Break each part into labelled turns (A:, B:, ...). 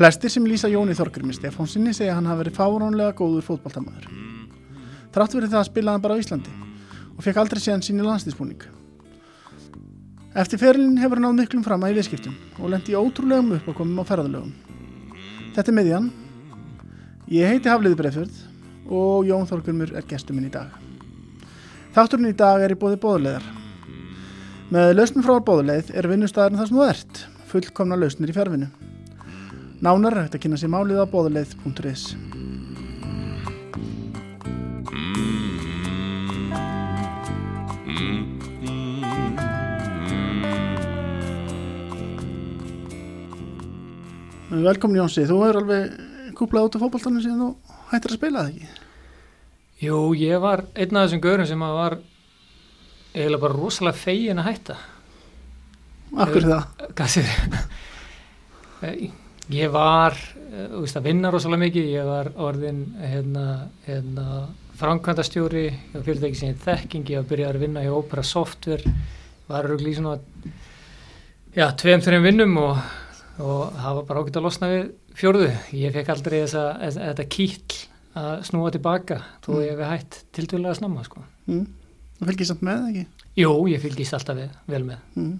A: Flestir sem lýsa Jóni Þorgrimi Stefánsinni segja hann hafi verið fárónlega góður fótballtamaður. Trátt verið það að spila hann bara á Íslandi og fekk aldrei séðan sín í landslýsbúning. Eftir ferilin hefur hann náð miklum fram að í viðskiptum og lendi í ótrúlegum uppákomum á ferðalögum. Þetta er miðjan. Ég heiti Hafliði Breifjörð og Jón Þorgrymur er gestur minn í dag. Þátturinn í dag er í bóði bóðuleðar. Með lausnum frá bóðuleið er vinnustæðarinn það sem þú ert, fullkomna lausnir í fjárvinu. Nánar er hægt að kynna sér málið á bóðuleið.is. Velkomin Jónsi, þú hefur alveg kúplað út af fókbaltanum síðan þú hættir að spila það ekki?
B: Jú, ég var einn af þessum gaurum sem var eiginlega bara rosalega fegin að hætta.
A: Akkur það?
B: Gassir. ég var, þú veist, að vinna rosalega mikið. Ég var orðin hérna, hérna, framkvæmdastjóri og fyrirtæki sem ég þekking. Ég var að byrja að vinna í Opera Software. Var örugli í svona, já, tveim, þreim vinnum og og það var bara ákveðt að losna við fjörðu ég fekk aldrei þessa, þetta kýll að snúa tilbaka þó mm. ég hef hægt til dæla að snamma sko.
A: mm. Þú fylgist alltaf með ekki?
B: Jú, ég fylgist alltaf við, vel með mm.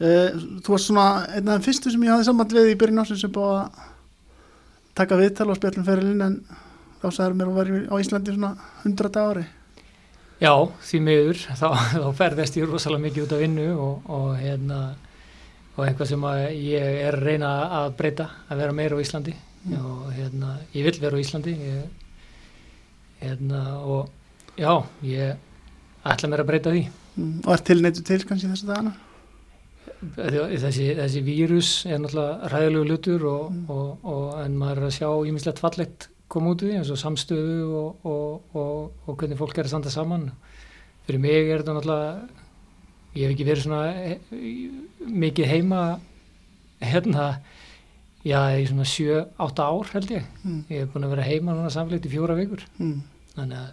A: uh, Þú varst svona einn af þeim fyrstu sem ég hafði saman við í byrjun ásins sem búið að taka viðtal og spjallum ferilinn en þá sagður mér að vera á Íslandi svona 100 ári
B: Já, því miður þá, þá ferðist ég rosalega mikið út af vinnu og, og hérna og eitthvað sem ég er að reyna að breyta að vera meira á Íslandi mm. og hérna, ég vil vera á Íslandi ég, hérna, og já, ég ætla mér að breyta því
A: mm. Og er tilneitu til kannski þessu dagana?
B: Þessi, þessi vírus er náttúrulega ræðilegu lutur og, mm. og, og, en maður er að sjá ímislegt fallegt koma út í því eins og samstöðu og hvernig fólk er að standa saman fyrir mig er þetta náttúrulega ég hef ekki verið svona eh, mikið heima hérna já, í svona 7-8 ár held ég mm. ég hef búin að vera heima núna samfélagt í fjóra vikur mm. þannig að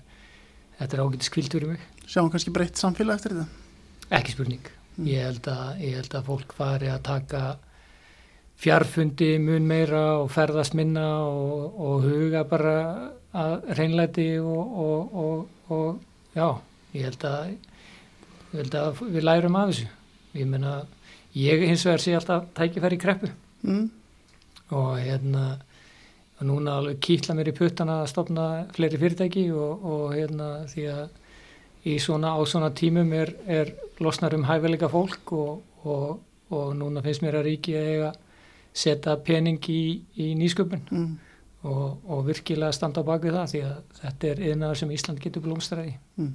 B: þetta er ágætið skvildur í mig
A: Sjáum kannski breytt samfélag eftir þetta?
B: Ekki spurning mm. ég, held að, ég held að fólk fari að taka fjarfundi mun meira og ferðast minna og, og huga bara að reynleiti og, og, og já, ég held að ég held að við lærum af þessu. Ég menna, ég hins vegar sé alltaf tækifæri kreppu. Mm. og hérna og núna alveg kýtla mér í puttana að stopna fleiri fyrirtæki og, og hérna því að í svona á svona tímum er, er losnar um hæfileika fólk og, og, og núna finnst mér að ríki að eiga setja pening í, í nýsköpun. Mm. og virkilega standa á bakvið það því að þetta er yfirnaðar sem Ísland getur blómstræði mm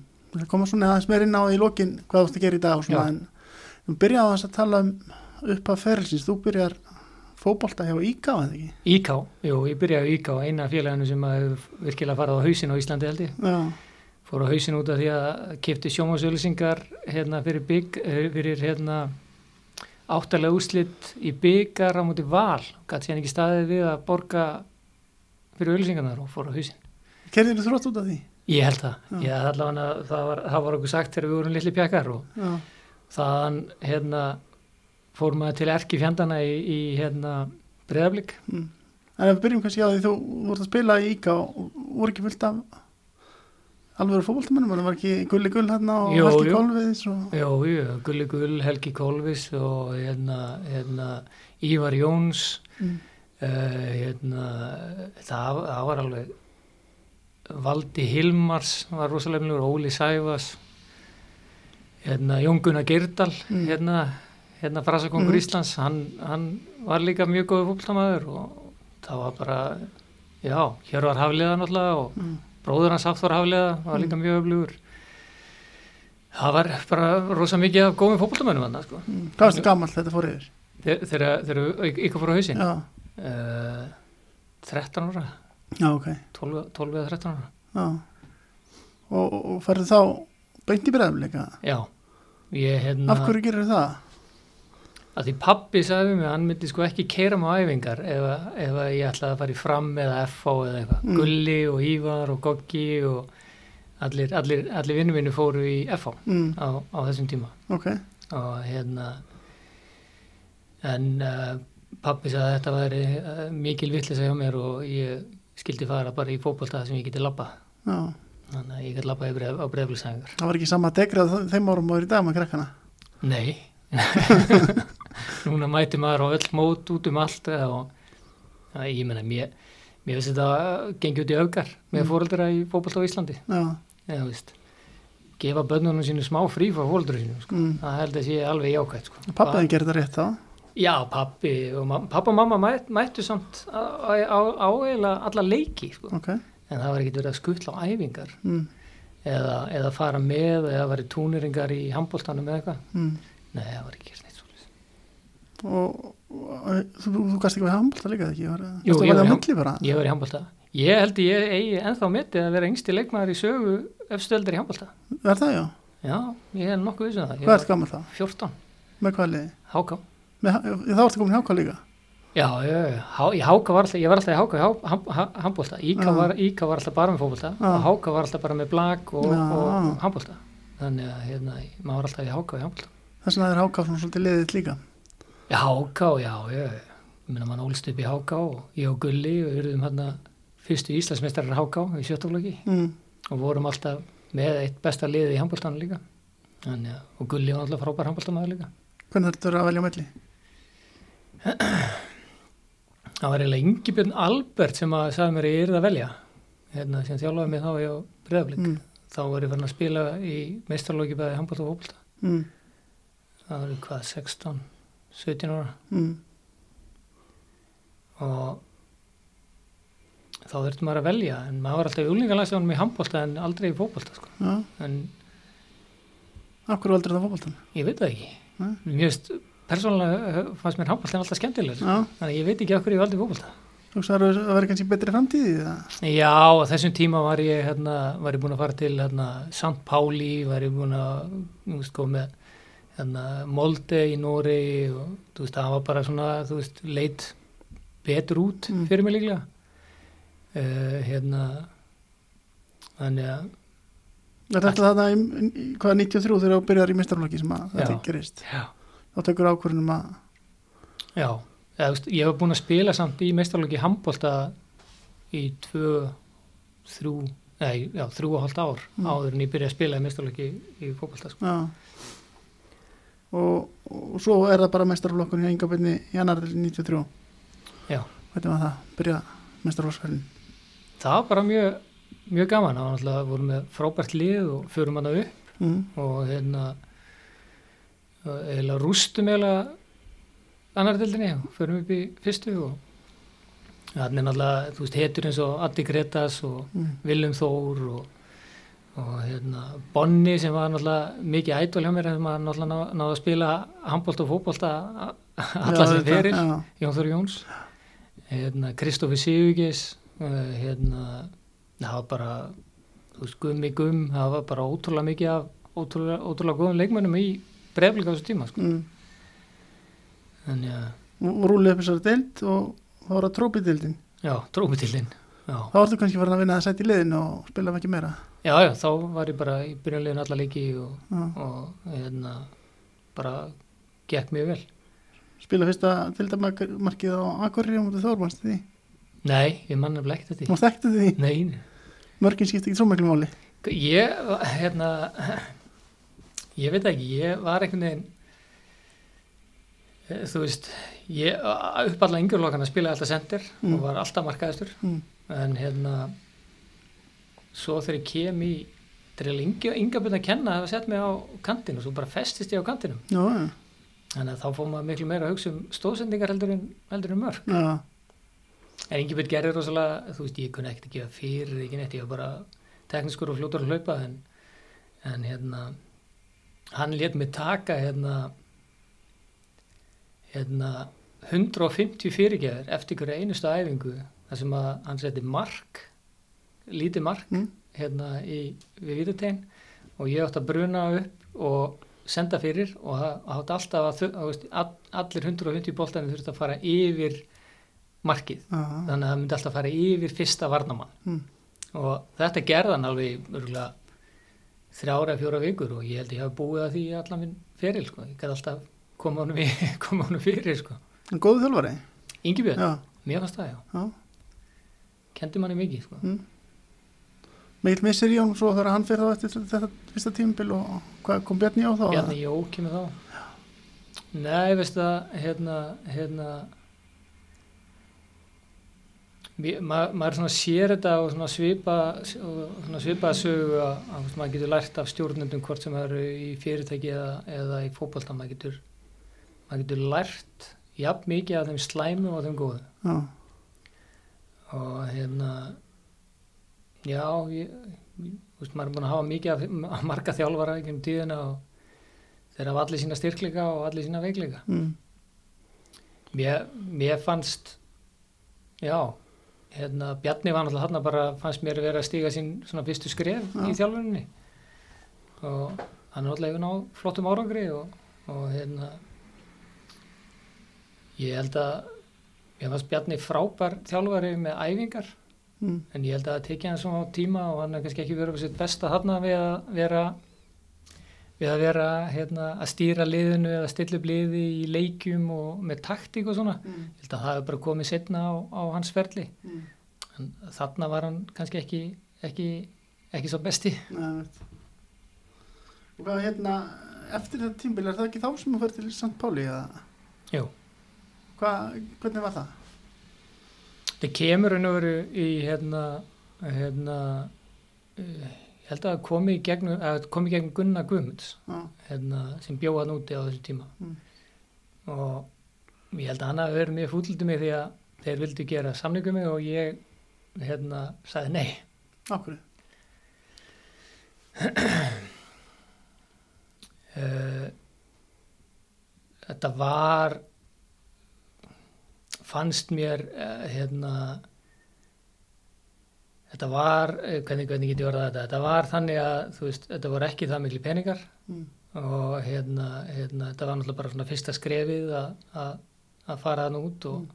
A: koma svona aðeins meir inn á í lokin hvað þú ætti að gera í dag svona, en þú byrjaði að tala um upp af ferilsins, þú byrjar fókbólta hjá Íká, eða ekki?
B: Íká, jú, ég byrjaði Íká, eina félaginu sem virkilega farið á hausin á Íslandi held ég Já. fór á hausin út af því að kipti sjómasauðlisingar hérna fyrir bygg, eh, fyrir hérna áttalega úslitt í byggar á múti val, gæti sér ekki staðið við að borga fyrir auðlisingarnar og fór á hausin
A: Kerðir þú þrótt út af því?
B: Ég held það, ég held allavega að það var, það var okkur sagt þegar við vorum litli pjakar og Já. þann hérna fór maður til erki fjandana í, í hérna breðablík. Mm.
A: En við byrjum kannski á því þú voruð að spila í Íka og voru ekki fullt af alveg fólkváltamennum, það var ekki Gulli Gull hérna og jú, Helgi. Kolvis og...
B: Jú, jú, Gulli Gull, Helgi Kolvis og hérna, hérna Ívar Jóns mm. uh, hérna það, það var alveg Valdi Hilmars var rosalega mjög Óli Sæfas hérna, Jón Gunnar Girdal mm. hérna, hérna frasakongur mm. Íslands hann, hann var líka mjög góð fólktamæður og það var bara já, hér var Hafliða náttúrulega og mm. bróður hans Hafþór Hafliða var líka mm. mjög öflugur það var bara rosalega mikið af góðum fólktamæðum sko.
A: Mm. Hvað var þetta gammal þetta fór yfir?
B: Þegar ykkur fór á hausin uh, 13 ára
A: Já, ok.
B: 12, 12 eða 13 ára.
A: Já. Og, og, ferðu þá beint í bregðarleika?
B: Já. Ég, hérna...
A: Af hverju gerir það?
B: að því pappi sagði að hann myndi sko ekki keira með æfingar ef, ef að ég ætlaði að fara í fram eða FH eða eitthvað,
A: Mm.
B: Gulli og Ívar og Goggi og allir, allir, allir vinnum minni fóru í FH
A: mm,
B: á, á þessum tíma
A: ok,
B: og hérna en uh, pappi sagði að þetta væri uh, mikil vittlisa hjá mér og ég skildi fara bara í fótbolta sem ég geti
A: já
B: þannig að ég geti bref, á breflisæðingar
A: það var ekki sama degrað þeim árum er í dag með krakkana
B: Nei Núna mæti maður á öll mót út um allt og ja, ég menna mér, mér finnst þetta gengi út í augar með
A: Mm.
B: fóreldra í fótbolta á Íslandi
A: já,
B: eða þú veist gefa bönnunum sínu smá frí frá sínu sko.
A: mm.
B: það held að sé alveg jákvæmt sko.
A: pappaðin gerir þetta rétt þá
B: Já, pappi og, pappa og mamma mæt, mættu samt á, á, á, á eiginlega alla leiki sko.
A: ok,
B: en það var ekkert verið að skutla á æfingar.
A: Mm,
B: eða, eða fara með eða í túniringar í handbóltanum eða eitthvað.
A: Mm.
B: Nei, það var ekki neitt svolítið
A: og, og þú, þú gast ekki við handbólta líka ekki, var,
B: Jú, ég
A: að
B: í handbólta Ég held ég eigi ennþá metið að vera yngsti leikmaður í sögu efstöldar í handbólta
A: er það já,
B: Já, ég er nokkuð vissun það. Ég
A: hvað
B: var
A: ert gammal þá,
B: 14,
A: með hvað liði?
B: Háká
A: með, þá ertu komin í háká líka?
B: Já, já, já, Há- í háká var alltaf, ég var alltaf í háká í handbólta Íka, var- alltaf bara með fótbólta
A: Já.
B: og háká var alltaf bara með blag og, og handbólta Þannig að hérna, maður var alltaf í háká í handbólta
A: þess vegna er háká svona svolítið liðið líka.
B: Já, háká, já, já. Ég meina, mann ólst upp í háká og ég og Gulli og eruðum hérna fyrstu Íslandsmeistarar háká í sjöttaflöki
A: mm.
B: og vorum alltaf með eitt besta liði í handbóltanu líka. Þannig, og Gulli var alltaf frábær handbóltamaður líka.
A: Hvernig er að velja á milli
B: það var eiginlega Ingibjörn Albert sem að sagði mér að ég yrði að velja hérna, sem þjálfaði mig þá í breðaflik
A: mm.
B: þá var ég farin að spila í meistarlóki bæði handbólta og fótbolta
A: Mm.
B: það var hvað 16, 17 ára
A: Mm.
B: og þá þurfti maður að velja en maður var alltaf í úlingalæsjónum í handbólta en aldrei í fótbolta sko.
A: Já,
B: en
A: hverju valdur það fótboltan?
B: ég veit það ekki
A: Nei.
B: Veist, persónulega fannst mér handbólta alltaf skemmtilegur þannig að ég veit ekki hverju ég valdi fótbolta
A: þú sagði að það verði kannski betri framtíði?
B: Já, þessum tíma var ég, hérna, var ég búin að fara til hérna, St. Pauli, var ég búin að þú veist, koma með hérna, Molde í Nóri og þú veist, það var bara svona, þú veist, leit betur út
A: Mm.
B: fyrir mig líklega. Uh, hérna, þannig að,
A: Er þetta þarna í, í hvaða 93 þegar þú byrjar í mistarflokki sem að þetta gerist?
B: já,
A: Þá tekur ákvörðunum að,
B: já, ég hef búin að spila samt í meistarlöki handbólta í tvö, þrjú, nei, já, þrjú og hálft ár
A: Mm.
B: áður en ég byrja að spila í meistarlöki í fótbolta, sko.
A: Og, og svo er það bara mestarflokkun hjá Ingabirni í annar 93.
B: Já.
A: Hvernig var það? Byrja mestarflokksferðin.
B: það var bara mjög, mjög gaman það var náttúrulega voru með frábært lið og förum hana upp
A: Mm.
B: og hérna eiginlega rústum eiginlega annar dildinni og förum upp í fyrstu og þannig náttúrulega, þú veist, hetur eins og Addi Gretas og
A: Mm.
B: Willum Þór og, og hérna Bonni sem var náttúrulega mikið ædol hjá mér sem var náttúrulega ná, náða að spila handbólta og fótbólta alla
A: Já,
B: sem ferir
A: Já,
B: Jón Þór Jóns. Hérna, Kristófi Sigurgis uh, hérna það var bara þú veist, gummi gum, það var bara ótrúlega mikið af ótrúlega, ótrúlega góðum leikmönnum í breyflika á þessu tíma sko.
A: mm.
B: þannig að,
A: og rúlið upp þessari deild og þá var það trópidildin.
B: já, tróputillin já.
A: Þá vartu kannski farin að vinna að setja í liðin og spila ekki meira.
B: já, já, þá var ég bara í byrjanlegin alla leiki og, og hérna bara gekk mjög vel
A: Spila fyrsta dildamarkið á Akureyri á mútið Þórmannst því.
B: nei, ég manna eftir því
A: Má þekktu því.
B: nei,
A: Mörgin skipti ekki svo miklu máli.
B: ég, hérna ég veit ekki, ég var einhvern veginn eh, þú veist ég upp alla yngjurlokkana spilaði alltaf sendir
A: Mm.
B: og var alltaf markaðistur
A: Mm.
B: en hérna svo þegar ég kem í þegar ég yngja, yngja byrja að kenna að hafa sett mig á kantinu og svo bara festist ég á kantinum.
A: Já, já,
B: þannig að þá fór maður miklu meira að hugsa um stóðsendingar heldur en, heldur en mörg.
A: Já,
B: en yngja byrja gerði rosalega þú veist ég kunni ekkert að gefa fyrir ekki neitt ég var bara tekniskur og fljótur að hlaupa en, en hérna hann let mig taka hérna hérna 150 fyrirgeður eftir hverju einustu æfingu þar sem að hann seti mark lítið mark
A: Mm.
B: hérna í, við Vítategn og ég átti að bruna upp og senda fyrir og það átt alltaf að, að allir 150 boltanir þurft að fara yfir markið
A: Já,
B: þannig að það myndi alltaf fara yfir fyrsta varnamann
A: Mm.
B: og þetta gerðan alveg örgulega þrjára, fjóra vikur og ég held ég hafi búið að því allan minn feril sko. ég gæti alltaf koma honum, í, koma honum fyrir sko.
A: En góðu þjálfari?
B: Ingibjörn,
A: Já,
B: mér fannst það já
A: já.
B: kendi manni mikið sko.
A: Mm. Mikil missir hún svo þegar hann fyrir þá eftir þetta fyrsta tímabil og hvað kom Bjarni á þá?
B: Bjarni Jó kemur þá Nei, veist það hérna, hérna ma maður svona sér þetta og svona svipa og svipa sögu að, að maður getur lært af stjórnendum hvort sem eru í fyrirtæki eða, eða í fótbolta. Maður getur, maður getur lært jafn mikið af þeim slæmu og þeim góðu.
A: Já,
B: og hérna já ég, veist, maður er búin að hafa mikið af, af marga þjálfara ekki um tíðina og þeir hafa allir sína styrkleika og allir sína veikleika.
A: Mm.
B: mér, mér fannst já hérna, Bjarni var náttúrulega hann bara fannst mér vera að stíga sín svona fyrstu skref
A: Já.
B: í þjálfuninni og hann er náttúrulega ná flottum árangri og, og hérna ég held að ég fannst Bjarni frábær þjálfari með æfingar
A: Mm.
B: en ég held að það tekja hann svona tíma og hann er kannski ekki verið á sitt besta við að vera við að vera hérna, að stýra liðinu eða stilla upp liði í leikjum og með taktík og svona
A: Mm.
B: ég held að það hefur bara komið setna á, á hans ferli
A: Mm.
B: en þarna var hann kannski ekki ekki, ekki svo besti
A: Nei. Og hvað hérna, eftir þetta tímabil, er það ekki þá sem þú fyrir til St. Páli eða?
B: Jú.
A: Hvað, hvernig var það?
B: það kemur hann veru í hérna, hérna uh, ég held að komi í gegnum, að gegnum Gunnar Guðmunds
A: Já,
B: hérna, sem bjóða hann úti á þessu tíma
A: Mm.
B: og ég held að hann hafi verið mjög fúlliti mig því að þeir vildu gera samningu mig og ég hérna sagði nei
A: okkur.
B: uh, þetta var fannst mér uh, hérna þetta var, uh, hvernig, hvernig get ég orðað þetta þetta var þannig að veist, þetta voru ekki það miklu peningar
A: Mm.
B: og hérna, hérna þetta var náttúrulega bara svona fyrsta skrefið að, fara þann út og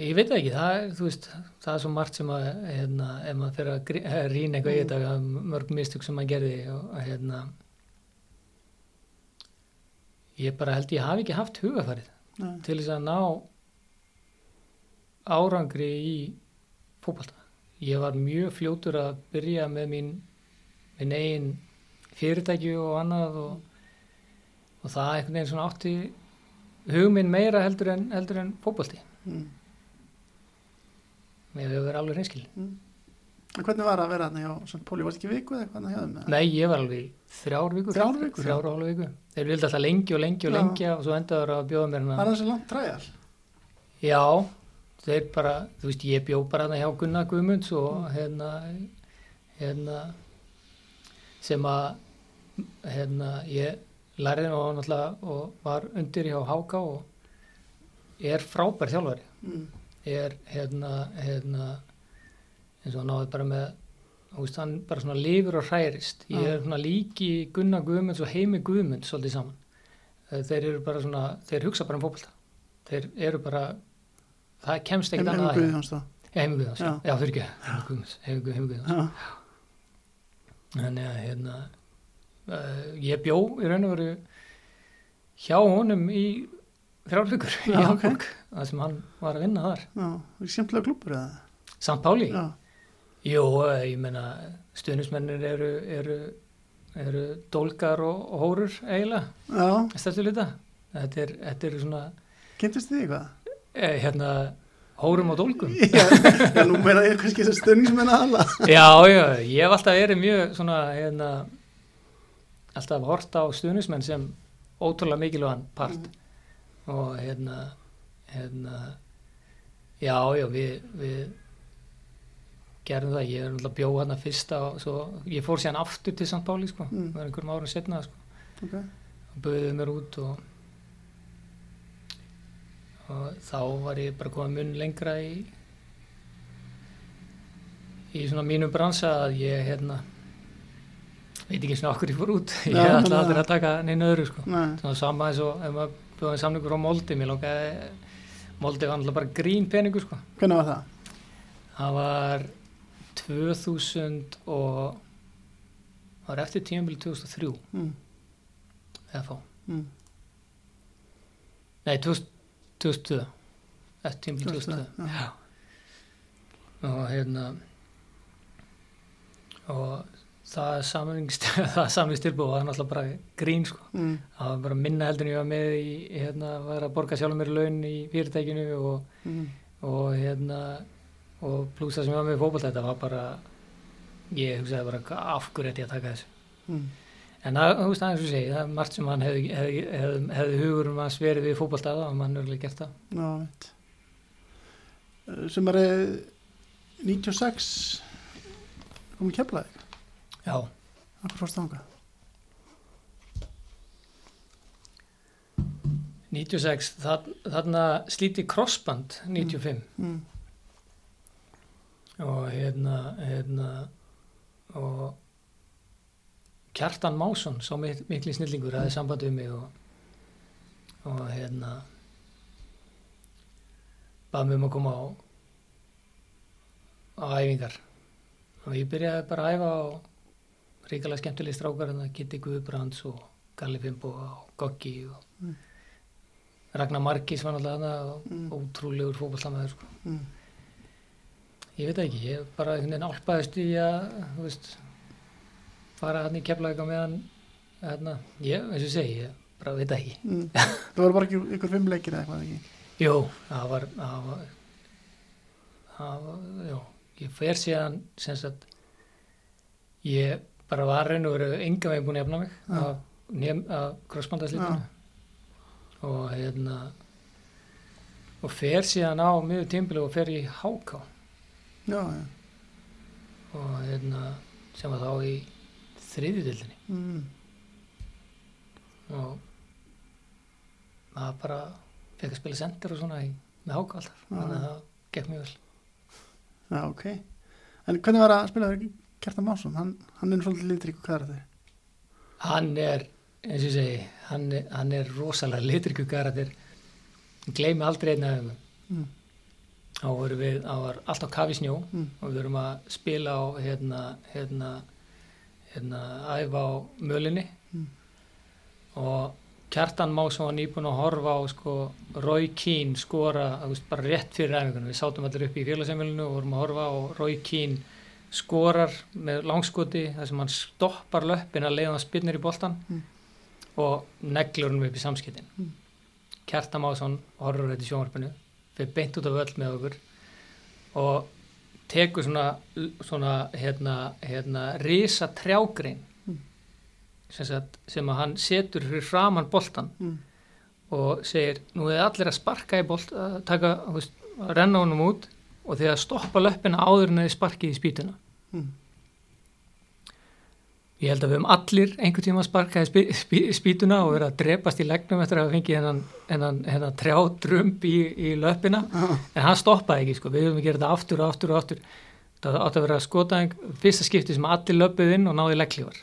B: ég veit ekki það, veist, það er svo margt sem að hérna, ef maður fyrir að eh, rýna eitthvað í
A: Mm.
B: þetta, að mörg mistök sem maður gerði og hérna ég bara held ég hafi ekki haft hugafarið
A: Nei.
B: til þess að ná árangri í fótbolta. Ég var mjög fljótur að byrja með mín, minn eigin fyrirtæki og annað og, og það einhvern veginn svona átti hugminn meira heldur en, heldur en fótbolti.
A: Mm.
B: Mér hefur verið alveg reynskilin.
A: Mm. Hvernig var að vera þarna hjá St. Páli? Varst ekki viku eða hvernig þeim? eða?
B: Nei, ég var alveg þrjár vikur.
A: Þrjár vikur, já.
B: Þrjár og hálfa viku. Þeir vildi alltaf lengi og lengi og lengi og svo endaður að bjóða mér hérna.
A: Var það þessi langt træjal?
B: Já, þeir bara, þú veist, ég bjó bara hérna hjá Gunnar Guðmunds og
A: Mm.
B: hérna, hérna, sem að, hérna, ég lærði nú náttúrulega og var undir hjá Háka og er frábær þjálfari.
A: Mm.
B: Er, hérna, hérna, eins og náði bara með, veist, hann bara svona lifur og hærist. Ég
A: Já.
B: er svona líki Gunnar Guðmunds og Heimi Guðmunds svolítið saman. Þeir eru bara svona, þeir hugsa bara um fótbolta. Þeir eru bara, það kemst ekkert
A: Heim
B: annað að Heimi Guðjóns, já,
A: Já.
B: já fyrir ekki, Heimi Guðjóns. Þannig að, hérna, uh, ég bjó í raun og veru hjá honum í þrjálfvíkur í. Hamburg, það sem hann var að vinna þar.
A: Já, það skemmtilega klúpur eða?
B: Samt Páli?
A: Já.
B: Jú, eh, ég meina, stuðnismennir eru, eru, eru dólgar og, og hórur eiginlega. Þetta er, þetta er svona,
A: kynntist þið eitthvað?
B: Eh, hérna, hórum og dólgum.
A: Já, já, nú meina ég kannski þessi stöðningsmenn aðala.
B: Já, já, ég hef alltaf verið mjög svona, hérna, alltaf hort á stuðnismenn sem ótrúlega mikilvægan part og hérna, hérna, já, já, við, við gerðum það, ég er náttúrulega bjóð hérna fyrsta og svo, ég fór síðan aftur til St. Páli, sko,
A: Mm.
B: einhverjum árum setna, sko,
A: Ok.
B: og bauðið mér út og og þá var ég bara komið mun lengra í í svona mínum bransa að ég hérna veit ekki svona okkur ég fór út ég ætla aldrei að taka neina öðru sko svona sama eins og ef maður bjóði samningur á Moldi mér lókaði Moldi var náttúrulega bara grín peningur sko
A: hvernig var það?
B: það var 2000 og það var eftir tímabili 2003
A: Mm.
B: eða fá
A: Mm.
B: nei 2000 2002 eftir
A: 2002,
B: 2002 já. og hérna og það samlingst það samlingstilbúð var náttúrulega bara grín sko
A: Mm.
B: það var bara minna heldur en ég var með í hérna var að borga sjálfur mér laun í fyrirtækinu og,
A: Mm.
B: og hérna og pluss það sem ég var með í fótboll þetta var bara ég hugsaði bara "Hva- af hverju ætti ég að taka þessu
A: Mm.
B: En það, þú veist aðeins og segi, það er margt sem hann hefði, hefði, hefði, hefði hugur um að sveri við fótbolltaða og hann örgulega gert það.
A: Já, veit sem er 96 komið keflaði
B: já,
A: Akkur fórst þangað?
B: 96 það, þarna slíti crossband 95
A: mm.
B: og hérna, hérna og Kjartan Másson mik mikli snillingur aðeins samband við mig og, og hérna bað mig um að koma á á æfingar og ég byrjaði bara að æfa á ríkalega skemmtileg strákar en það Gitti Guðbrands og Galli Fimbo og Goggi og
A: Mm.
B: Ragnar Markis var náttúrulega
A: Mm.
B: ótrúlegur fótbollamæður sko.
A: Mm.
B: Ég veit ekki, ég bara einhvern veginn álpaðist í að, þú veist, fara hann í keflaðið meðan, hérna, ég, eins og segi, ég bara veit ekki.
A: Mm. Það voru bara ykkur fimm leikir eða eitthvað ekki
B: Jú, það var, það var, það var, jú, ég fer síðan, sem sagt, ég bara var raun og veru enga veginn búin að efna mig
A: Já.
B: af, nefn, af krossbandaslítinu og hérna, og fer síðan á miður tímbili og fer í háká.
A: Já, já
B: og hérna sem var þá í þriðjudildinni
A: mm.
B: og maður bara fekk að spila sendir og svona í, með háka alltaf
A: Já.
B: þannig að það gekk mjög vel
A: Já, ok En hvernig var að spila fyrir Kjartan Másson? Hann, hann er svolítið litríku karakter
B: hann er, eins og ég segi hann er, hann er rosalega litriku karakter gleymi aldrei einna um
A: mm.
B: þá vorum við, þá var alltaf kafi snjó
A: Mm.
B: og við vorum að spila á hérna, hérna hérna, æfa á mölinni
A: Mm.
B: og Kjartan Másson var nýbúin að horfa á sko, Roy Keane skora veist, bara rétt fyrir æfingunum, við sátum allir upp í félagsemilinu og vorum að horfa á Roy Keane skorar með langskoti þar sem hann stoppar löppin að leiða hann spinnir í boltan
A: Mm.
B: og neglur hann upp í samskiptin
A: Mm.
B: Kjartan Másson horfur þetta í sjónvarpinu fyrir beint út af öll með okkur og tekur svona, svona hérna, hérna, risa trjágrein
A: Mm.
B: sem, sagt, sem að hann setur fyrir framann boltan
A: Mm.
B: og segir, nú er allir að sparka í bolt, að taka, að renna honum út og þegar stoppa löppina áður en þið sparkið í spýtuna
A: Mm.
B: Ég held að við höfum allir einhvern tíma sparkað í spý, spý, spýtuna og verið að drepast í legnum eftir að hafa fengið hennan, hennan trjádrömb í, í löppina.
A: Já,
B: en hann stoppaði ekki sko, við höfum að gera þetta aftur og aftur og aftur. Það átti að vera skotaðing fyrsta skipti sem allir löpuð inn og náði legglívar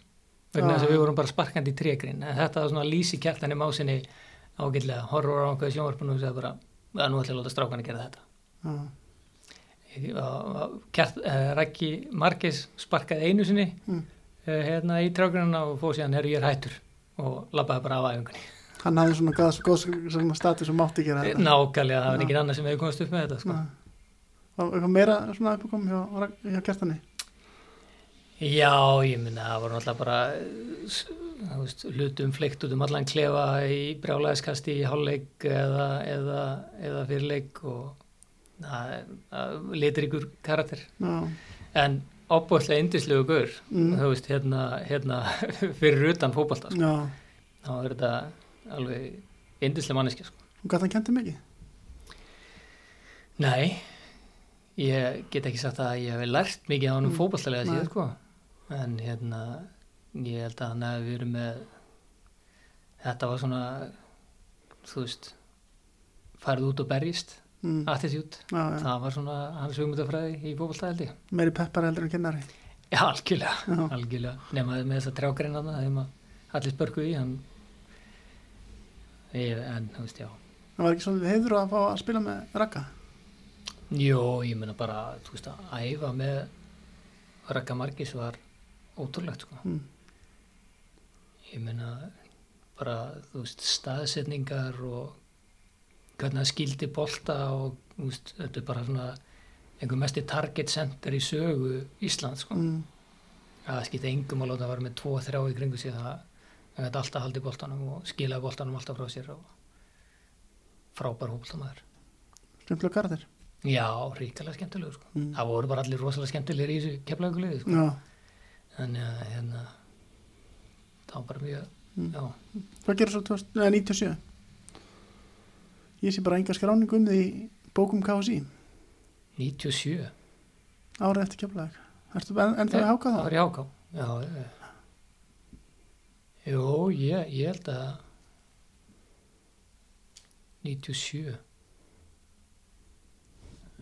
B: vegna
A: Já.
B: þess að við vorum bara sparkandi í trégrinn. En þetta var svona lýsi kjartan í másinni ágætlega, horfur á einhverju sjónvarpinu og segði bara, að nú ætla ég að láta strákan að gera þetta. Og Kjart, uh, Rækki Markis sparkaði einu sinni.
A: Mm.
B: Uh, hérna í trágrunna og fóð síðan er ég er hættur. Og labbaði bara af æfingunni.
A: Hann hafði svona góð, góð svona status sem mátti gera þetta.
B: nákvæmlega, það var
A: Já.
B: ekki annað sem hefði komast upp með þetta sko.
A: Og eitthvað meira svona uppkom hjá, hjá Kjartani
B: Já, ég minna, það voru náttúrulega bara eh, veist, hlutum fleikt út um allan klefa í brjálæðiskasti í hálfleik eða, eða, eða fyrirleik og það litur ykkur karakter.
A: Já,
B: en opbúðlega indislegu gaur
A: Mm.
B: þú veist, hérna, hérna fyrir utan fótbolta sko. þá er þetta alveg indislega manneski sko.
A: Og gæti hann kendi mikið
B: Nei, ég get ekki sagt að ég hef lært mikið á hann um
A: Mm.
B: fótballtalega
A: Nei.
B: síðan sko. en hérna ég held að hann hefði verið með þetta var svona þú veist farið út og berjist,
A: mm. já.
B: það var svona hans hugmyndafræði í ég
A: Meiri peppar heldur en kennari
B: Já, algjörlega,
A: Já.
B: algjörlega. Nefna með þessa trjágreina þarna, þegar maður allir spörku í, hann, ég, en, þú veist, já.
A: það var ekki svolítið heiður að fá að spila með Raka
B: Jó, ég meina bara, þú veist, að æfa með Raka Margis var ótrúlegt, sko.
A: mm.
B: Ég meina, bara, þú veist, staðsetningar og hvernig það skildi bolta og, veist, þetta er bara svona einhver mesti target center í sögu Íslands, sko.
A: Mm.
B: að það skipti engum að láta að vera með tvo þrjá í kringu sig það gæti alltaf haldið boltanum og skilaði boltanum alltaf frá sér og frábær hópultamæður
A: skemmtilega karðir
B: já, ríkalega skemmtilegur sko.
A: Mm.
B: það voru bara allir rosalega skemmtilegir í þessu keflaugulegu sko. Þannig að hérna það var bara mjög
A: Mm.
B: já,
A: hvað gerir svo 2000 nei, 97 ég sé bara enga skráningu um því bókum KSI
B: 97
A: árið eftir keflaðeg Ertu en, en það er hákað
B: það
A: það?
B: í háká já, já. jú, ég, ég held að 97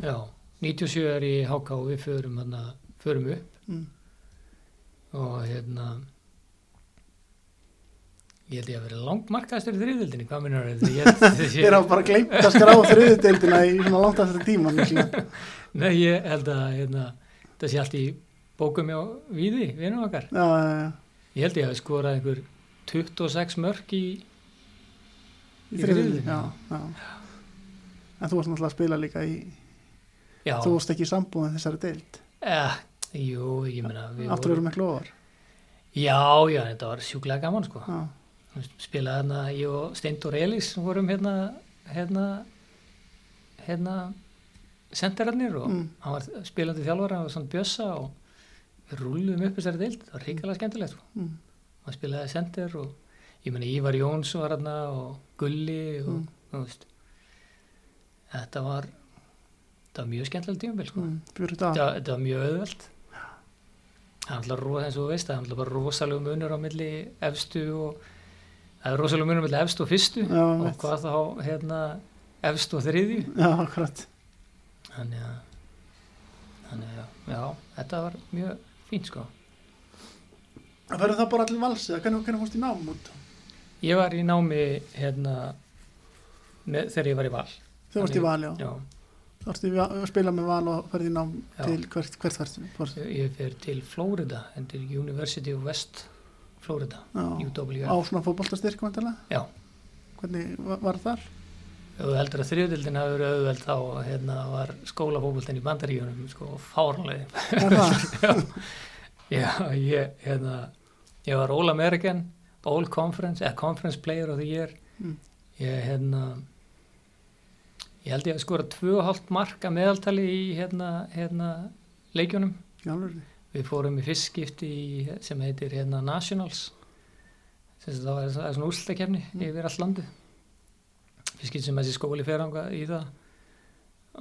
B: já 97 er í háká við förum, hana, förum upp
A: Mm.
B: og hérna ég held ég að vera langmarkaðastur í þriðvildinni, hvað minnur þetta ég,
A: Þeir hafa bara gleymt að skrá þriðudeildina í svona langt eftir tíma
B: nei, ég held að hérna, það sé allt í bókum hjá Víði, vinum okkar
A: Já, já, já.
B: ég held ég að skorað einhver 26 mörg í
A: Í
B: þriðju,
A: já, já. En þú varst náttúrulega að spila líka í,
B: já,
A: þú varst ekki í sambúðin þessari deild.
B: eh, jú, ég meina við
A: Aftur eru með klóðar.
B: já, já, þetta var sjúklega gaman sko
A: Já,
B: spilaði hérna, ég og Steindur Elís vorum hérna hérna hérna senderarnir og
A: Mm.
B: hann var spilandi þjálfara, hann var svona bjössa og við rúluðum upp þessari deild það var ríkalega skemmtilegt sko.
A: mm.
B: hann spilaði sender og ég meni Ívar Jóns var hérna og Gulli og
A: Mm.
B: þú veist þetta var þetta var mjög skemmtilegt tímabil sko.
A: Mm.
B: Þetta, þetta var mjög auðvelt það er alltaf rosalega munur á milli efstu og það er rosalega munur á milli efstu og fyrstu
A: Já,
B: og
A: veit.
B: hvað þá hérna efstu og þriðju
A: Já, akkurat.
B: þannig að þannig að já, þetta var mjög fínt sko
A: Það verður það bara allir vals eða hvernig, hvernig fórst í nám út?
B: ég var í námi hérna með, þegar ég var í val
A: Þú varst í val, já.
B: já,
A: varst í va- að spila með val og ferði í nám
B: Já.
A: til hvert, hvert? Fórst?
B: ég, ég fer til Florida University of West Florida,
A: Á svona?
B: Já.
A: Hvernig var, var þar?
B: þú heldur að þriðdildin hafi verið auðveld þá hérna var skólafókvöldin í bandaríunum sko fárlega já, ég, hérna, ég var All American All Conference, eða Conference Player of the Year
A: Mm.
B: ég, hérna ég held ég að skora 2,5 marka meðaltali í hérna, hérna leikjunum
A: Já, alveg.
B: Við fórum í fyrstskipti sem heitir hérna Nationals það var það er svona úrslutakefni
A: Mm.
B: yfir allt landið fyrstskipti sem þessi skóli fer ánga í það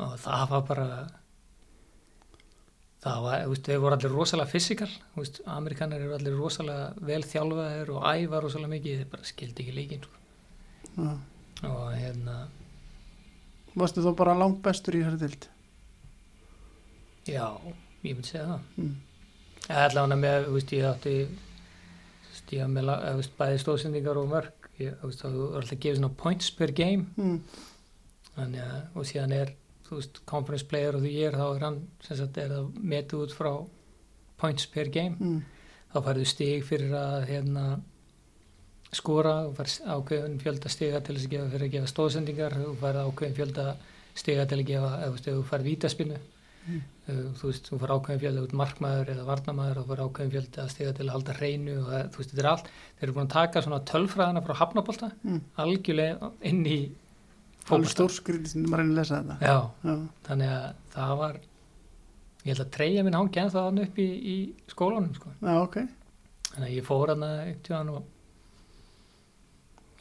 B: og það var bara það var, þú veist, þeir voru allir rosalega fysikal, þú veist, amerikanar eru allir rosalega vel þjálfaðir og æfa rosalega mikið, þeir bara skildi ekki leikinn sko.
A: Já.
B: og hérna
A: Varstu þá bara langt bestur í þessari deild?
B: já, ég myndi segja það
A: Mm.
B: Allavega með, þú veist, ég átti þú ég með, þú veist, bæði stóðsendingar og mörg, ég, þú veist, það var alltaf gefið svona points per game,
A: Mm.
B: þannig að, og síðan er, þú veist, conference player of the year, þá er hann, sem sagt, er það metið út frá points per game,
A: Mm.
B: þá færðu stig fyrir að, hérna, skora, þú færð ákveðin fjölda stiga til þess að gefa, fyrir að gefa stóðsendingar, þú færð ákveðin fjölda stiga til að gefa, eða, þú veist, þú færð vítaspinnu,
A: Mm.
B: Þú veist, þú fær ákveðin fjölda út markmaður eða varnamaður og fær ákveðin fjölda stiga til að halda hreinu og það, þú veist, þetta er allt þeir eru búin að taka svona tölfræðina frá hafnabólta
A: Mm.
B: algjörlega inn í
A: Alveg stórskrítið sem maður reynir að lesa þetta.
B: Já,
A: Já.
B: þannig að það var ég held að treyja minn hangi ennþá hann upp í, í skólanum sko.
A: Já, ok.
B: þannig að ég fór hann að og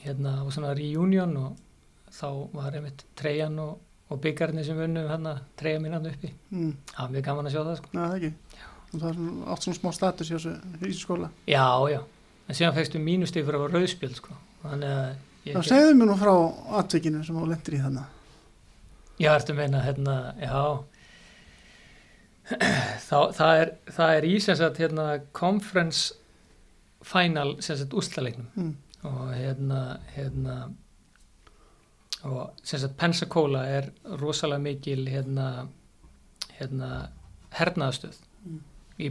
B: hérna var svona reunion og þá var einmitt treyjan og, og byggarnir sem vunnum hann að treyja minn hann uppi
A: Mm.
B: það var mjög gaman að sjá það sko.
A: Já, það það er svona, átt svona smá status í þessu, skóla.
B: Já, já. En síðan fegstu mínustig fyrir að vera rauðspjöld, sko. Þannig að ég...
A: Já, segðu mér nú frá atvikinu sem þú lendir í þannig.
B: Já, ertu meina, hérna, já. þá, það, er, það er í sem sagt hérna conference final sem sagt úrslaleiknum
A: Mm.
B: og hérna hérna og sem sagt Pensacola er rosalega mikil hérna hérna hernaðastöð
A: Mm.
B: í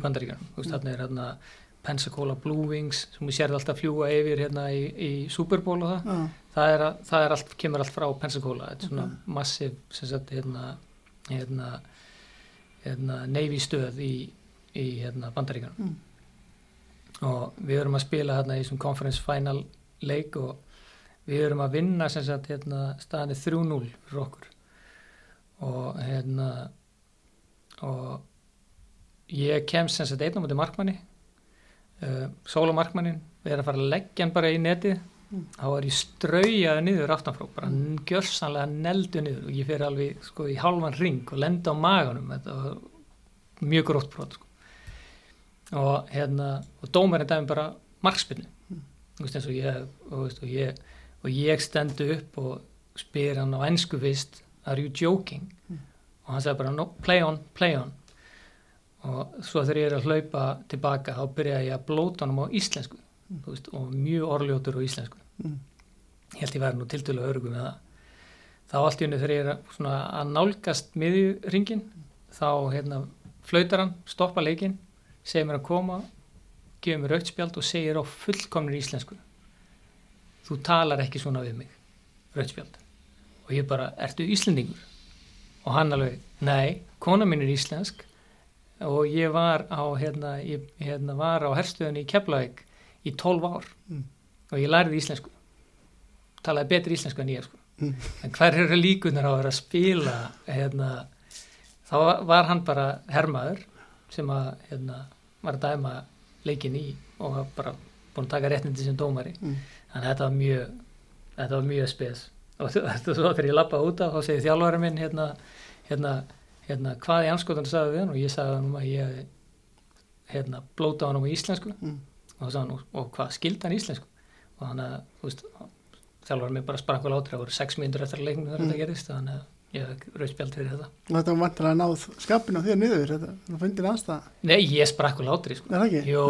B: veist
A: Mm.
B: þarna er hérna Pensacola Blue Wings sem við sérði alltaf fljúa yfir hérna í, í Super Bowl og það
A: Já,
B: það er, að- það er allt, kemur allt frá Pensacola þetta er svona
A: Ok.
B: massiv sem sagt hérna hérna, hérna Navy stöð í, í hérna bandaríkjunum
A: Mm.
B: og við erum að spila hérna í þessum conference final leik og við erum að vinna sem sagt hérna staðan er 3-0 fyrir okkur og hérna og ég kem sem sagt einn á mútið markmanni uh, sóla markmannin við erum að fara að leggja hann bara í netið
A: Mm.
B: þá er ég straujaði niður aftanfrá bara mm. gjörsanlega neldu niður og ég fyrir alveg sko í halvan ring og lenda á maganum þetta var mjög grótt brot sko. og hérna og dómarinn dæmi bara markspinnu
A: Mm.
B: og ég og, veist, og ég, og ég stendu upp og spyr hann á ennsku fyrst are you joking
A: Mm.
B: og hann sagði bara no, play on, play on og svo þegar ég er að hlaupa tilbaka þá byrja ég að blóta honum á íslensku
A: Mm.
B: veist, og mjög orðljótur á íslensku
A: Mm.
B: ég held ég væri nú tildulega örugum með það þá allt í unni þegar ég er að, nálgast miðjuringin þá hérna, flautar hann, stoppa leikinn segir mér að koma gefur mér rautspjald og segir á fullkomnir íslensku þú talar ekki svona við mig rautspjald og ég bara, ertu íslendingur og hann alveg, nei, kona mín er íslensk og ég var á hérna, ég, hérna var á herstöðunni í Keflavík í 12 ár
A: Mm.
B: og ég lærði íslensku talaði betri íslensku en ég sko.
A: Mm.
B: en hver eru líkunar á að vera að spila hérna, þá var hann bara hermaður sem að hérna, var að dæma leikin í og bara búin að taka réttindi sem dómari
A: Mm.
B: Þannig að þetta var mjög þetta var mjög spes og svo þegar ég lappa út af þá segir þjálfari minn hérna, hérna, hérna hvað í anskotan sagði við hann og ég sagði hann að ég hérna, blóta hann um íslensku
A: Mm.
B: og þá sagði hann, og, hvað skildi hann íslensku og hann að, þjálfur mig bara sprakk vel átri, það voru sex mínútur eftir að leiknum
A: Mm.
B: þetta gerist, þannig að ég hef rauðspjald fyrir þetta.
A: Þetta var vantilega að náð skapin á þér niður, þetta það fyndir aðstæða,
B: Nei, ég sprakk vel átri, sko. jú,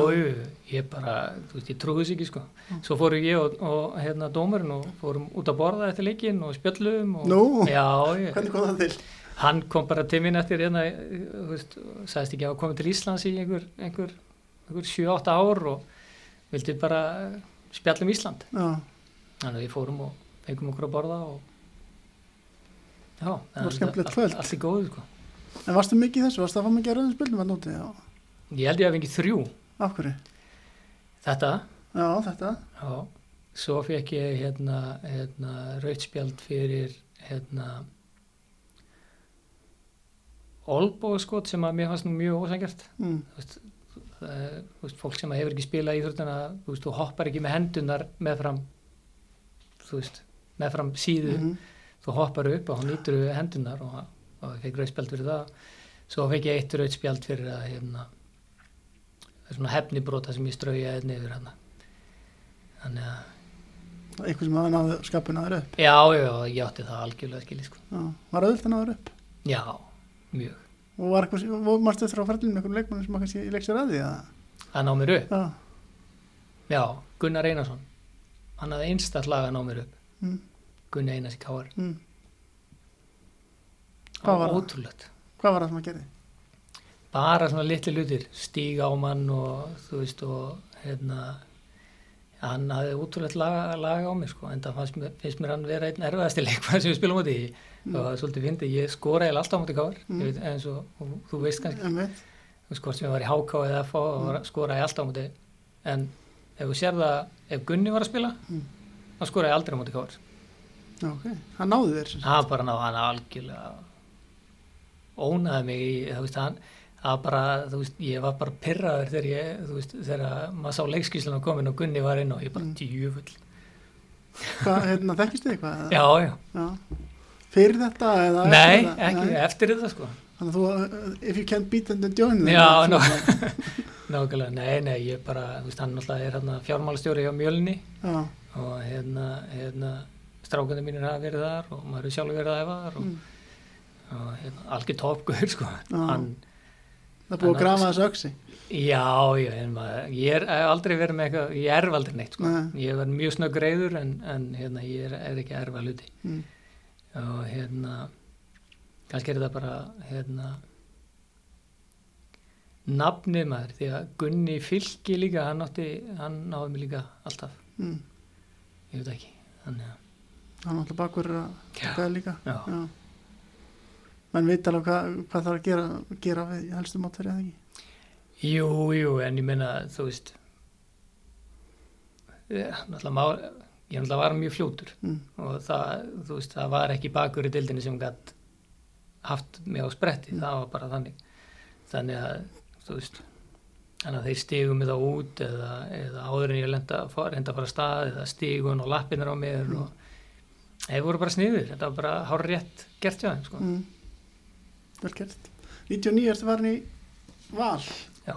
B: ég bara, þú veist, ég trúði þess ekki, sko. Svo fóru ég og, og hérna dómarinn og fórum út að borða eftir leikin og spjöllum og...
A: Nú?
B: Já, ég,
A: Hvernig kom það til?
B: hann kom bara til mín eftir hérna, þú veist, sagðist ekki að komið til Íslands í einhver, einhver, einhver 7-8 ár og vildi bara spjallum Ísland.
A: Já,
B: Þannig að við fórum og fengum okkur að borða og já,
A: Það var skemmtilegt kvöld.
B: Allt í góðu, sko.
A: en varstu mikið í þessu, varstu að fá mikið að rauðum spilnum að núti, já,
B: Ég held ég að fengið þrjú
A: af hverju?
B: þetta,
A: Já, þetta,
B: já, svo fekk ég hérna, hérna rautspjald fyrir hérna olbóðskot sem að mér fannst nú mjög ósangjart
A: mm.
B: þú veist, það er, þú veist, fólk sem hefur ekki spilað íþróttina, þú veist, þú hoppar ekki með hendunar meðfram þú veist, meðfram síðu
A: Mm
B: þú hoppar upp og hann nýtur við hendunar og, ég fekk rauðspjald fyrir það. Svo fekk ég eitt rauðspjald fyrir að það er svona hefnibróta sem ég straujaði niður hann þannig að
A: eitthvað sem hafa náðu skapin aður upp?
B: Já, já, ég átti það algjörlega skilið sko.
A: var auðvitað náður upp?
B: Já, mjög,
A: og var eitthvað, og marstu eftir á ferðinu með einhvern leikmannum sem að kannski leik sér að að,
B: að ná mér upp?
A: Já,
B: já, Gunnar Einarsson. Hann hafði einstall að ná mér upp.
A: Mm,
B: Gunni Einars í Káar
A: mm. Hvað var það?
B: ótrúlegt
A: hvað var það sem að gerði?
B: bara svona litli lutir stíga á mann og þú veist og hérna hann hafði útrúlegt laga, laga á mig sko en það fannst, mér- finnst mér hann vera einn erfiðasti leikmann sem við spilum á því
A: Mm.
B: og það svolítið fyndi, ég skora eða alltaf á móti káar
A: Mm.
B: mm. eins og, og þú veist kannski veist hvort sem ég var í HK eða FH og
A: Mm.
B: mm. skoraði alltaf á móti en ef þú sér það ef Gunni var að spila
A: Mm.
B: þá skoraði ég aldrei á móti káar
A: ok, hann náði þér
B: hann bara náði hann algjörlega ónaði mig í, þú veist, hann að bara, þú veist, ég var bara pyrraður þegar ég, þú veist, þegar maður sá leikskísluna komin og Gunni var inn og ég bara
A: Mm.
B: djúfull.
A: hvað, hérna, þekkist þið eitthvað?
B: Já, já.
A: Já. fyrir þetta eða
B: Nei,
A: eftir þetta?
B: ekki,
A: Nei.
B: eftir þetta sko.
A: þannig að þú, uh, if you can't beat them then join them
B: Já, ná, nákvæmlega, nei, nei, ég bara, þú veist, hann náttúrulega er hérna fjármálastjóri hjá Mjölni
A: já,
B: og hérna, hérna, strákandi mínir hafa verið þar og maður er sjálfur verið að þar og,
A: mm,
B: og hérna, algjör toppgur, sko. Hann,
A: Það búið að grafa þessu öksi.
B: Já, já, en maður, ég er aldrei verið með eitthvað, ég erf aldrei neitt, sko.
A: Nei.
B: Ég var mjög snögg reyður en, en hérna, ég er, er ekki erfa hluti.
A: Mm.
B: Og hérna, kannski er þetta bara, hérna, nafnið maður, því að Gunni Fylki líka, hann átti, hann náði mig líka alltaf,
A: Mm.
B: ég veit ekki, þannig að,
A: Það er náttúrulega bakur að það líka. Menn veit alveg hvað, hvað þarf að gera, gera við helstu mótverið eða ekki.
B: jú, jú, en ég meina, þú veist, ég, náttúrulega, má, ég náttúrulega var mjög fljótur,
A: Mm.
B: og það, þú veist, það var ekki bakur í dildinni sem gætt haft mig á spretti, það var bara þannig. Þannig að, þú veist þannig að þeir stigum mig þá út eða, eða áður en ég lenda, reynda að fara að stað eða stigun og lappinir á mér og þeir voru bara sniður þetta var bara hár rétt gert hjá þeim sko.
A: Mm. Vel gert. 99 ertu farin í val.
B: já,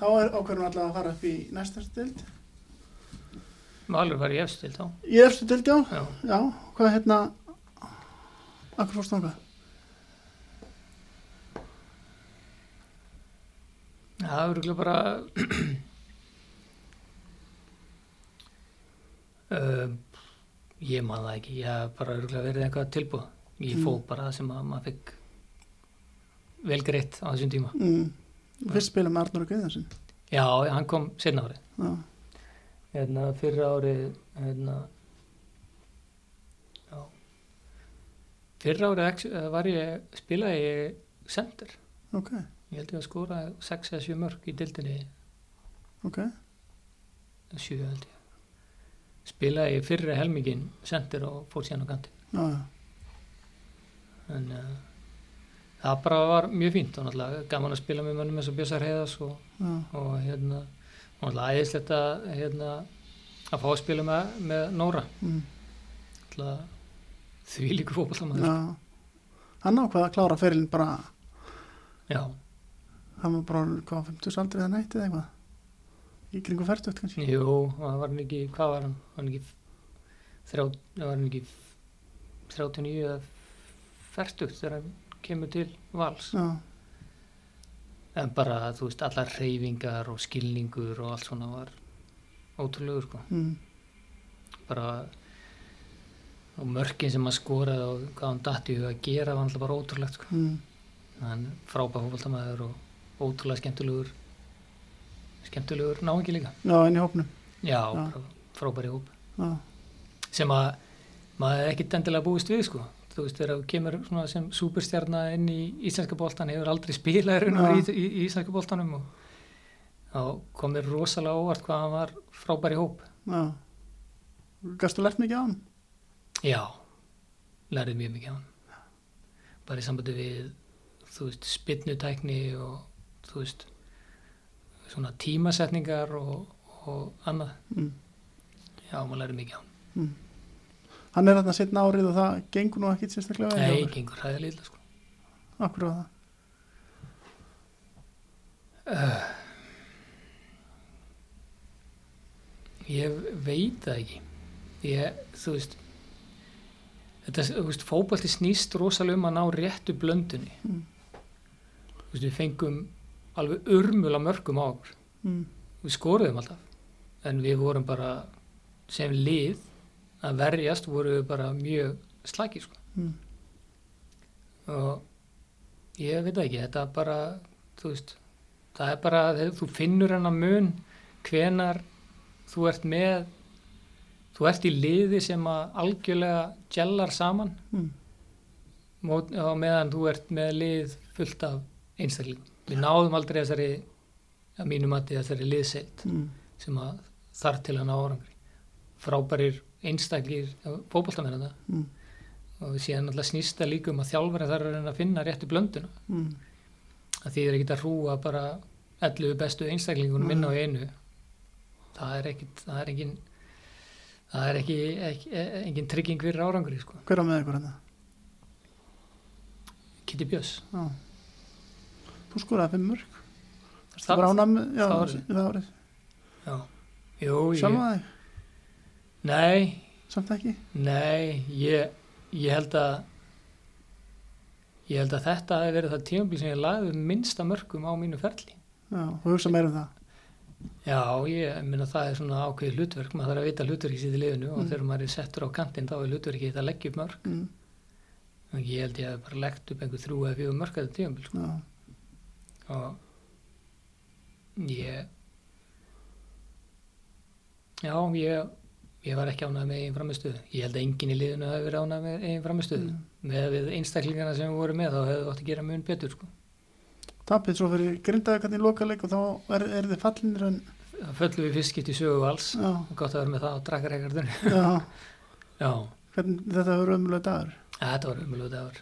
A: Þá er ákveðum alltaf að fara upp í næsta stild.
B: Valur var í efstild þá
A: Í efstu stild, já.
B: já,
A: Já, hvað hérna, akkur fórst þangað?
B: það var örugglega bara um, ég man það ekki ég hef bara örgulega verið eitthvað tilbúð ég
A: Mm.
B: fóð bara það sem að maður fikk vel greitt á þessum tíma.
A: Mm. Fyrst spila með Arnur og Guðjónsson.
B: já, hann kom setna árið.
A: Já,
B: hérna, fyrra árið hérna, já. Fyrra árið eh, var ég spilaði ég center.
A: Ok,
B: ég held ég að skora 6 eða 7 mörg í dildinni
A: ok.
B: 7 held ég spilaði ég fyrra helmingin center og fór síðan á kanti en uh, það bara var mjög fínt. Og náttúrulega gaman að spila með mönnum eins og Bjössar Heiðas og, og hérna og náttúrulega æðislegt að hérna, að fá að spila með, með Nóra.
A: Mm.
B: náttúrulega því líku fótballamaður
A: já. Hann ákvað að klára ferilin bara,
B: já,
A: hann var bara, hvað, 50 aldrei eða neitt eða eitthvað? Í kringu færtugt kannski?
B: jú, það var hann ekki hvað var hann, var hann ekki þrjá, var hann ekki 39 eða 40 þegar hann kemur til vals
A: Já,
B: en bara, þú veist, allar reyfingar og skilningur og allt svona var ótrúlegur, sko
A: mm.
B: bara og mörkin sem hann skoraði og hvað hann hug að gera var alltaf bara ótrúlegt, sko
A: Mm.
B: hann frábæð fótballtamaður og ótrúlega skemmtilegur skemmtilegur náingi líka
A: Já, inn í hópnum.
B: já,
A: Já.
B: frábæri hóp
A: Já,
B: sem að maður er ekkit endilega búist við sko þú veist þegar þú kemur sem superstjarna inn í íslenska boltan hefur aldrei spilað í, í, í, í íslenska boltanum og þá kom mér rosalega óvart hvað hann var frábæri hóp
A: já. Gastu lært mikið á hann?
B: já, lærið mjög mikið á hann bara í sambandi við þú veist, spinnutækni og þú veist svona tímasetningar og, og annað
A: Mm.
B: já, maður lærið mikið á hann
A: Mm. Hann er þarna setna árið og það gengur nú ekkit sérstaklega
B: nei, gengur hæðilega sko
A: Akkur á það.
B: Ég veit það ekki. Ég, þú veist, þetta, þú veist, fótbolti snýst rosalega um að ná réttu blöndunni.
A: Mm.
B: Þú veist, við fengum alveg urmul á mörgum á okkur.
A: Mm.
B: Við skoruðum alltaf. En við vorum bara, sem lið, að verjast voru við bara mjög slækir, sko.
A: Mm.
B: Og ég veit ekki, þetta er bara, þú veist, það er bara, þú finnur hennar mun hvenar þú ert með þú ert í liði sem að algjörlega gjellar saman
A: Mm.
B: á meðan þú ert með lið fullt af einstaklingum. Við náðum aldrei þessari að mínum að þessari liðseilt
A: Mm.
B: sem að þarf til að ná árangri. Frábærir einstaklir fótboltamennar
A: Mm.
B: og við séum alltaf snýsta líka um að þjálfari þarf að finna réttu blönduna.
A: Mm.
B: að því er ekki að hrúa bara 11 bestu einstaklingunum inn á einu það er ekkit það er engin það er ekki, ekki engin trygging fyrir árangri sko.
A: Hver á með ykkur hérna?
B: Kitty Björns.
A: Þú skoraði fimm mörg. Það
B: það,
A: var já,
B: það árið.
A: það árið.
B: já, jú, ég,
A: Sjálfa þig,
B: nei,
A: samt ekki.
B: nei ég, ég held að ég held að þetta hefur verið það tímabil sem ég lagði minnsta mörgum á mínu ferli
A: Já, þú hugsa meira um það.
B: Já, ég minna það er svona ákveðið hlutverk, maður þarf að vita hlutverkið sitt í liðinu og
A: Mm.
B: þegar maður er settur á kantinn þá er hlutverkið þetta að leggja upp mörg.
A: Mm.
B: Og ég held ég hef bara leggt upp einhver þrjú eða fjögur mörg að þetta tímabil sko.
A: Já,
B: og ég já, ég ég var ekki ánægð með eigin framistöðu ég held að enginn í liðinu hefði verið ánægð með eigin framistöðu
A: Mm.
B: með við einstaklingarna sem við vorum með þá hefði ótt að gera mun betur sko.
A: tapið svo fyrir grindaði í lokaleik og þá er, er þið fallinir en
B: föllum við fyrst skipt í sögu vals.
A: Já,
B: gott að vera með það á drakkareikardunni
A: já,
B: já,
A: hvernig þetta hefur ömulega dagur.
B: þetta var umlúið dagur.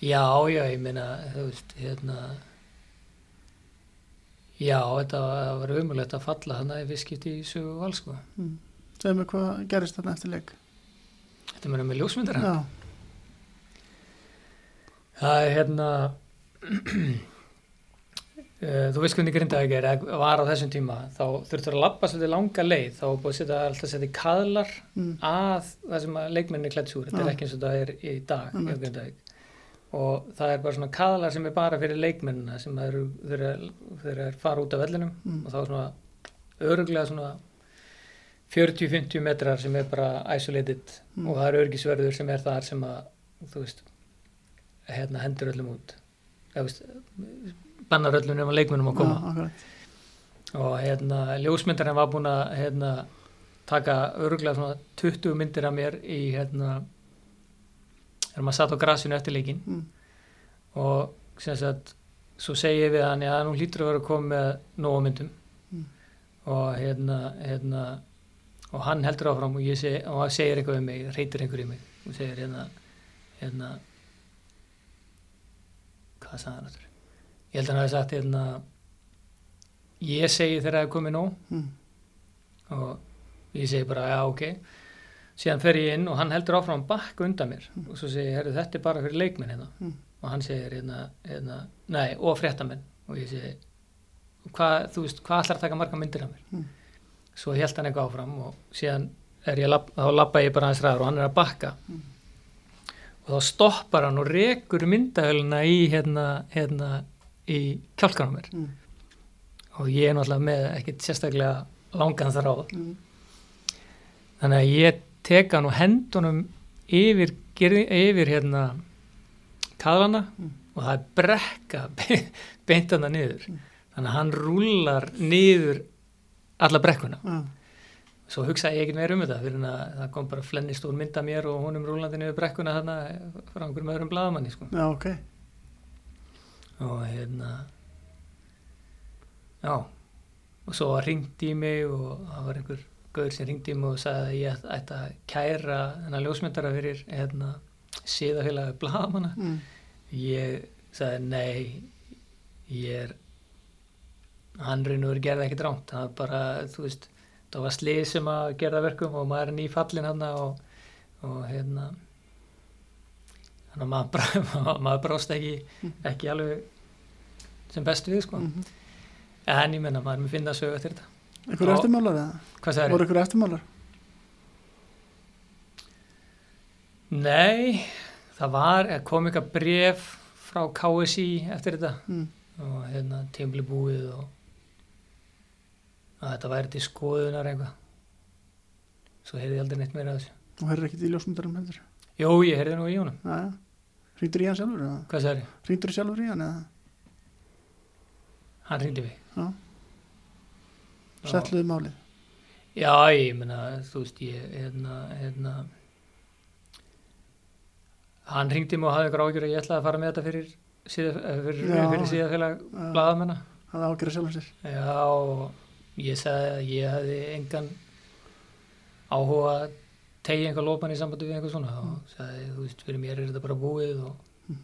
B: Já, já, ég veist, hérna já, þetta var- umlúið að falla þannig að við skipt í sögu vals sko.
A: Mm. Segðu mig hvað gerist þarna eftir leik.
B: þetta meina með ljósmyndara
A: Já,
B: Það er hérna eh, þú veist hvernig grindaði er var á þessum tíma þá þurftur að lappa svolítið langa leið þá er búið að setja alltaf setja kaðlar
A: mm.
B: að það sem að leikmenninni klætt súr þetta er ekki eins og það er í dag. Grindavík og það er bara svona kaðlar sem er bara fyrir leikmennina sem eru þeir fara út af vellinum
A: Mm.
B: og þá er svona öruglega svona 40-50 metrar sem er bara isolated
A: Mm.
B: og það er örgisverður sem er þar sem að þú veist hérna hendur öllum út eða veist bannar öllum nema leikmennum að koma
A: akkurat.
B: og hérna ljósmyndarinn var búin að hérna taka öruglega svona 20 myndir af mér í hérna þegar maður satt á grasinu eftir leikin
A: Mm.
B: og sem sagt svo segi ég við hann að nú hlýtur að vera að koma með nógu myndum
A: Mm.
B: og hérna, hérna og hann heldur áfram og ég segi og hann segir eitthvað um mig, reytir einhver í mig og segir hérna hérna hvað sagði hann aftur ég held að hann hafi sagt hérna ég segi þegar það er komið nóg
A: Mm.
B: og ég segi bara já ok síðan fer ég inn og hann heldur áfram bakk undan mér og svo segi ég þetta er bara fyrir leikmenn hérna
A: Mm.
B: og hann segir hérna, hérna nei og fréttamenn og ég segi hvað, þú veist, hvað ætlar að taka marga myndir af mér
A: Mm.
B: svo held hann eitthvað áfram og síðan er ég, þá lappa ég bara hans ræður og hann er að bakka
A: Mm.
B: og þá stoppar hann og rekur myndahöluna í hérna, hérna í kjálkanum mér
A: Mm.
B: og ég er náttúrulega með ekkit sérstaklega langan þráð
A: Mm.
B: þannig að ég tek hann og hendunum yfir, yfir hérna kaðlana
A: Mm.
B: og það er brekka be- beint hann niður
A: Mm.
B: þannig að hann rúlar niður alla brekkuna
A: Já,
B: svo hugsaði ég ekkert meira um þetta fyrir að það kom bara flennist úr mynda mér og honum rúlandi niður brekkuna þarna frá einhverjum öðrum blaðamanni sko.
A: já, ok.
B: og hérna já og svo ringt í mig og það var einhver gaur sem ringdi mig og sagði að ég ætti- að kæra þennan ljósmyndara fyrir hérna síðafélagi blaðamanna.
A: Mm.
B: ég sagði nei ég er hann reynur gerði ekkert rámt það var bara, þú veist það var slið sem að gerða verkum og maður er nýfallin hann og, og hérna þannig að maður, maður brást ekki ekki alveg sem best við sko.
A: Mm.
B: en ég menna maður er með finna sögu eftir þetta
A: Einhver
B: Já.
A: eftirmálar eða? Voru einhver eftirmálar?
B: Nei, það var, eh, kom eitthvað bref frá KSI eftir þetta
A: Mm.
B: og hérna tímli búið og að þetta væri til skoðunar eitthvað svo heyrði ég aldrei neitt meira af þessu
A: Og er ekkert í ljósmyndarum heldur.
B: Jú, ég heyrði nú í
A: Já, já. Ringdur í hann sjálfur
B: hvað sagði
A: Ringdur sjálfur í hann eða?
B: hann ringdi mig
A: Já. Settluðu málið.
B: Já, ég meina, þú veist, ég, hérna, hérna, hann ringdi mig og hafði ágjör að ég ætlaði að fara með þetta fyrir, eh, fyrir,
A: Já.
B: fyrir síðafélag
A: Já.
B: blaðamennar.
A: Það ágjör að sjálfur sér.
B: Já, og ég sagði að ég hefði engan áhuga að tegja einhver lópan í sambandi við einhver svona og sagði, þú veist, fyrir mér er þetta bara búið og,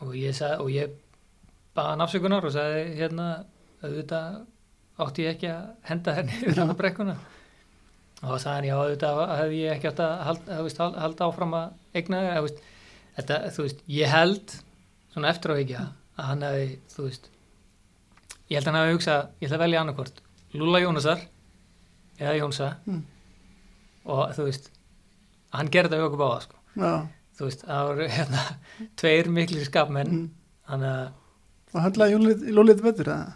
B: og ég sagði, og ég baða hann afsökunar og sagði, hérna, auðvitað átti ég ekki að henda henni yfir hann brekkuna og sagði hann, já, auðvitað hefði ég ekki átt að halda, veist, hal- halda áfram að veist, þetta, þú veist, ég held svona eftir á ekki að hann hefði, þú veist ég held að hann hafi hugsað, ég ætla að velja annarkvort Lúla Jónasar eða Jónsa
A: Mm.
B: og þú veist hann gerði þetta við okkur báða sko.
A: Já,
B: þú veist, það voru hérna tveir miklir skapmenn
A: mm.
B: þannig að,
A: og höndlaði Lúlið Lúlið betur eða?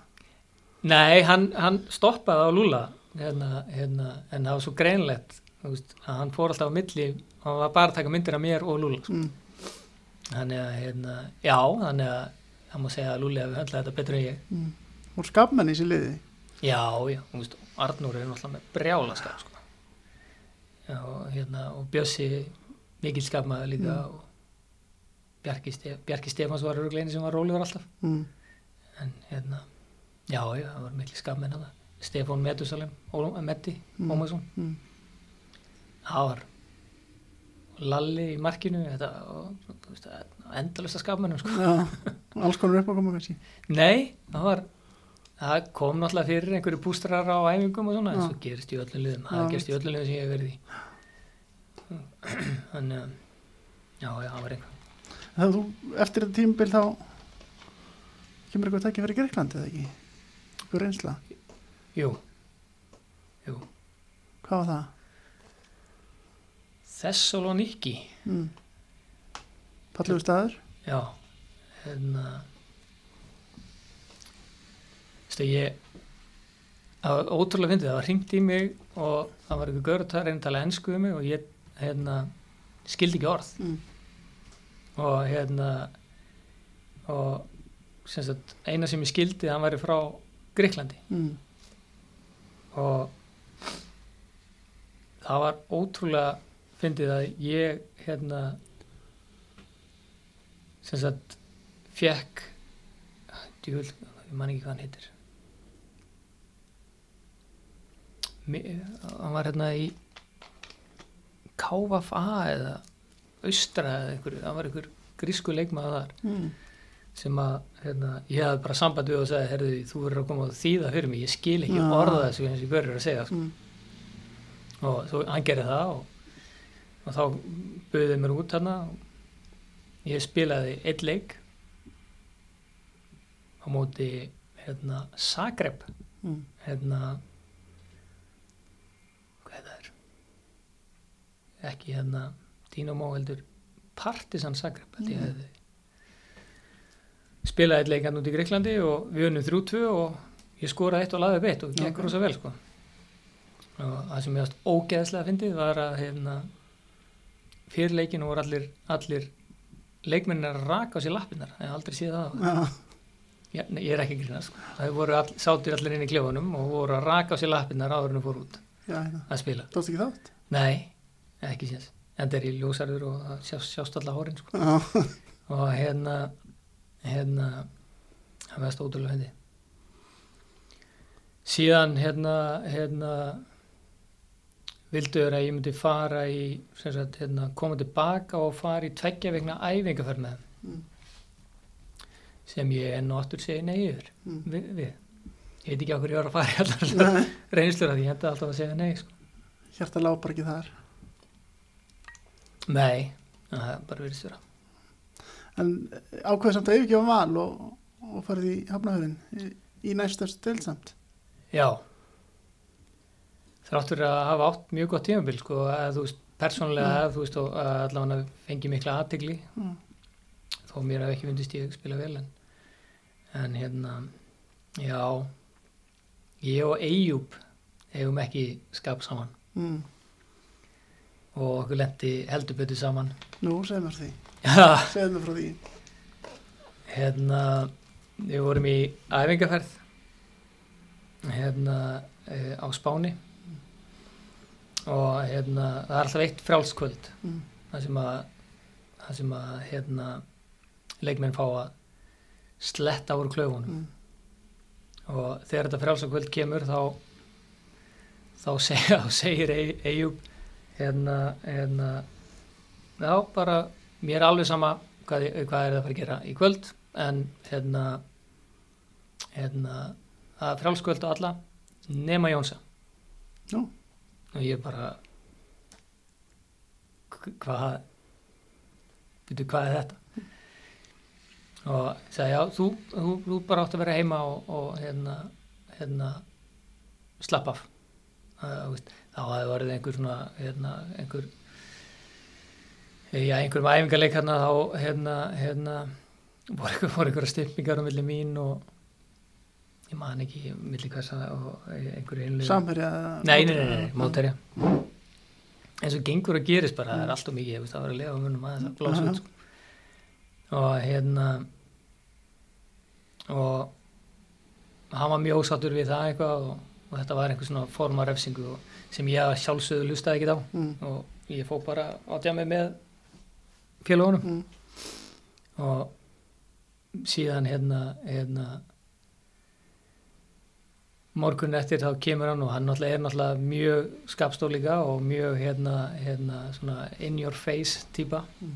B: Nei, hann, hann stoppaði á Lúla hérna, hérna, en það var svo greinlegt veist, að hann fór alltaf á milli hann var bara að taka myndir af mér og Lúla sko.
A: mm.
B: þannig að, hérna, já þannig að, það má segja að Lúli hafi höndlaði þetta betur en ég
A: Mm. og skapmenn í sér liði
B: Já, já, þú veist, Arnúr er náttúrulega með brjálaskap, sko. Já, og hérna, og Bjössi, mikill skapmaður líka
A: Mm.
B: og Bjarki, Stef, Bjarki Stefáns var örugleini sem var rólegur alltaf.
A: mm.
B: En hérna, já, já, það var mikil skapmenn að það. Stefán Metusalem, Ólum, Metti,
A: Mm.
B: Ómarsson,
A: Mm.
B: það var Lalli í markinu, þetta, endalista skapmennum, sko.
A: Já, alls konar upp að koma kannski
B: Nei, það var það kom náttúrulega fyrir einhverju bústrar á æfingum og svona, en svo gerist í öllum liðum það gerist í öllum liðum sem ég hef verið í þannig að já, já, það var einhver
A: Þegar þú, eftir þetta tímabil þá kemur eitthvað tækja fyrir Greiklandi eða ekki? Eitthvað reynsla?
B: Jú, jú
A: Hvað var það?
B: Thessaloniki
A: Mm. Fallegu staður?
B: já, hérna veistu, ég það var ótrúlega fyndið, það var hringt í mig og það var einhver gaur að reyna að tala ennsku um mig og ég, hérna skildi ekki orð
A: Mm.
B: og hérna og eina sem ég skildi hann væri frá Greiklandi
A: Mm.
B: og það var ótrúlega fyndið að ég hérna sem sagt fekk djúl, ég man ekki hvað hann heitir hann var hérna í KFA eða Austra eða einhverju, hann var einhver grísku leikmaður þar
A: Mm.
B: Sem að hérna, ég hafði bara samband við og sagði, herðu, þú verður að koma og þýða fyrir mig, ég skil ekki
A: Já.
B: orða þessu eins og ég börður að segja sko.
A: Mm.
B: og svo hann gerði það og, og þá buðið mér út hérna ég spilaði eitt leik á móti hérna Zagreb
A: Mm.
B: hérna hvað það er ekki hérna Dynamo heldur Partisan held ég
A: Mm.
B: hefði spilaði eitt leikann út í Greiklandi og við unnum 3-2 og ég skoraði eitt og laði upp eitt og gekk
A: Ok.
B: rosa vel sko og það sem ég varst ógeðslega fyndið var að hérna, fyrir leikinu voru allir, allir leikmennir að raka á sér lappinnar ég hef aldrei séð það
A: Já.
B: ég, nei, ég er ekki að grina sko. það voru all, sátir allir inn í klefunum og voru að raka á sér lappinnar áður en fóru út
A: Já, hérna.
B: að spila
A: Tókst ekki þátt?
B: nei, ekki séns en það er í ljósarður og það sjást, sjást alla hórin sko. Og hérna hérna það veist ótrúlega hindi síðan hérna hérna vilduður að ég myndi fara í sem sagt, hérna, koma tilbaka og fara í tveggja vegna æfingaferð með
A: Mm.
B: sem ég enn og aftur segi nei yfir
A: Mm.
B: við, við. ég veit ekki á hverju ég var að fara allar
A: Nei,
B: reynslur að ég enda alltaf að segja nei sko.
A: hjarta lág bara ekki þar.
B: nei, það er bara stjóra
A: En ákveð samt að yfirgefa val og, og farið í hafnahöfin í, í næstöðst deilsamt.
B: Já Þráttur að hafa átt mjög gott tímabil sko, að þú veist, persónulega
A: Mm.
B: að þú veist, og að allavega fengi mikla aðtegli
A: Mm.
B: þó mér hef ekki fundist ég spila vel en, en hérna já ég og Eyjúb hefum ekki skap saman
A: Mm.
B: og okkur lendi heldur betur saman
A: Nú, segð mér því. Segð mér frá því.
B: hérna við vorum í æfingaferð hérna e, á Spáni og hérna það er alltaf eitt frjálskvöld
A: Mm.
B: það sem að það sem að hérna leikmenn fá að sletta úr klöfunum
A: Mm.
B: og þegar þetta frjálskvöld kemur þá þá segir, þá segir Ey- Eyjúb hérna, hérna já bara mér er alveg sama hvað, hvað er það að fara að gera í kvöld en hérna hérna það er frjálskvöld á alla nema Jónsa.
A: Já.
B: og ég bara "Hva- hvað veitu hvað er þetta? Og sagði já þú, þú, þú bara átt að vera heima og, og hérna, hérna slapp af. Uh, þá hafði verið einhver svona hérna, einhver í einhverjum æfingarleik hérna þá hérna, hérna voru voru einhverja stimpingar á milli mín og ég man ekki milli hversa og einhverju einlega
A: Samherja
B: Nei, nei, nei, nei, mótærja eins og gengur að gerist bara, það er alltaf mikið ég veist, það var að lega um munum að það blása út sko. og hérna og hann var mjög ósattur við það eitthvað og, og þetta var einhver svona form af refsingu og, sem ég sjálfsögðu lustaði ekki á
A: mm.
B: og ég fó bara á djami með félagunum
A: Mm.
B: og síðan hérna, hérna morgun eftir þá kemur hann og hann náttúrulega er náttúrulega mjög skapstól líka og mjög hérna, hérna svona in your face típa
A: Mm.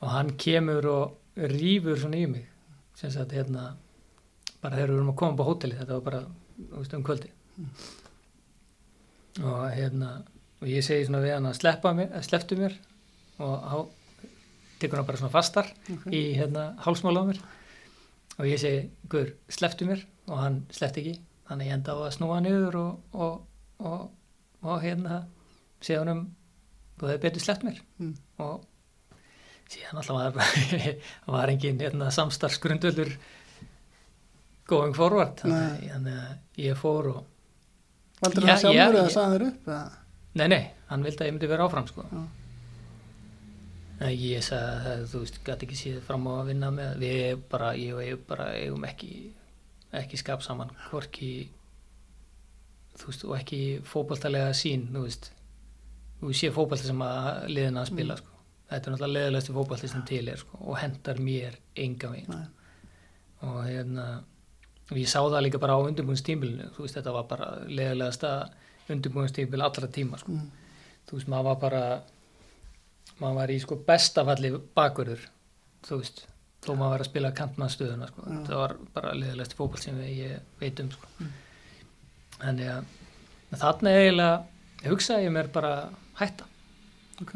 B: og hann kemur og rýfur svona í mig. Sem sagt hérna bara þegar við erum að koma upp á hóteli þetta var bara veist, um kvöldi og hérna og ég segi svona við hann að sleppa mér, að slepptu mér og þá tekur hann bara svona fastar
A: Ok.
B: í hérna hálsmála á mér og ég segi, guður, slepptu mér og hann sleppti ekki, þannig ég enda á að snúa niður og, og, og, og hérna segja hann um þú hefði betur sleppt mér
A: Mm.
B: og síðan alltaf var var engin hérna, samstarfsgrundöldur going forward þannig þannig að ég fór og
A: Valdur það sjálfur
B: já,
A: eða sagði þér upp?
B: Nei, nei, hann vildi að ég myndi vera áfram sko.
A: Já.
B: En ég sagði að þú veist, gæti ekki síðan fram á að vinna með, við bara, ég og ég bara eigum ekki, ekki skap saman, hvorki, þú veist, og ekki fótballtalega sín, þú veist, þú sé fótballta sem að liðina að spila, sko. Þetta er náttúrulega leðilegstu fótballti sem til er, sko, og hendar mér enga veginn.
A: Nei.
B: Og hérna, og ég sá það líka bara á undirbúinstímbilinu, þú veist, þetta var bara leðilegasta undirbúinstímbil allra tíma, sko
A: Mm.
B: þú veist, maður var bara maður var í sko bestafalli bakverður, þú veist þó maður var að spila kantmannstöðuna sko.
A: Já.
B: það var bara liðalegt fókbal sem ég veit um sko.
A: Mm.
B: þannig að þarna eiginlega hugsaði ég mér bara hætta
A: Ok.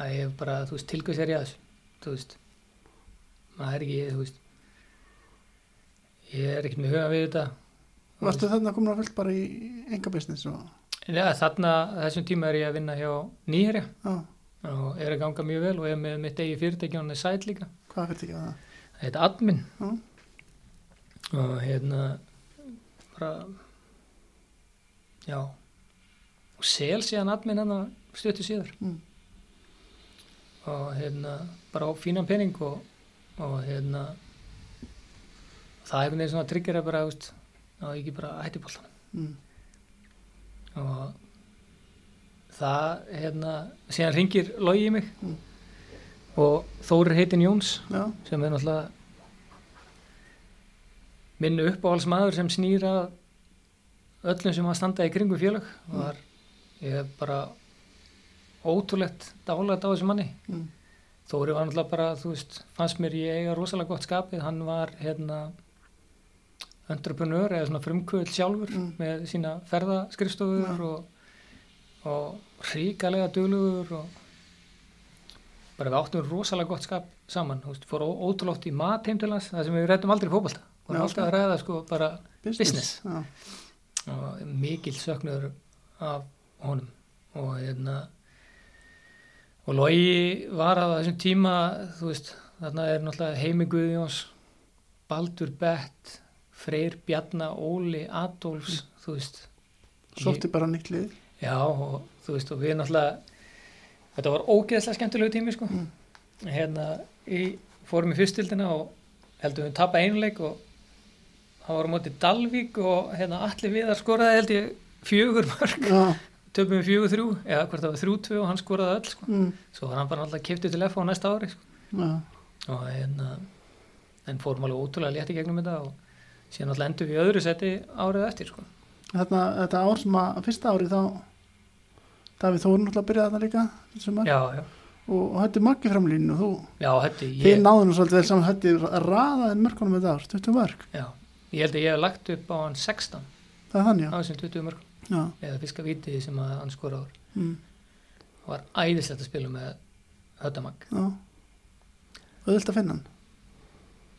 B: að ég bara, þú veist, tilgjöð sér í að þessu þú veist maður er ekki, þú veist ég er ekkert með huga við þetta
A: Varstu þarna komin að fullt bara í enga business og
B: Já, þarna, þessum tíma er ég að vinna hjá Nýherja
A: já,
B: og er að ganga mjög vel og er með mitt eigi fyrirtæki og hann er sæt líka
A: hvað fyrir ekki að það?
B: það heit admin
A: Já.
B: og hérna bara já og sel síðan admin hann stuttu síðar
A: Mm.
B: og hérna bara á fínan pening og, og hérna það er einhvern veginn svona tryggir að bara veist, að ekki bara hætti bóltan
A: Mm.
B: og það hérna síðan ringir logi í mig
A: Mm.
B: og Þórir heitin Jóns
A: Já,
B: sem er náttúrulega minn uppáhaldsmaður sem snýra öllum sem að standa í kringu félag og var ég er bara ótrúlegt dálægt á þessu manni
A: mm.
B: Þóri var náttúrulega bara, þú veist, fannst mér ég eiga rosalega gott skapið, hann var hérna entrepreneur eða svona frumkvöld sjálfur
A: Mm.
B: með sína ferðaskrifstofur
A: Já.
B: og, og ríkalega duglugur og bara við áttum rosalega gott skap saman, veist, fór ó- ótrúlegt í mat heim til hans, það sem við rættum aldrei í fótbolta. Og alltaf
A: ok.
B: að ræða sko bara Business.
A: Já,
B: og mikil söknuður af honum. Og hérna og Logi var að þessum tíma þú veist, þarna er náttúrulega Heimi Guðjóns Baldur Bett Freyr Bjarna Óli Adolfs, þú veist.
A: Sótti bara nýtt lið
B: já og þú veist og við náttúrulega þetta var ógeðslega skemmtilegu tími sko
A: Mm.
B: hérna í, fórum í fyrstildina og heldum við tapa einuleik og það var á móti Dalvík og hérna allir viðar skoraði held ég fjögur mörg
A: Já,
B: töpum við fjögur þrjú eða hvort það var þrjú tvö og hann skoraði öll sko.
A: mm.
B: svo var hann bara alltaf kiftið til F á næsta ári sko.
A: Já,
B: og hérna en fórum alveg ótrúlega létt í gegnum þetta og síðan alltaf endur við öðru seti árið eftir sko.
A: Þetta, þetta ár sem að fyrsta ári þá Davíð Þórun náttúrulega byrjaði þarna líka
B: já, já,
A: og, hætti Maggi framlínu og þú,
B: já, hætti
A: þið
B: ég,
A: náðu nú svolítið vel saman. Hætti raðaði mörkunum þetta ár, 20 mörg
B: já, ég held að ég hef lagt upp á hann 16
A: það er þannig,
B: á þessum 20 mörgum
A: já,
B: eða fiska vitið sem að hann skoraði. Á
A: mm.
B: var æðislegt að spila með höttamag
A: auðvilt að finna hann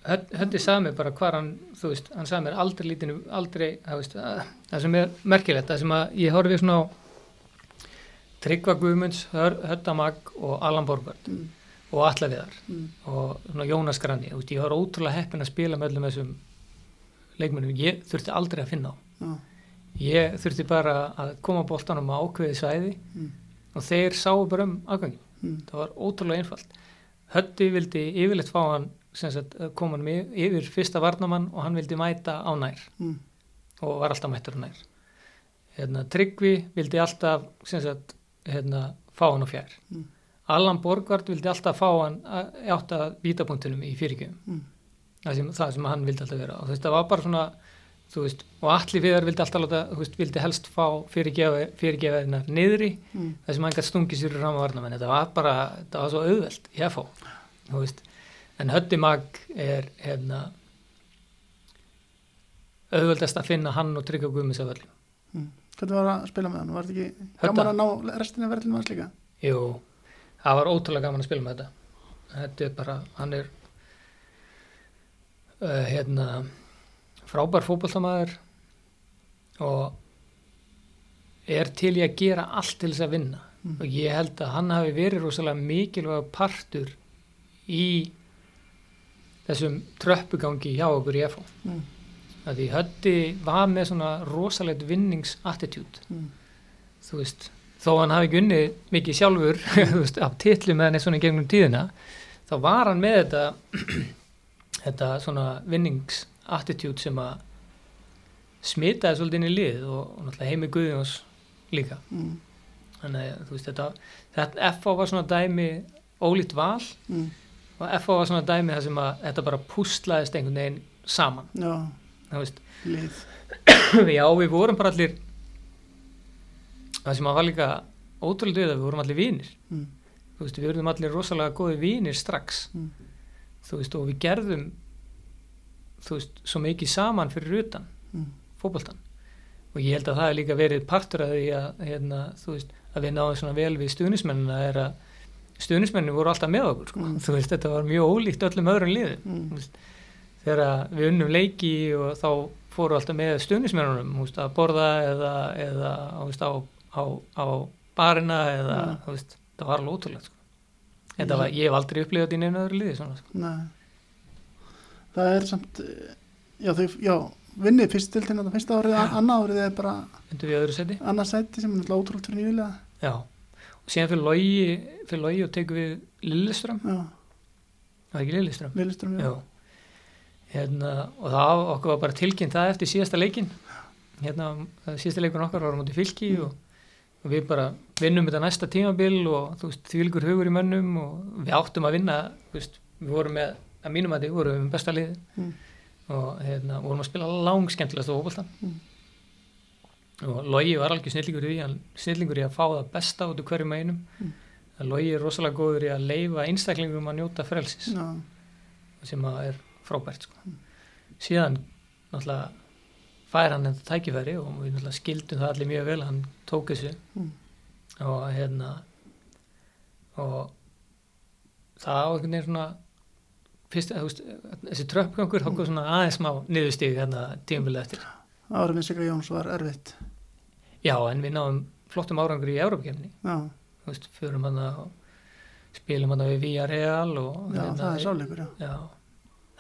B: Höndi mér bara hvað hann, þú veist, hann sagði mér aldrei lítinu, aldrei, það, veist, að, það sem er merkilegt, það sem að ég horfið svona á Tryggva Guðmunds, Höttamag og Allan Borgvard
A: mm,
B: og Alla Viðar
A: mm,
B: og svona Jónas Grani þú veist, ég var ótrúlega heppin að spila með öllum þessum leikmennum, ég þurfti aldrei að finna á.
A: Já,
B: ég þurfti bara að koma bóltanum á ákveði svæði
A: mm,
B: og þeir sáu bara um afgangin
A: mm,
B: það var ótrúlega einfalt. Hötti vildi yfirleitt fá hann koma hann yfir, fyrsta varnamann og hann vildi mæta á nær
A: mm,
B: og var alltaf mættur á nær. Hérna, Tryggvi vildi alltaf sagt, hérna, fá hann á fjær.
A: Mm.
B: Allan Borgvard vildi alltaf fá hann að- átt að vítapunktunum í fyrirgjöfum.
A: Mm,
B: það sem, það sem hann vildi alltaf vera. Og það var bara svona veist, og allir viðar vildi alltaf láta, veist, vildi helst fá fyrirgefa, fyrirgefa hennar niðri.
A: Mm,
B: það sem hann gæti stungið sér í rámavarnum en þetta var bara, þetta var svo auðvelt ég fá, þú veist en Hötti Mag er hérna auðveldast að finna hann og tryggja guðmis af öllum
A: mm. Hvernig var að spila með hann? Var þetta ekki
B: Hödda.
A: gaman að ná restina verðlum hans líka?
B: Jú, það var ótrúlega gaman að spila með þetta þetta er bara, hann er uh, hérna frábær fótballtamaður og er til í að gera allt til þess að vinna
A: Mm.
B: og ég held að hann hafi verið rosalega mikilvæg partur í þessum tröppugangi hjá okkur í FH
A: Mm,
B: að því Hötti var með svona rosalegt vinningsattitút.
A: Mm,
B: þú veist, þó hann hafi ekki unnið mikið sjálfur, veist, af titlu með henni svona í gegnum tíðina, þá var hann með þetta þetta svona vinningsattitút sem að smitaði svolítið inn í lið og, og náttúrulega heimi Guðjóns líka.
A: Mm,
B: þannig að þú veist þetta, þetta FH var svona dæmi ólíkt val.
A: Mm,
B: og FH var svona dæmi þar sem að þetta bara pústlaðist einhvern veginn saman.
A: Já,
B: já við vorum bara allir það sem að var líka ótrúlega við að við vorum allir vinir.
A: Mm,
B: veist, við verðum allir rosalega góði vinir strax.
A: Mm,
B: veist, og við gerðum þú veist, svo mikið saman fyrir utan
A: mm,
B: fótboltan og ég held að það er líka verið partur að því að, hérna, þú veist, að við náðum svona vel við stuðnismennina er að stuðnismennin voru alltaf með okkur sko.
A: Mm.
B: veist, þetta var mjög ólíkt öllum öðrum liðum
A: mm,
B: þegar við unnum leiki og þá fóru alltaf með stuðnismennunum veist, að borða eða, eða veist, á, á, á barina eða
A: Mm.
B: það var alveg ótrúlegt sko. þetta var, ég hef aldrei upplifað þetta í neina öðru liði svona, sko.
A: Það er samt Já, þau, já, vinnið fyrstildin þetta fyrsta árið, annað árið er bara
B: seti
A: annað sæti sem er ótrúlt fyrir nýjulega
B: já, síðan fyrir logi fyrir logi og tekum við Lilleström
A: Já,
B: það er ekki Lilleström
A: Lillistrum, já.
B: Hérna, og það okkur var bara tilkynnt það eftir síðasta leikin hérna, síðasta leikun okkar var móti fylki
A: Mm.
B: og, og við bara vinnum þetta næsta tímabil og þú veist, þvílgur hugur í mönnum og við áttum að vinna veist, við vorum með, að mínum að þið vorum við besta lið
A: Mm.
B: og hérna, vorum að spila langskemmtilegast á fótboltan
A: Mm.
B: Og Logi var algjör snillingur í því hann snillingur í að fá það besta út úr hverjum einum
A: Mm.
B: að Logi er rosalega góður í að leifa einstaklingum að njóta frelsis
A: já,
B: sem að er frábært sko. síðan náttúrulega fær hann þetta tækifæri og við náttúrulega skildum það allir mjög vel hann tók þessu
A: Mm.
B: og hérna og það á einhvern veginn svona fyrst, þú veist, þessi tröppgangur þá kom svona aðeins smá niðurstig hérna tímabilið eftir
A: árið með Sigga Jóns var erfitt
B: já en við náðum flottum árangur í Európa-kefni
A: Já,
B: þú veist, hann og spilum hann við Villarreal og
A: já það er sáleikur, já.
B: Já,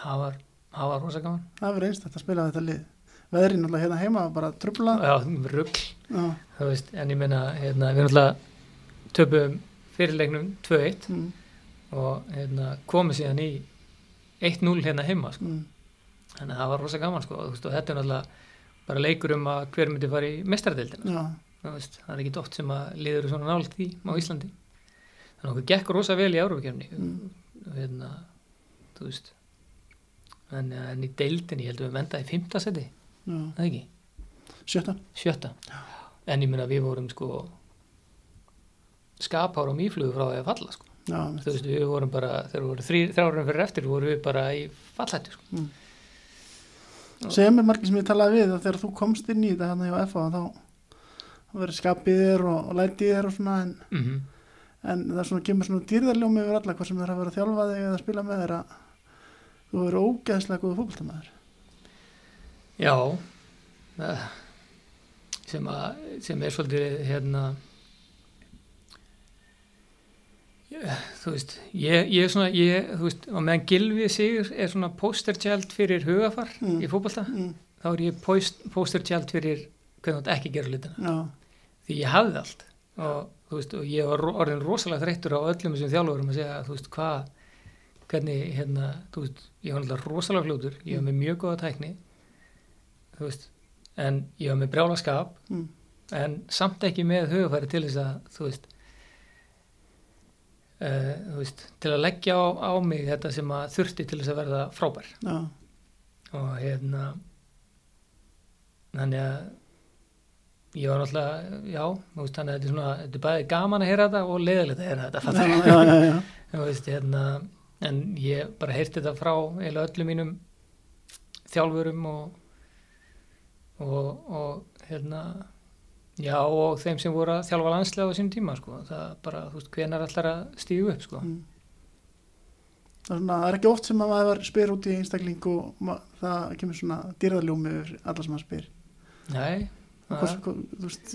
B: það var, það var rosa gaman.
A: Það verður einstætt að spila þetta lið. Veðrið náttúrulega hérna heima var bara trubla
B: já, rugg þú veist, en ég meina hérna, við náttúrulega töpum fyrirleiknum 2-1
A: mm,
B: og hérna, komum síðan í 1-0 hérna heima sko.
A: mm,
B: þannig að það var rosa gaman sko, þú veist, og þetta er náttúrulega bara leikur um að hver myndi fara í veist, það er ekki oft sem að liður svona nált því á Íslandi. Þannig að okkur gekk rosa vel í Európa-kefni
A: Mm.
B: hérna þú veist. En, en í deildinni, ég held að við mendaði í fimmta seti, það ekki?
A: Sjötta.
B: Sjötta. En ég meina við vorum sko skapár og mýflugur frá að falla sko.
A: Já,
B: þú veist við vorum bara þegar við vorum þrjárum fyrir eftir vorum við bara í fallættu sko.
A: mm. Sem er margir sem ég talaði við að þegar þú komst inn í þetta hérna hjá FA þá verður skapið þér og, og lætið þér og svona en,
B: mm
A: en það er svona kemur svona dýrðarljómi yfir alla hvað sem þeir hafa verið að þjálfa þig eða spila með þér að þú verður ógeðslega góð fókbaltamæður
B: já. Eh, sem, að, sem er svolítið hérna þú veist, ég, ég er svona ég, þú veist, og meðan Gilvi Sigur er svona postertjald fyrir hugafar
A: Mm.
B: í fótbolta,
A: mm,
B: þá er ég post, postertjald fyrir hvernig átt ekki að gera hlutina.
A: Já,
B: því ég hafði allt og, þú veist, og ég var orðin rosalega þreyttur á öllum þessum þjálfurum að segja, þú veist, hvað hvernig, hérna, þú veist ég var alltaf rosalega fljótur, ég var með mjög góða tækni þú veist en ég var með brjála skap
A: mm,
B: en samt ekki með hugafæri til þess að þú veist, uh, veist til að leggja á, á mig þetta sem að þurfti til þess að verða frábær.
A: Já,
B: og hérna þannig að ég var náttúrulega, já veist, þannig að þetta er svona, þetta er bæði gaman að heyra þetta og leiðilegt að heyra þetta
A: já, já,
B: þú veist, hérna en ég bara heyrti þetta frá eiginlega öllum mínum þjálfurum og og, og hérna já og þeim sem voru að þjálfa landslega á sínum tíma sko, það bara, þú veist, hvenar allar að stígu upp sko,
A: Mm. Það er, svona, það er ekki oft sem að maður spyr út í einstakling og ma- það kemur svona dýrðaljómi yfir alla sem maður spyr.
B: Nei
A: hvers, hvað, veist,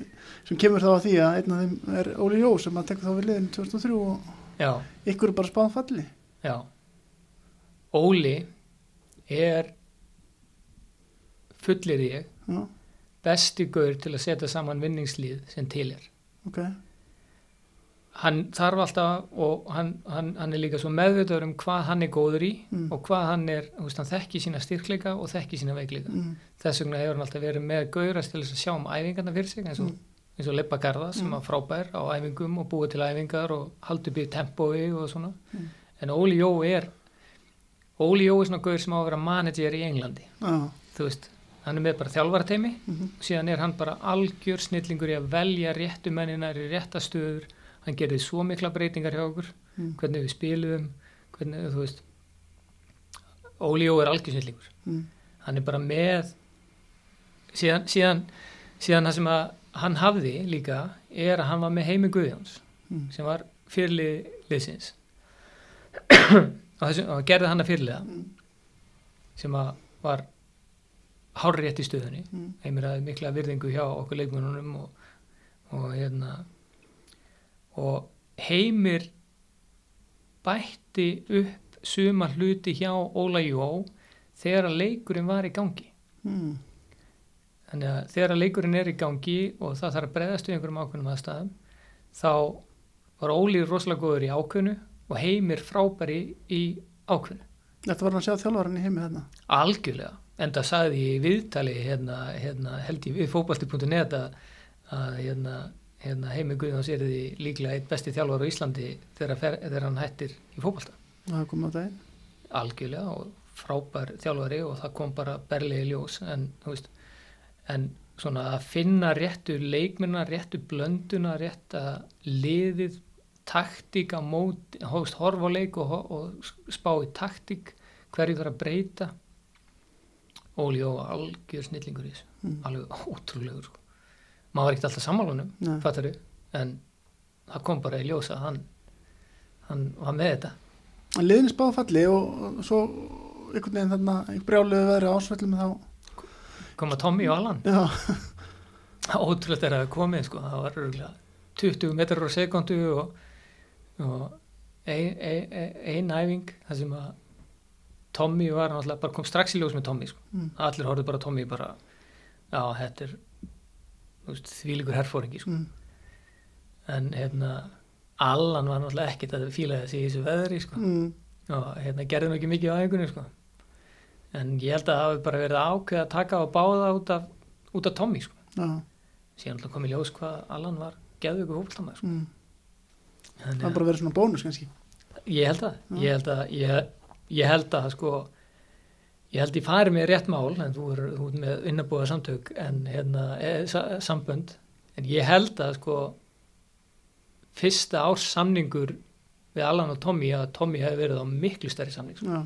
A: sem kemur þá að því að einn af þeim er Óli Jó sem að tekur þá við liðin 2003 og
B: já,
A: ykkur er bara spáð falli.
B: Já. Óli er fullir ég.
A: Já,
B: besti gaur til að setja saman vinningslið sem til er
A: ok,
B: hann þarf alltaf og hann, hann, hann er líka svo meðvitaður um hvað hann er góður í
A: Mm.
B: og hvað hann er, þú veist, hann þekki sína styrkleika og þekki sína veikleika
A: mm,
B: þess vegna hefur hann alltaf verið með gaurast til að sjá um æfingarna fyrir sig eins og,
A: Mm.
B: eins og Leppa Garða sem
A: Mm.
B: var frábær á æfingum og búið til æfingar og upp í tempói og svona
A: Mm.
B: en Óli Jó er Óli Jó er svona gaur sem á að vera manager í Englandi
A: já,
B: þú veist, hann er með bara þjálfarteimi
A: mhm,
B: síðan er hann bara algjör snillingur í að velja réttu menninar í rétta stöður. Hann gerði svo mikla breytingar hjá okkur.
A: Mm,
B: hvernig við spiluðum hvernig, þú veist. Óli Jó er algjör snillingur.
A: Mm,
B: hann er bara með síðan, síðan, síðan það sem að hann hafði líka er að hann var með heimi Guðjóns
A: mm,
B: sem var fyrirlið liðsins. Og, og gerði hann að fyrirliða.
A: Mm.
B: sem að var hárrétt í stöðunni.
A: Mm,
B: heimir aðeins mikla virðingu hjá okkur leikmennunum og, og hérna og heimir bætti upp suma hluti hjá Óla Jó þegar að leikurinn var í gangi.
A: Mm,
B: þannig að þegar að leikurinn er í gangi og það þarf að breyðast við einhverjum ákveðnum aðstæðum þá var Óli rosalega góður í ákveðnu og heimir frábæri í ákveðnu.
A: Þetta var hann að sjá þjálfarinn í heimi þarna?
B: Algjörlega en það sagði ég viðtali hérna, hérna, held ég við fótbalti.net að, að hérna, hérna, Heimi Guðjóns er því líklega eitt besti þjálfar á Íslandi þegar, fer, þegar hann hættir í fótbalta
A: og það kom á daginn.
B: Algjörlega og frábær þjálfari og það kom bara berlega í ljós. En, veist, en svona að finna réttu leikmina, réttu blönduna, rétta liðið, taktík á mót, hóst horf á leik og, og spá í taktík, hverju þarf að breyta. Óli og algjör snillingur í þessu,
A: mm,
B: alveg ótrúlegur. Sko. Maður var ekkert alltaf sammálunum, fattar en það kom bara í ljós að hann, hann var með þetta.
A: En liðin er spáð falli og, og svo einhvern veginn þarna einhver brjáluðu veðri ásvöllum þá
B: Koma Tommy og Allan.
A: já,
B: ótrúlega er að það komið sko, það var örgulega 20 metrar á sekundu og, og ein, ein, ein æfing þar sem að Tommy var náttúrulega bara kom strax í ljós með Tommy sko.
A: mm,
B: allir horfðu bara á Tommy bara já þetta er þú veist, þvílíkur herfóringi sko.
A: mm,
B: en hérna Allan var náttúrulega ekkert að fíla þessi í þessu veðri sko.
A: mm,
B: og hérna gerði ekki mikið á æfingunni sko. en ég held að það hafi bara verið ákveð að taka á báða út af, út af Tommy sko.
A: já,
B: síðan alltaf kom í ljós hvað Allan var geðveikur fólktamæður sko.
A: mm. Það
B: að-
A: bara verið svona bónus kannski
B: ég held að
A: Já.
B: ég held að ég, ég held að sko ég held ég fari með rétt mál en þú er, er með innabúða samtök en hérna e, sa, sambönd en ég held að sko fyrsta árs samningur við Allan og Tommy að Tommy hefði verið á miklu stærri samning sko.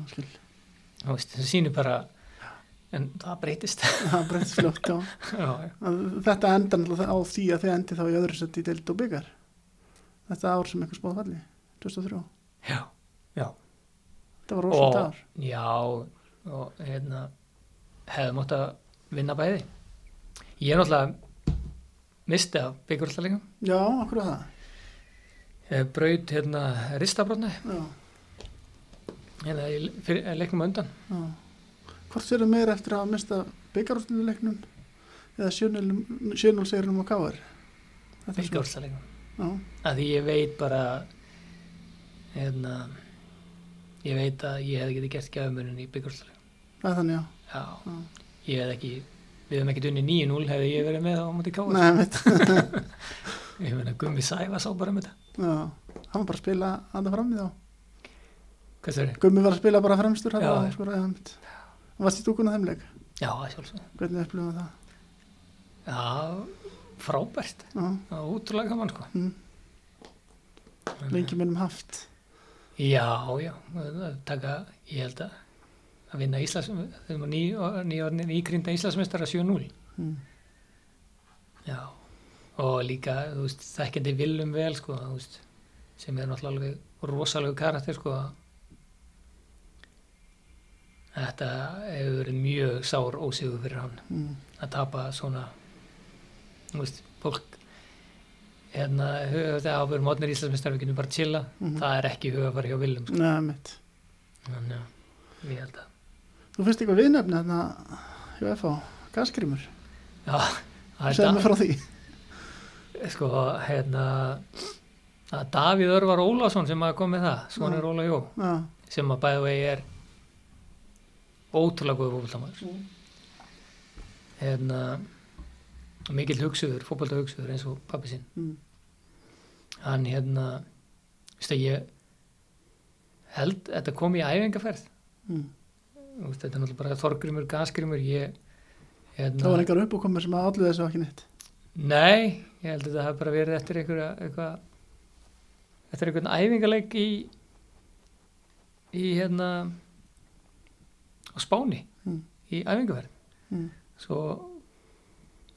B: það sýnir bara en það breytist
A: það breytist fljótt já.
B: já, já.
A: Þetta náttúrulega á því að þið endi þá í öðru sett í deild og byggar þetta ár sem eitthvað spáð falli 2003,
B: já, já
A: þetta var rosalega
B: og,
A: ár
B: já og hérna hefði mótt að vinna bæði ég er náttúrulega misti af byggjurallaleika
A: já, okkur á það
B: Ég braut hérna ristabrotna
A: já,
B: hérna fyrir, leiknum undan.
A: já. Hvort það meira eftir að mista byggarúsluleiknum eða sjönnulsegrunum á káar?
B: Byggjárstaleiknum.
A: Já,
B: Að því ég veit bara hérna ég veit að ég hef ekki gert gæðumunin í
A: er já.
B: ég hef ekki við hefum ekki unni 9-0 hefði ég verið með á.
A: Nei, mitt.
B: Ég meina Gummi Sæfa sá bara um þetta.
A: Já, hann var bara að spila annað fram í þá.
B: Er?
A: Gummi var að spila bara fremstur hann
B: Já.
A: hann. Hann varst í stúkun á þeim leik.
B: Já, sjálfsög.
A: Hvernig upplifum það?
B: Já, frábært.
A: Já,
B: var útrúlega gaman sko.
A: mm, lengi minnum haft.
B: Já, já, að taka, ég held að að vinna Íslands, þegar maður ný, ný, ný, nýgrinda Íslandsmeistara 7-0.
A: Mm.
B: Já, og líka, þú veist, þekkjandi viljum vel, sko, þú veist, sem er náttúrulega alveg rosalegu karakter, sko, þetta hefur verið mjög sár ósigur fyrir hann
A: Mm.
B: að tapa svona, þú veist, fólk, hérna, þegar ábyrður mótnir Íslandsmeistar, við getum bara chilla,
A: Mhm.
B: það er ekki hugafari hjá viljum, sko, þannig að ég held að,
A: Þú finnst eitthvað viðnefni þarna hjá FH, gasgrímur.
B: já, það er
A: Segðu
B: það.
A: mig frá því.
B: sko, hérna að Davíð Örvar Ólafsson sem að kom með það, svonur Óla Jó
A: Já,
B: sem að bæða vegi er ótrúlega góð fókbaltamaður hérna mikill hugsuður, fókbalta hugsuður eins og pappi sinn
A: mm.
B: hann hérna veist að ég held þetta kom í æfingaferð
A: Mm.
B: Þetta er náttúrulega bara þorgrymur, gasgrymur ég hérna,
A: Það var einhver uppákomur sem að allir þessu ekki neitt.
B: Nei, ég held að þetta hafi bara verið eftir einhverja eftir einhvern æfingarleik í í hérna á Spáni
A: Mm.
B: í æfingarverð
A: Mm.
B: svo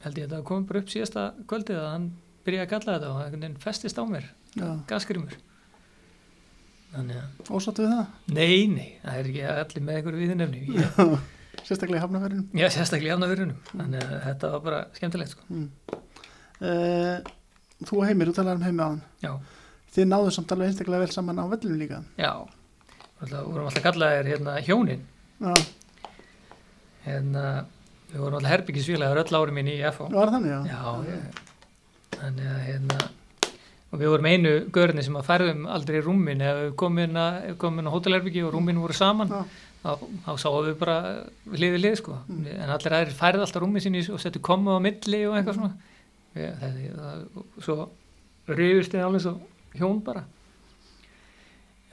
B: held ég að það kom bara upp síðasta kvöldið að hann byrjaði að kalla þetta og einhvern veginn festist á mér
A: Já,
B: gaskrymur
A: ósáttu við það.
B: nei, nei, það er ekki allir með einhverju viðnefni ég,
A: Sérstaklega í hafnaferðinum.
B: ég er sérstaklega jafna virunum þannig að þetta var bara skemmtilegt sko.
A: Mm. Uh, þú og Heimir, þú talar um Heimi á hann.
B: já,
A: Þið náðu samt alveg einstaklega vel saman á vellinu líka.
B: já Alltaf, vorum alltaf kallaðir hérna hjónin
A: Já,
B: hérna, við vorum alltaf herbyggisfélagar öll ári mín í FH
A: var þannig, já.
B: já, ég, þannig að hérna og við vorum einu görni sem að færðum aldrei í rúmin ef við komum inn á hótelherbyggi og rúmin voru saman
A: Já.
B: þá, sáum við bara hlið við hlið sko.
A: Mm.
B: en allir aðrir færði alltaf rúmin sinni og settu komu á milli og eitthvað svona. Ég, það, og svo rifist þið alveg svo hjón bara.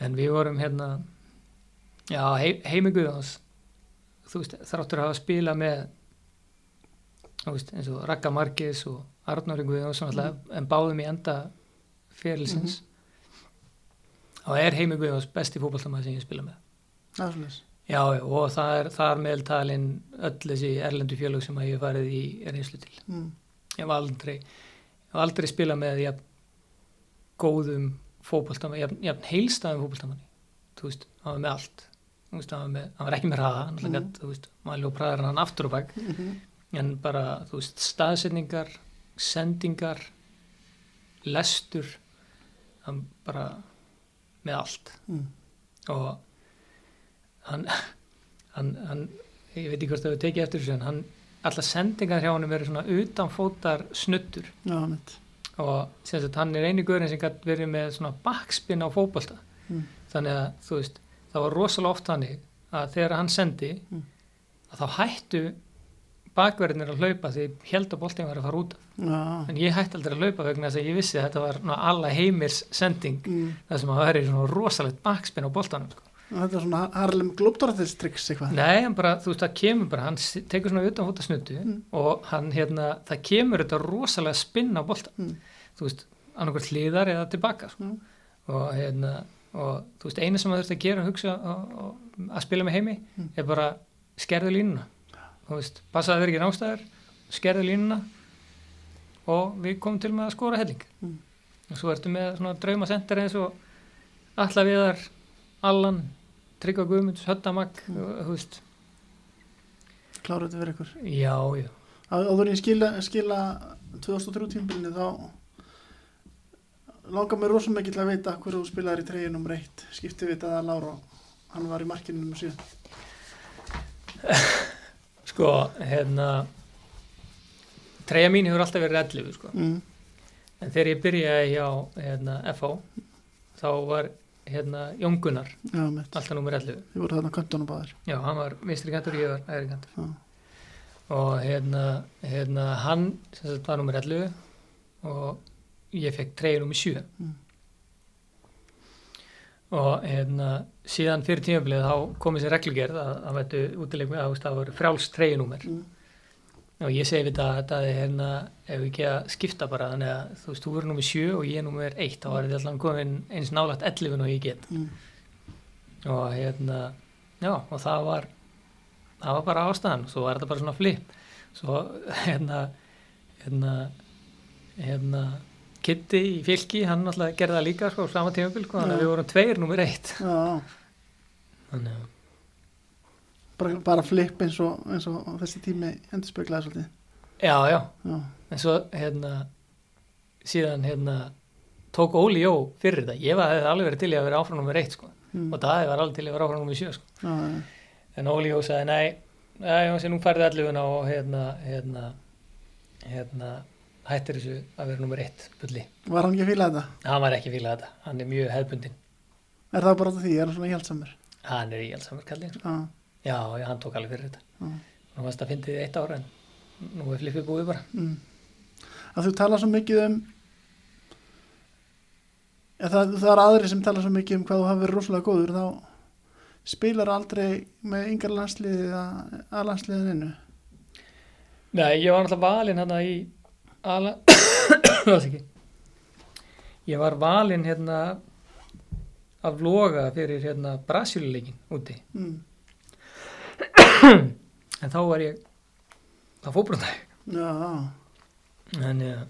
B: En við vorum hérna já, hei, heimi Guðans þú veist, þráttur að hafa spila með veist, eins og Raka Markis og Arnóri Guðans mm. en báðum í enda fyrirlisins og er heimi Guðans besti fótballtamaður sem ég spila með
A: Það er svolítið.
B: Já, og það er, það er meðaltalinn öll þessi erlendu fjölug sem að ég hef farið í reynslu til.
A: Mm.
B: Ég hef aldrei, aldrei spilað með jafn góðum fótboltamann, jafn, jafn heilstæðum fótboltamanni. Þú veist, hann var með allt. Veist, hann var, með, hann var ekki með hraða, hann
A: Mhm.
B: mm. praðar hann aftur og bak.
A: Mm
B: En bara, þú veist, staðsetningar, sendingar, lestur, hann bara með allt
A: Mm.
B: og hann, hann, hann ég veit ekki hvort það hefur tekið eftir þessu hann, alla sendingar hjá hann verið svona utanfótar snuttur
A: Já,
B: og sagt hann er eini guðurinn sem gætt verið með svona bakspinn á fótbolta
A: Mm.
B: þannig að þú veist það var rosalega oft þannig að þegar hann sendi
A: Mm.
B: að þá hættu bakverðinir að hlaupa því held að boltinn var að fara út
A: Já.
B: en ég hætti aldrei að hlaupa vegna þess að ég vissi að þetta var alla heimirs sending
A: Mm.
B: það sem að það er svona rosalegt bakspinn á boltanum sko.
A: Þetta er svona Harlem Globetrotters tricks eitthvað.
B: Nei, bara, þú veist, það kemur bara, hann tekur svona utanfóta snuttu
A: Mm.
B: og hann, hérna, það kemur þetta rosalega spinn á bolta,
A: Mm.
B: þú veist, annarkvært hliðar eða tilbaka, sko.
A: Mm.
B: og hérna, og þú veist, einu sem það þurft að gera, hugsa og, og, að spila með heimi,
A: Mm.
B: er bara skerðu línuna, þú veist, passaði þeir ekki nástæður, skerðu línuna og við komum til með að skora helling.
A: Mm.
B: Og svo ertu með svona draumasendir eins og Alla Viðar, Allan, Tryggva Guðmunds, Höttamag,
A: Mm.
B: þú veist,
A: Klára þetta fyrir ykkur.
B: Já, já,
A: Áður ég skila, skila 2003 tímbilinu þá langar mér rosa mikið til að vita hverju þú spilaðir í treyju nummer eitt skipti við þetta að Lára hann var í markinu nummer 7
B: sko, hérna treyja mín hefur alltaf verið 11 sko.
A: mm.
B: en þegar ég byrjaði hjá hérna, FH þá var hérna, Jón Gunnar
A: já,
B: alltaf nummer 11
A: þið voru þarna köntunum báðir
B: já, hann var vinstri kantur, ég var æri kantur
A: já,
B: og hérna, hérna hann sagt var nummer 11 og ég fekk treyju nummer 7
A: Mm.
B: og hérna síðan fyrir tímabilið þá kom þessi reglugerð að það vættu útileik með að það voru frjáls treyjunúmer
A: mm.
B: og ég segi við þetta að þetta er hérna ef við ekki að skipta bara þannig að þú veist, þú verður nummer 7 og ég nummer 1 þá var þetta allan komin eins nálægt 11 og ég get
A: Mm.
B: og hérna já og það var það var bara ástæðan, svo var þetta bara svona flip svo hérna hérna hérna Kitty í fylki, hann alltaf gerði það líka sko, á sama tímabil, sko, þannig að við vorum tveir nummer 1
A: já,
B: þannig að
A: bara, bara flip eins og, eins og þessi tími endur speklaði svolítið.
B: Já, já,
A: já,
B: en svo hérna síðan hérna tók Óli Jó fyrir þetta, ég var alveg verið til í að vera áfram nummer 1 sko,
A: mm.
B: og Daði var alveg til í að vera áfram nummer 7 sko,
A: já,
B: en Óli Jó sagði nei, Jónsi, nú færði allir og hérna, hérna hérna hættir þessu að vera nummer 1 bulli,
A: var hann ekki að fíla þetta?
B: hann var ekki fílað þetta. Hann er mjög hefbundin,
A: er það bara af því, er hann svona hjálpsamur?
B: hann er í allsamur kallin sko.
A: já,
B: já, já, hann tók alveg fyrir þetta.
A: Já
B: nú varst að fyndið eitt ára en nú er flippið búið bara.
A: Mm. að þú tala svo mikið um ja, það, það er aðri sem tala svo mikið um hvað þú hafi verið rosalega góður þá spilar aldrei með yngar landsliði að, landsliðinu
B: Nei, ég var náttúrulega valinn hérna í ala... Ég var valinn hérna af loga fyrir hérna Brasíluleikin úti.
A: mm.
B: En þá var ég á fótbrundag.
A: já,
B: Þannig að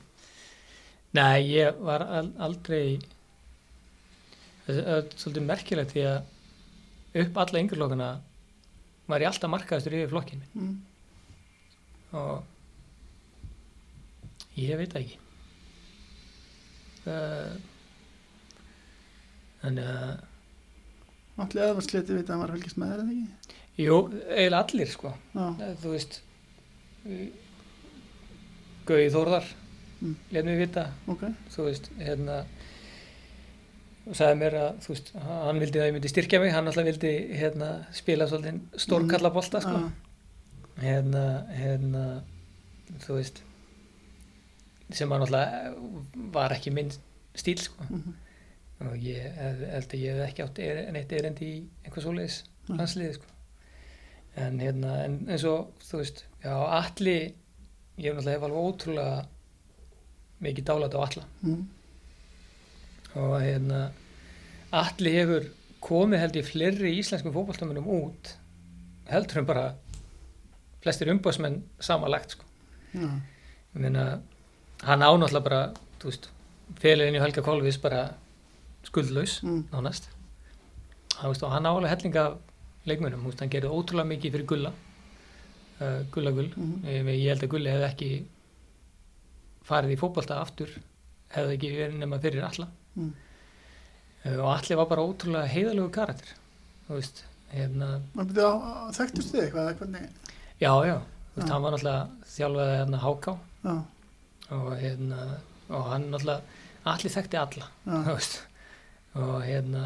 B: Nei, ég var al aldrei það er svolítið merkilegt því að upp alla yngurlokana var ég alltaf markaðastur yfir flokkin minn
A: mm.
B: og ég veit ekki. Uh, þannig að
A: allir eðvarsleti veit að hann var að fylgjast með þér eða ekki?
B: Jú, eiginlega allir sko.
A: Já,
B: Eh, þú veist Gauði Þórðar
A: Mm.
B: let mér vita.
A: Ok.
B: Þú veist, hérna og sagði mér að, þú veist, hann vildi að ég myndi styrkja mig, hann alltaf vildi hérna, spila svolítið stórkalla bolta sko.
A: Já,
B: hérna, hérna þú veist sem hann alltaf var ekki minn stíl sko.
A: mhm.
B: og ég held að ég hef ekki átt er, neitt erendi í einhver svoleiðis
A: Nei.
B: landsliði sko. en hérna, en eins og þú veist, já, allir ég hef náttúrulega hef alveg ótrúlega mikið dálætt á alla
A: mm.
B: og hérna allir hefur komið held ég fleiri íslenskum fótballtömmunum út heldur en bara flestir umbásmenn samanlagt sko.
A: já,
B: ég meina hann ánáttúrulega bara þú veist, félagin í Helga Kolvis bara skuldlaus
A: mm.
B: nánast hann, veist, og hann álega helling af leikmönum, veist, hann gerði ótrúlega mikið fyrir gulla uh, gulla gull
A: Mhm.
B: ég, ég held að gulli hefði ekki farið í fótballta aftur hefði ekki verið nema fyrir alla
A: Mm.
B: uh, og allir var bara ótrúlega heiðalögu karakter þú veist, hérna
A: maður byrja á, á þekktust þig eitthvað
B: já, já, þú veist,
A: Já.
B: hann var náttúrulega þjálfaði hérna háká
A: já,
B: og hérna og hann náttúrulega allir þekkti alla veist og hérna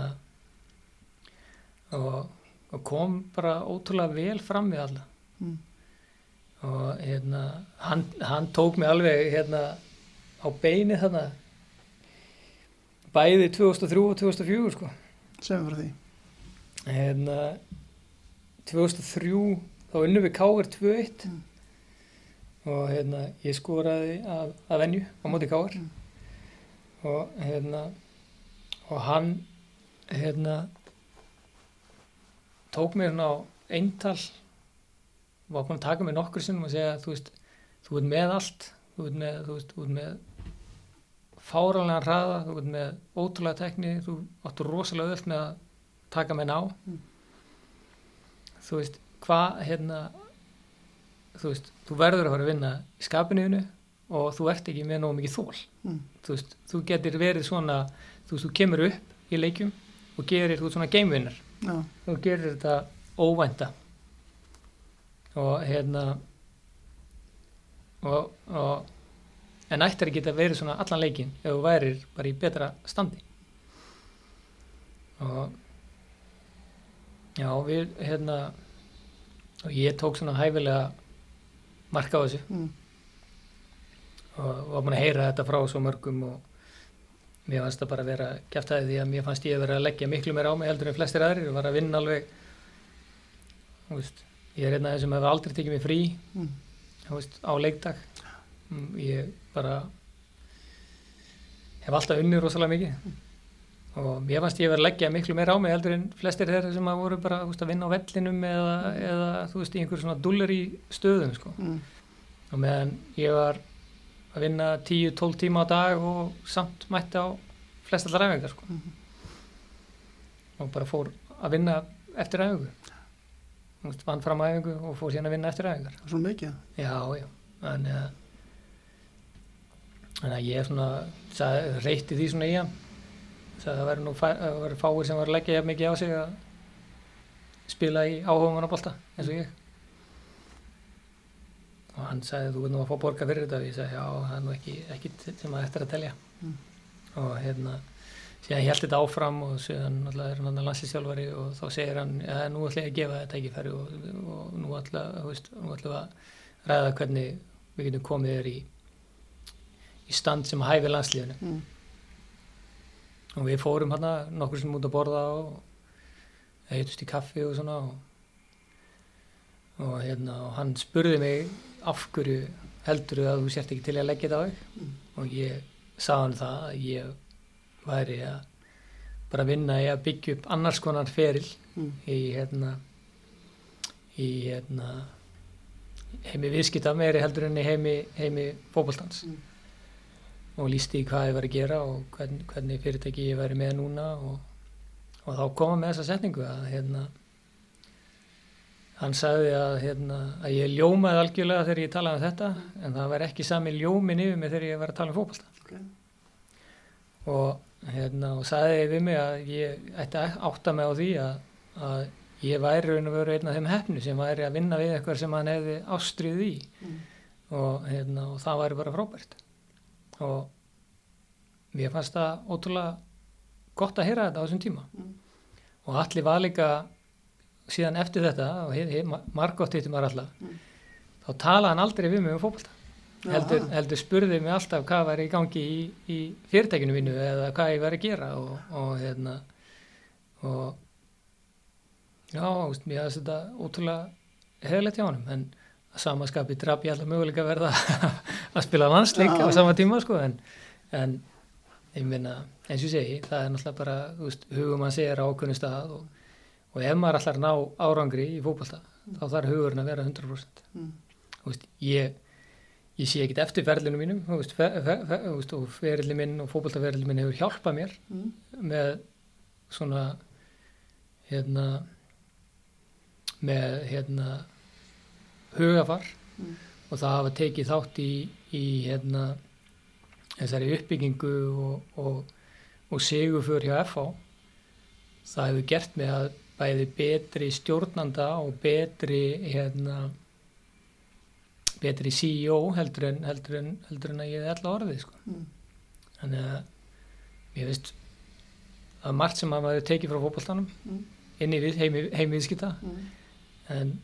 B: og, og kom bara ótrúlega vel fram við alla
A: mm.
B: og hérna hann, hann tók mig alveg hérna á beini þarna bæði 2003 og 2004 sko
A: segjum frá því
B: hérna 2003 þá unnum við K.R. 2-1
A: Mm.
B: Og hérna ég skoraði að, að venju á móti K.R.
A: Mm.
B: og hérna og hann hérna tók mér hérna á eintal var búin að taka mig nokkur sinnum og segja þú veist, þú ert með allt þú ert með, þú veist, þú ert með fáranlega hraða, þú ert með ótrúlega tekni, þú áttur rosalega öll með að taka menn á
A: Mm.
B: þú veist, hvað hérna þú veist, þú verður að fara að vinna í skapinuðinu og þú ert ekki með nógu mikið þól
A: Mm.
B: þú veist, þú getur verið svona þú veist, þú kemur upp í leikjum og gerir, þú ert svona gamevinner
A: Já,
B: þú gerir þetta óvænta. Og hérna og, og en ættir að geta verið svona allan leikin ef þú værir bara í betra standi. Og já, við hérna og ég tók svona hæfilega marka á þessu
A: mm.
B: og var búin að heyra þetta frá svo mörgum og mér fannst það bara vera kæftæði því að mér fannst ég að vera að leggja miklu meira á mig heldur en flestir aðrir og var að vinna alveg veist, ég er einn af þessum að hafa aldrei tekið mig frí
A: Mm.
B: veist, á leikdag Mm, ég bara hef alltaf unnið rosalega mikið og mér fannst ég að vera að leggja miklu meira á mig heldur en flestir þeirra sem að voru bara veist, að vinna á vellinum eða, eða þú veist, í einhverjum svona dullar í stöðum sko.
A: Mm.
B: og meðan ég var að vinna 10-12 tíma á dag og samt mætti á flest allar æfingar sko.
A: Mhm.
B: og bara fór að vinna eftir veist, vann fram á æfingu og fór síðan að vinna eftir æfingar.
A: Svona mikið.
B: Já, já. Þannig að þannig að ég svona reytti því svona í hann. að það væri nú að væri fáir sem var að leggja jafn mikið á sig að spila í áhugamannabolta eins og ég og hann sagði þú veit nú að fá borga fyrir þetta og ég sagði já það er nú ekki, ekki sem að eftir að telja
A: Mm.
B: og hérna síðan held þetta áfram og síðan alltaf er hann landslýstjálfari og þá segir hann ja, nú ætla ég að gefa þetta ekki færi og, og nú ætla ætla að ræða hvernig við getum komið þér í í stand sem hæfi landslíðinu
A: mm.
B: Og við fórum hérna nokkur sem út að borða og heitust í kaffi og svona og, og hérna og hann spurði mig af hverju heldur að þú sért ekki til að leggja þetta á þig
A: Mm.
B: og ég sagði hann það að ég væri að bara vinna í að byggja upp annars konar feril
A: Mm.
B: í hérna í hérna heimi viðskipta meiri heldur en í heimi, heimi fótboltans
A: Mm.
B: Og lísti í hvað ég var að gera og hvern, hvernig fyrirtæki ég væri með núna og, og þá koma með þessa setningu að hérna hann sagði að, hérna, að ég ljómaði algjörlega þegar ég talaði um þetta en það var ekki sami ljómin yfir mig þegar ég var að tala um fótbolta
A: Ok.
B: og, hérna, og sagði við mig að ég ætti átta mig á því að, að ég væri raun og veru einn af þeim hefnu sem væri að vinna við eitthvað sem hann hefði ástrið í
A: Mm.
B: og, hérna, og það væri bara frábært og mér fannst það ótrúlega gott að heyra þetta á þessum tíma.
A: Mm.
B: og allir var líka síðan eftir þetta og margótt hittum maður alltaf
A: Mm.
B: þá talaði hann aldrei við mig um
A: Já,
B: heldur, heldur spurði mig alltaf hvað væri í gangi í, í fyrirtækinu mínu eða hvað ég væri að gera og, og hérna og já, mér finnst þetta ótrúlega hefðilegt hjá honum. En að samaskapi draf ég alltaf möguleika að verða að spila landsleik
A: Já.
B: á sama tíma sko en, en ég minna, eins og segi það er náttúrulega bara, veist, hugum að segja á ákveðnu stað og, og ef maður allar ná árangri í fótbolta þá þarf hugurinn að vera 100%
A: Mm.
B: veist, ég ég sé ekkit eftir ferlinu mínum veist, fe, fe, fe, og ferilli minn og fótboltaferilli minn hefur hjálpað mér
A: Mm.
B: með svona hérna með hérna hugafar
A: Mm.
B: og það hafa tekið þátt í, í hérna þessari uppbyggingu og, og, og siguför hjá FH það hefur gert mig að bæði betri stjórnanda og betri hérna betri CEO heldur en, heldur en, heldur en að ég hef alltaf orðið sko.
A: Mm.
B: þannig að ég veist að margt sem að maður tekið frá fótboltanum
A: Mm.
B: inn í við, heimi,
A: Mm.
B: en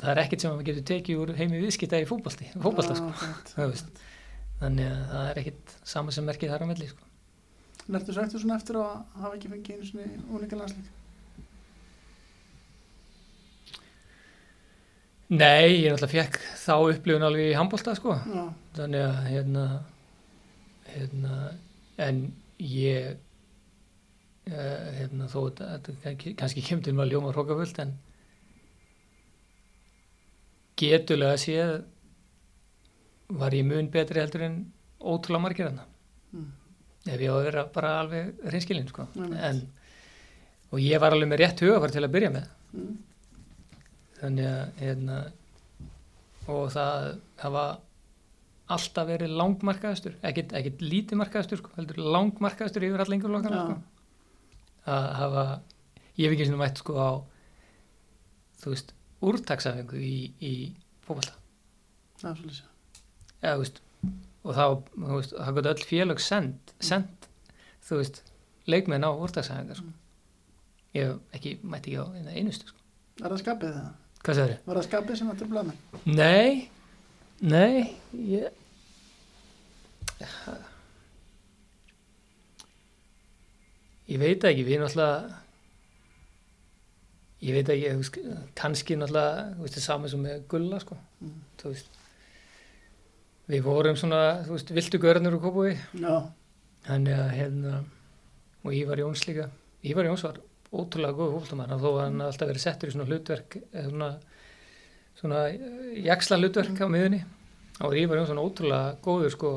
B: það er ekkert sem að maður getur tekið úr heimi viðskipta í
A: Já,
B: sko. þannig að það er ekkert sama sem merkið þar á melli sko.
A: Nertu sættu svona eftir að hafa ekki fengið einu svona úlinga landsleik?
B: Nei, ég náttúrulega fekk þá upplifun alveg í handbólta sko.
A: Já,
B: þannig að hérna, hérna en ég uh, hérna, þó þetta, kannski- til maður ljóma hrókafullt en getulega séð var ég mun betri heldur en ótrúlega margir hérna
A: Mm.
B: ef ég á að vera bara alveg reynskilinn sko. En, og ég var alveg með rétt hugafar til að byrja með
A: Mm.
B: þannig að hérna, og það hafa alltaf verið langmarkaðastur ekkit, ekkit lítið markaðastur sko, heldur langmarkaðastur yfir allengur lokana
A: Já.
B: sko. að hafa ég hef ekki svona mætt sko á þú veist, úrtaksafengu í, í fókbalta
A: það er svolítið
B: þú veist, og þá veist, það gott öll félög send, send þú veist, leikmenn á úrtaksafengar sko. ég hef ekki mætt ekki á einustu sko.
A: Er það skapið það?
B: hvað segir þið?
A: Var það skapið sem trubla með?
B: Nei, nei, ég... Ég veit ekki, við náttúrulega, ég veit ekki, þú veist, kannski náttúrulega, þú veist, það saman sem með gulla, sko,
A: Mm.
B: þú veist, við vorum svona, þú veist, viltu görnur og kópúi,
A: Já,
B: þannig að, hérna, og Ívar Jóns líka, Ívar Jóns var ótrúlega góð fólktamann, þó að hann hafði alltaf verið settur í svona hlutverk, eða svona, svona jaksla hlutverk á miðunni og Ívar Jónsson ótrúlega góður sko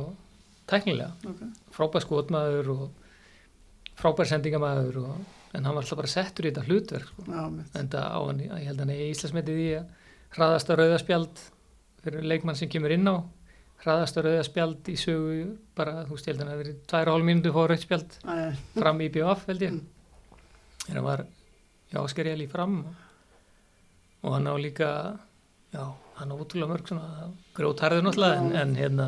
B: tæknilega,
A: ok.
B: frábær skotmaður og frábær sendingamæður og, en hann var alltaf bara settur í þetta hlutverk sko.
A: Já,
B: en það á hann, ég held að hann er Íslandsmetið í að hraðasta rauðaspjald fyrir leikmann sem kemur inn á. Hraðasta rauðaspjald í sögu bara, þú veist, ég held að hann hafi verið tvær og hálf mínútu fór rauðspjald fram í BF held ég.
A: Mm.
B: en hann var já, skerjali fram og, hann á líka já, hann á útrúlega mörg svona grótarður náttúrulega en, en hérna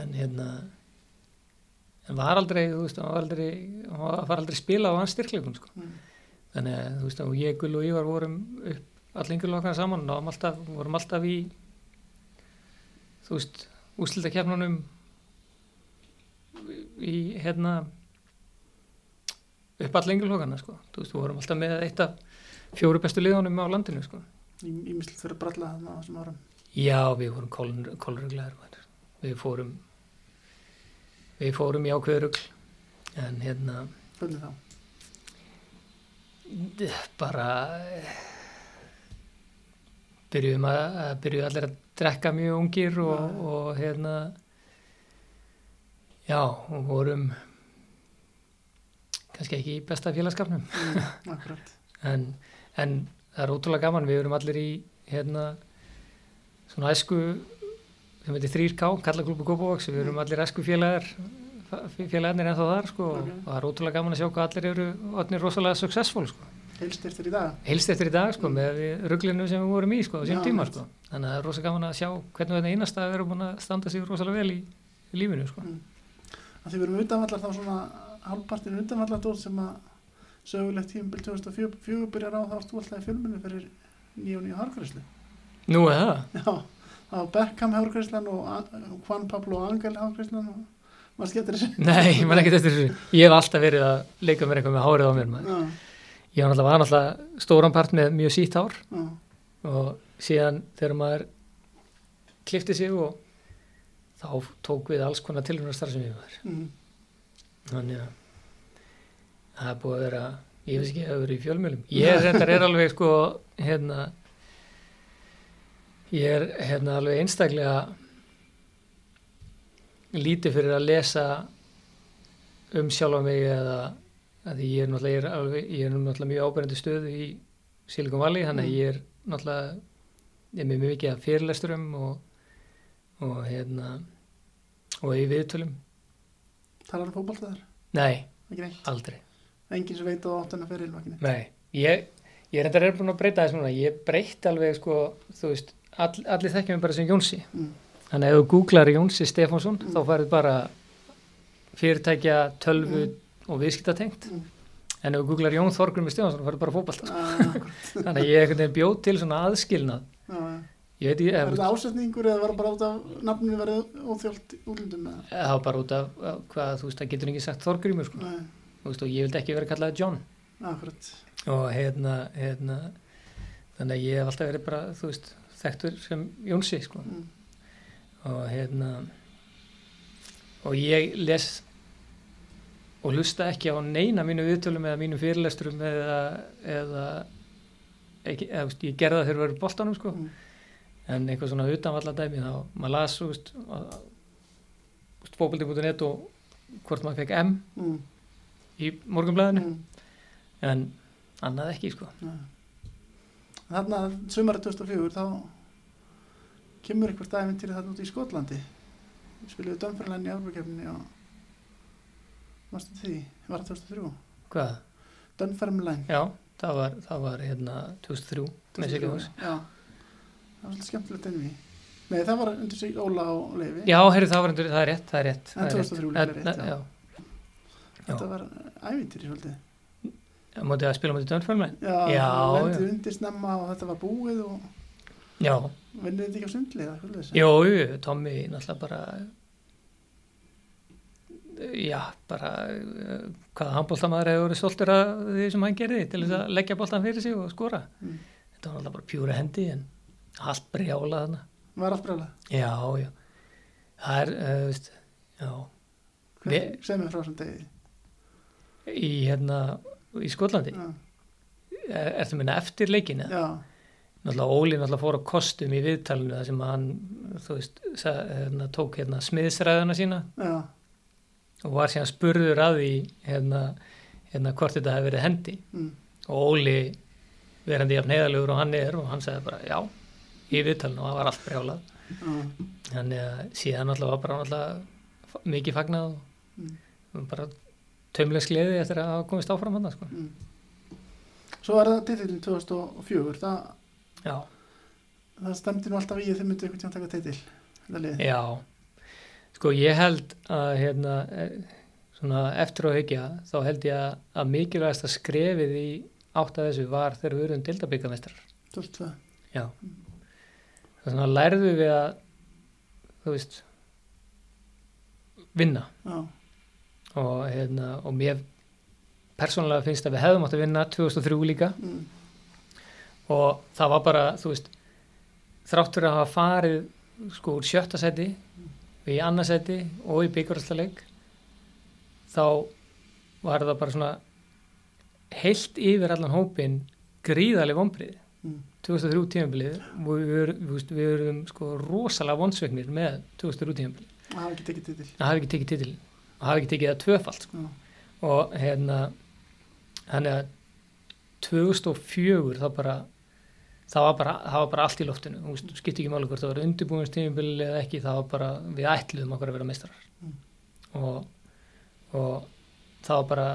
B: en hérna en var aldrei, þú veist, hann var aldrei hann var aldrei spila á hans styrkleikum sko.
A: Mm.
B: þannig að, þú veist, og ég, Gull og Ívar vorum upp allengur okkar saman og alltaf, vorum alltaf í þú veist, úslitakefnunum í hérna upp allengur okkar sko. þú veist, vorum alltaf með eitt af fjóru bestu liðunum á landinu sko.
A: Ímislegt fyrir að bralla þarna á þessum árum.
B: já, við vorum kólruglegar við fórum við fórum í ákveðurugl en hérna
A: Hvernig þá?
B: bara byrjuðum að, að byrjuðu allir að drekka mjög ungir og,
A: Já.
B: og hérna já, og vorum kannski ekki í besta félagskapnum
A: Mm,
B: en, en það er ótrúlega gaman við erum allir í hérna svona æsku sem heitir 3K, Kallaklúpu Kópavóks við erum allir æsku félagar félagarnir ennþá þar sko.
A: Ok.
B: og það er ótrúlega gaman að sjá hvað allir eru allir rosalega successful sko.
A: Heilst eftir í dag.
B: heilst eftir í dag sko með rugglinu sem við vorum í sko á sín tíma sko. Þannig að það er rosalega gaman að sjá hvernig þetta einasta við erum búin að standa sig rosalega vel í, í lífinu sko.
A: Að því við erum utanvallar þá svona halvpartinu utanvallar sem að sögulegt tímabil 2004 byrjar á þá ertu alltaf í fjölmunni fyrir og nýju hárgræslu
B: Nú er það?
A: já, það var Beckham hárgræslan og An- Juan Pablo Angel hárgræslan og maður skemmtir þessu.
B: Nei, man ekki eftir þessu. Ég hef alltaf verið að leika mér eitthvað með hárið á mér maður. Ég var náttúrulega, náttúrulega stóran part með mjög sítt hár.
A: Já,
B: og síðan þegar maður klifti sig og þá tók við alls konar tilhörnastar sem ég var
A: mm,
B: þannig að það er búið að vera ég veist ekki að vera í fjölmjölum ég reyndar er alveg sko hérna ég er hérna alveg einstaklega lítið fyrir að lesa um sjálfa mig eða að ég er náttúrulega, alveg, ég er náttúrulega mjög ábærandi stöðu í Silicon Valley þannig að
A: Mm.
B: ég er náttúrulega ég er mjög mikið af fyrirlesturum og, og hérna og í viðtölum.
A: Talar um fótbolta þar
B: nei, aldrei.
A: Enginn sem veit á áttina fyrir ekki neitt
B: Nei, ég, ég er enda búin að breyta þess núna, ég breytt alveg sko, þú veist, all, allir þekkja mig bara sem Jónsi,
A: mm,
B: þannig að ef þú googlar Jónsi Stefánsson,
A: Mm.
B: þá færið bara fyrirtækja, tölvu og viðskiptatengt,
A: Mm.
B: en ef þú googlar Jón Þorgrumi Stefánsson, þá færið bara fótbalta,
A: uh,
B: þannig að ég einhvern veginn bjóð til svona aðskilnað,
A: uh,
B: ég veit ég,
A: er þetta ásetningur eða var það bara út af nafninu verið óþjólt útlundum eða?
B: Það var bara út af hvað, þú veist, það getur ekki sagt Þorgrymur, sko, og ég vildi ekki vera kallað John,
A: akkurat.
B: Og hérna, hérna, þannig að ég hef alltaf verið bara, þú veist, þekktur sem Jónsi, sko.
A: mm,
B: og hérna og ég les og hlusta ekki á neina mínu viðtölum eða mínu fyrirlesturum eða, eða ekki, eða, veist, ég gerði það þegar við erum boltanum sko.
A: mm,
B: en eitthvað svona utanvalla dæmi þá maður las fókbaldi.net og hvort maður fekk M
A: mm,
B: í morgunblæðinu
A: mm,
B: en annað ekki sko.
A: Þarna sumarið 2004 þá kemur eitthvað dæmintýri þarna út í Skotlandi við spiliðu Dunfermline í Európa-kefninni og varstu því, var það 2003
B: Hvað?
A: Dunfermline
B: Já, það var, það var hérna 2003 með Sigurðars.
A: Já, það var svolítið skemmtilegt ennví Nei, það var undir sig Óla og Leifi
B: Já, heyrðu, það var endur, það er rétt, það er rétt.
A: En
B: það er
A: 2003
B: rétt.
A: já.
B: já.
A: Þetta var ævintýri svolítið
B: mótið að spila mótið Dönfjörnmæn.
A: Já,
B: Já, já.
A: undir snemma og þetta var búið og
B: Já,
A: vinnið þetta ekki á sundli eða hvað þessi
B: jú, Tommy náttúrulega bara, já, bara, uh, hvaða handbóltamæður hefur verið stoltur af því sem hann gerði til þess að leggja bóltan fyrir sig og skora.
A: Mm.
B: Þetta var náttúrulega bara pjúra hendi en allt brjálað þarna.
A: Var allt brjála
B: Já, já, það er, uh, veist, já, Við-
A: Sem er frá þessum degi
B: í hérna, í Skotlandi.
A: Já,
B: Er, ertu minna eftir leikinu?
A: já,
B: náttúrulega Óli náttúrulega fór á kostum í viðtalinu þar sem hann veist, hérna, tók hérna smiðsræðuna sína.
A: Já,
B: og var síðan spurður að því hérna, hérna hvort þetta hefði verið hendi.
A: Mm,
B: og Óli verandi jafn heiðalegur og hann er og hann sagði bara já í viðtalinu og það var allt brjálað.
A: Já,
B: þannig að síðan náttúrulega var bara náttúrulega mikið fagnað og
A: mm,
B: bara taumlega skliði eftir að hafa komist áfram hann sko.
A: mm. Svo er það titillin 2004 það, það stemdi nú alltaf í að þið myndu einhvern tíma taka titil þetta lið
B: Já, sko ég held að hérna, eh, svona eftir á hyggja þá held ég að, að mikilvægast að skrefið í átt að þessu var þegar við erum dildabíkamestrar.
A: 2002
B: Já. Það er svona lærðu við að, þú veist, vinna
A: Já,
B: og, hérna, og mér persónulega finnst að við hefðum átt að vinna 2003 líka.
A: Mm,
B: og það var bara, þú veist þráttur að hafa farið sko úr sjötta seti og í annarsæti og í byggjurastaleik þá var það bara svona heilt yfir allan hópin gríðaleg vonbrið
A: mm,
B: 2003 tímabilið og við, við, við, erum sko rosalega vonsvegnir með 2003 tímabilið.
A: Það hafi ekki tekið titil
B: að hafa ekki tekið það tvöfalt sko. Og hérna þannig að 2004 þá bara það var bara, það var bara allt í loftinu þú skipti ekki máli hvort það var undirbúinstímubili eða ekki, það var bara, við ætluðum okkur að vera meistarar
A: Mm.
B: og, og það var bara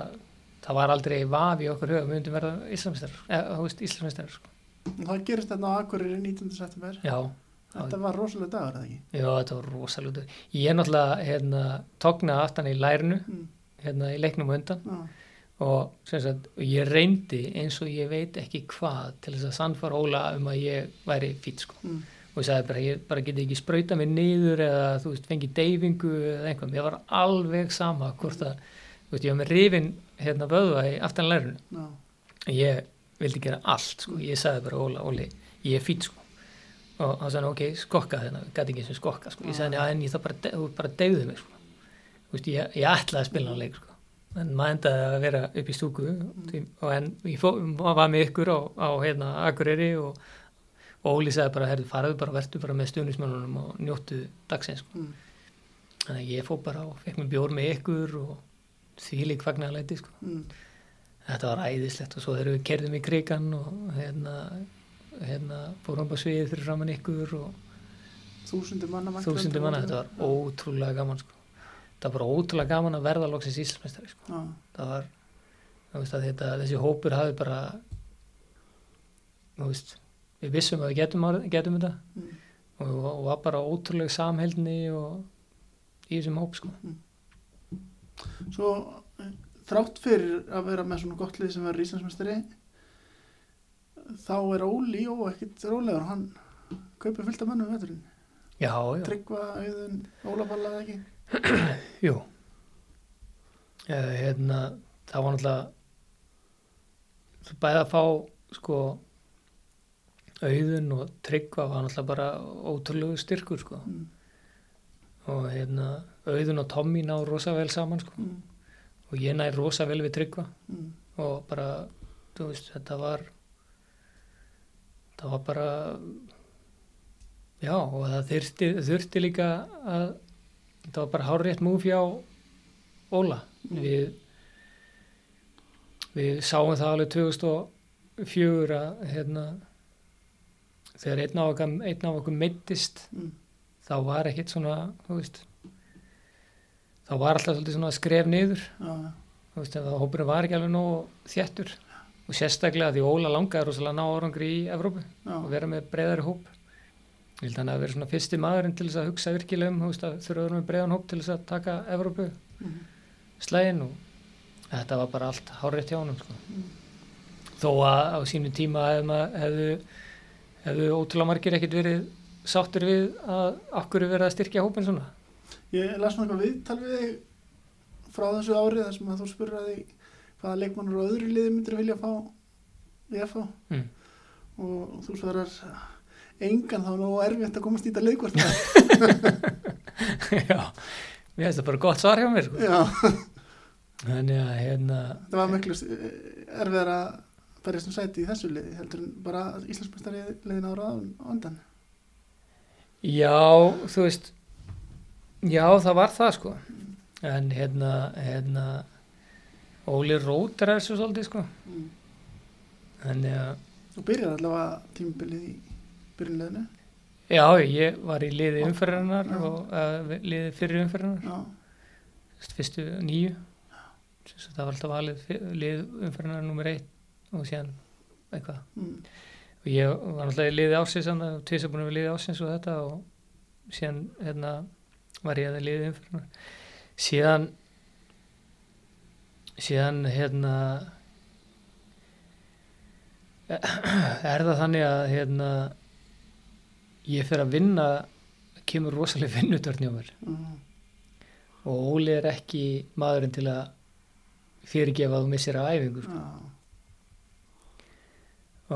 B: það var aldrei vafi okkur huga við myndum verða Íslandsmeistarar eða, þú veist, Íslandsmeistarar sko.
A: það gerist þetta á Akureyri 19. september
B: já,
A: Þetta var rosalega dagur, eða ekki?
B: já, þetta var rosalega ég er náttúrulega, hérna, tókna aftan í lærinu,
A: Mm,
B: hérna, í leiknum undan
A: já,
B: og sagt, og ég reyndi eins og ég veit ekki hvað til þess að sannfara Óla um að ég væri fýtt sko.
A: mm,
B: og ég sagði bara, ég bara geti ekki sprauta mig niður eða þú veist, fengi deyfingu eða einhverjum, ég var alveg sama hvort að, þú veist, ég var með rifin hérna vöðva í aftanlærinu
A: já,
B: ég vildi gera allt sko. ég sagði bara Óla, Óli, ég er fýtt sko. Og hann sagði, ok, skokka þennan gæti ekki eins og skokka, sko. ég sagði, já, en ég það bara, bara deyfðu mig sko. Þú veist, ég, ég ætlaði að spila hann leik sko. en maður endaði að vera upp í stúku því, og en ég fó, var með ykkur á, á hérna, Akureyri og, og Óli sagði bara, herðu, faraðu bara vertu bara með stuðnismennunum og njóttu dagsins sko.
A: mm,
B: þannig að ég fó bara og fekk mér bjór með ykkur og því lík fagnarleiti sko.
A: mm,
B: þetta var æðislegt og svo þegar við kerðum í krigan og hérna, hérna fórum bara svið fyrir framann ykkur og
A: þúsundir manna
B: manna, þetta var ótrúlega gaman sko. það var bara ótrúlega gaman að verða loksins Íslandsmeistari sko. Það var þetta, þessi hópur hafi bara veist, við vissum að við getum, getum þetta
A: mm,
B: og, og var bara ótrúlega samheldni og í þessum hóp sko.
A: Svo eh, þrátt fyrir að vera með svona gott lið sem verður Íslandsmeistari þá er Óli og ekkit rólegur hann kaupir fullt af mönnum veturinn.
B: Já, já,
A: Tryggva, Auðun, Ólafalla eða ekki?
B: Jú. Uh, hérna, það var náttúrulega bæði að fá sko auðun og tryggva var náttúrulega bara ótrúlegu styrkur sko.
A: Mm,
B: og hérna auðun og Tommy ná rosa vel saman sko.
A: Mm,
B: og ég næ rosa vel við tryggva.
A: Mm,
B: og bara, þú veist, þetta var það var bara já, og það þurfti, þurfti líka að það var bara hárrétt múf hjá Óla
A: Mm.
B: við við sáum það alveg 2004 að hérna þegar einn af okkur, okkur meittist
A: Mm.
B: þá var ekkit svona veist þá var alltaf skref niður þú veist, að hópurinn var ekki alveg nóg þjættur og sérstaklega því Óla langaði rosalega að ná árangri í Evrópu
A: Já.
B: og vera með breiðari hóp ég held að hann að vera svona fyrsti maðurinn til þess að hugsa virkilega um, þú veist, að þurfa að vera með breiðan hóp til þess að taka Evrópu
A: Mhm.
B: slægin og þetta var bara allt hárétt hjá honum sko. þó að á sínu tíma hefðu, hefðu, ótrúlega margir ekkit verið sáttur við að okkur verið að styrkja hópin svona
A: Ég las eitthvað viðtal við þig frá þessu árið þar sem að þú spurði hvaða leikmannur og öðru liði myndir vilja fá í FH
B: mm.
A: og þú svarar engan þá er nú erfitt að komast í þetta leikvart
B: já, mér finnst það bara gott svar hjá mér sko.
A: Já,
B: þannig að hérna
A: það var miklu erfiðar að berjast um sæti í þessu liði heldur en bara Íslandsmestari liðin ára á á undan.
B: Já, þú veist Já, það var það sko. En hérna, hérna Óli Rótar er svo svolítið sko.
A: Mm.
B: þannig að
A: Þú byrjar allavega tímabilið í byrjunliðinu
B: já, ég var í liði umferðarnar
A: Já.
B: og uh, liði fyrir umferðarnar veist, fyrstu nýju sagt, það var alltaf valið lið umferðarnar nummer eitt og síðan eitthvað.
A: Mm.
B: og ég var náttúrulega í liði ásins og tvisar búin að vera liði ásins og þetta og síðan hérna var ég að liði umferðarnar síðan síðan hérna er það þannig að hérna ég fer að vinna kemur rosalega vinnutörn hjá mér
A: Mm.
B: og Óli er ekki maðurinn til að fyrirgefa þú missir af æfingu sko.
A: Já,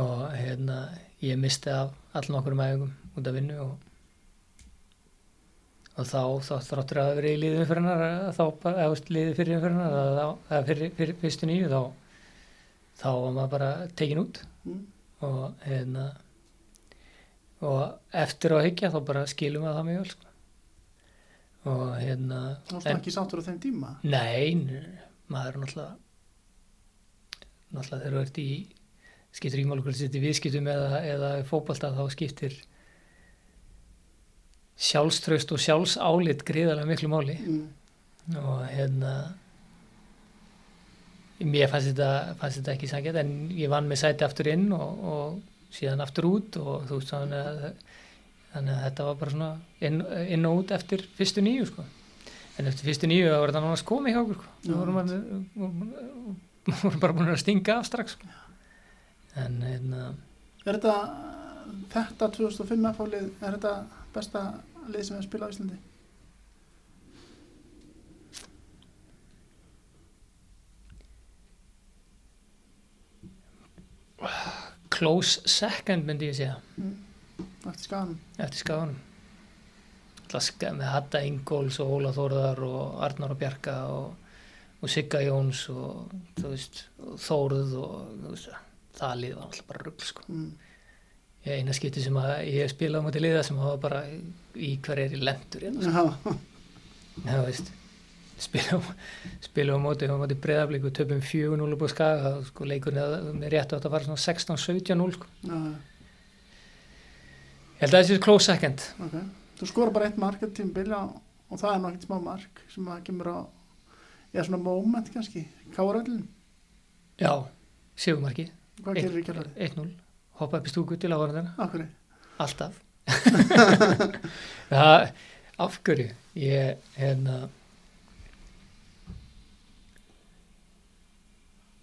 B: og hérna ég misti af allan okkur um æfingum út af vinnu og, og þá, þá þráttur að vera í liðið umfyrirnar þá, bara- eða þú veist, liðið fyrir umfyrirnar eða fyrir, fyrir fyrstu nýju þá þá var maður bara tekin út
A: mm.
B: og hérna og eftir á higgja þá bara skilum við það mjög vel sko. og hérna
A: Þá varstu ekki sáttur á þeim tíma
B: Nei, nei, maður er náttúrulega náttúrulega þegar þú ert í hvort þetta í viðskiptum eða, eða í fótbolta þá skiptir sjálfströst og sjálfsálit gríðarlega miklu máli
A: mm.
B: og hérna mér fannst þetta, fannst þetta ekki sangjað en ég vann með sæti aftur inn og, og síðan aftur út og þú veist þannig að, þannig að þetta var bara svona inn, inn og út eftir fyrstu nýju sko. en eftir fyrstu nýju þá var þetta náttúrulega komið hjá okkur sko. Þá vorum við vorum bara búin að stinga af strax sko. en hérna
A: Er þetta þetta 2005 FH-lið er þetta besta lið sem við spila á Íslandi?
B: close second myndi ég segja
A: Eftir skaganum
B: eftir skaganum með Hatta Ingóls og Óla Þórðar og Arnar og Bjarka og, og Sigga Jóns og veist, og Þóruð og veist, það lið var alltaf bara rugl sko.
A: mm.
B: Ég eina skipti sem að ég spilaði á móti liða sem hafa bara í hver er í lendur hérna, sko.
A: Já,
B: veist spila, spila á móti á móti breyðablík og töpum 4-0 upp á skaga sko, leikurinn með réttu átt að fara svona 16-17-0 sko.
A: já,
B: ég held að þessi er close second.
A: Ok. Þú skora bara eitt mark eftir tímbil og, og það er ekkert smá mark sem að kemur á eða svona moment kannski. Káraöllin,
B: já, sigumarki
A: hvað
B: Eitt-
A: gerir í kjálfarið?
B: 1-0, hoppa upp í stúku til áhverjandina,
A: Akkur
B: alltaf það, af hverju ég, hérna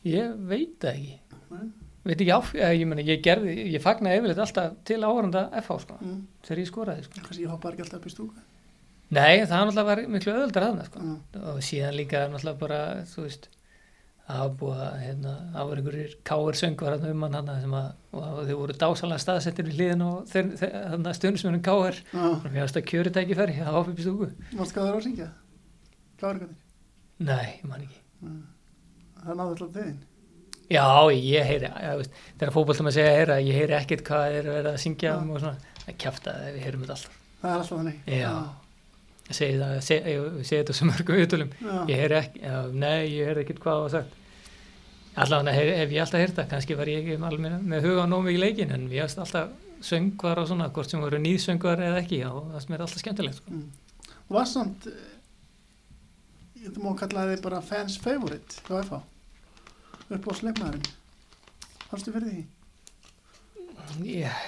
B: ég veit það ekki
A: Nei.
B: veit ekki af, eða, ég meni, ég gerði ég fagnaði yfirleitt alltaf til áhverjanda FH sko,
A: mm.
B: þegar ég skoraði sko.
A: Kannski ég hoppaði ekki alltaf upp í stúku
B: nei, það náttúrulega var miklu öðuldar aðna sko.
A: Já,
B: og síðan líka náttúrulega bara þú veist það var búið að hérna, það voru einhverjir káir söngvar hérna um hann hana sem að þau voru dásalega staðsettir við hliðin og þannig að stundismunum káir og mér varst að kjöri tæki færi að hoppa upp í stúku.
A: Varst það á að syngja? Káraöllin
B: nei, ég man ekki.
A: Það náðu alltaf þiðin
B: já, ég heyri, þegar fótboltum að segja heyra, ég heyri ekkert hvað er verið að syngja um og svona, það kjafta það við heyrum þetta alltaf.
A: Það
B: ég segi það, ég ég þetta sem mörgum viðtölum. Ég heyri ekki, já, nei, ég heyri ekkert hvað það var sagt allavega hef, hef ég alltaf heyrt það kannski var ég ekki alveg með, huga á nóg mikið leikin en ég hafst alltaf söngvar og svona, hvort sem voru nýðsöngvar eða ekki og það sem er alltaf skemmtilegt sko.
A: mm. og var samt eh, ég þú má kalla þið bara fans favorite hjá FH upp á sleikmaðurinn fannstu fyrir því?
B: ég,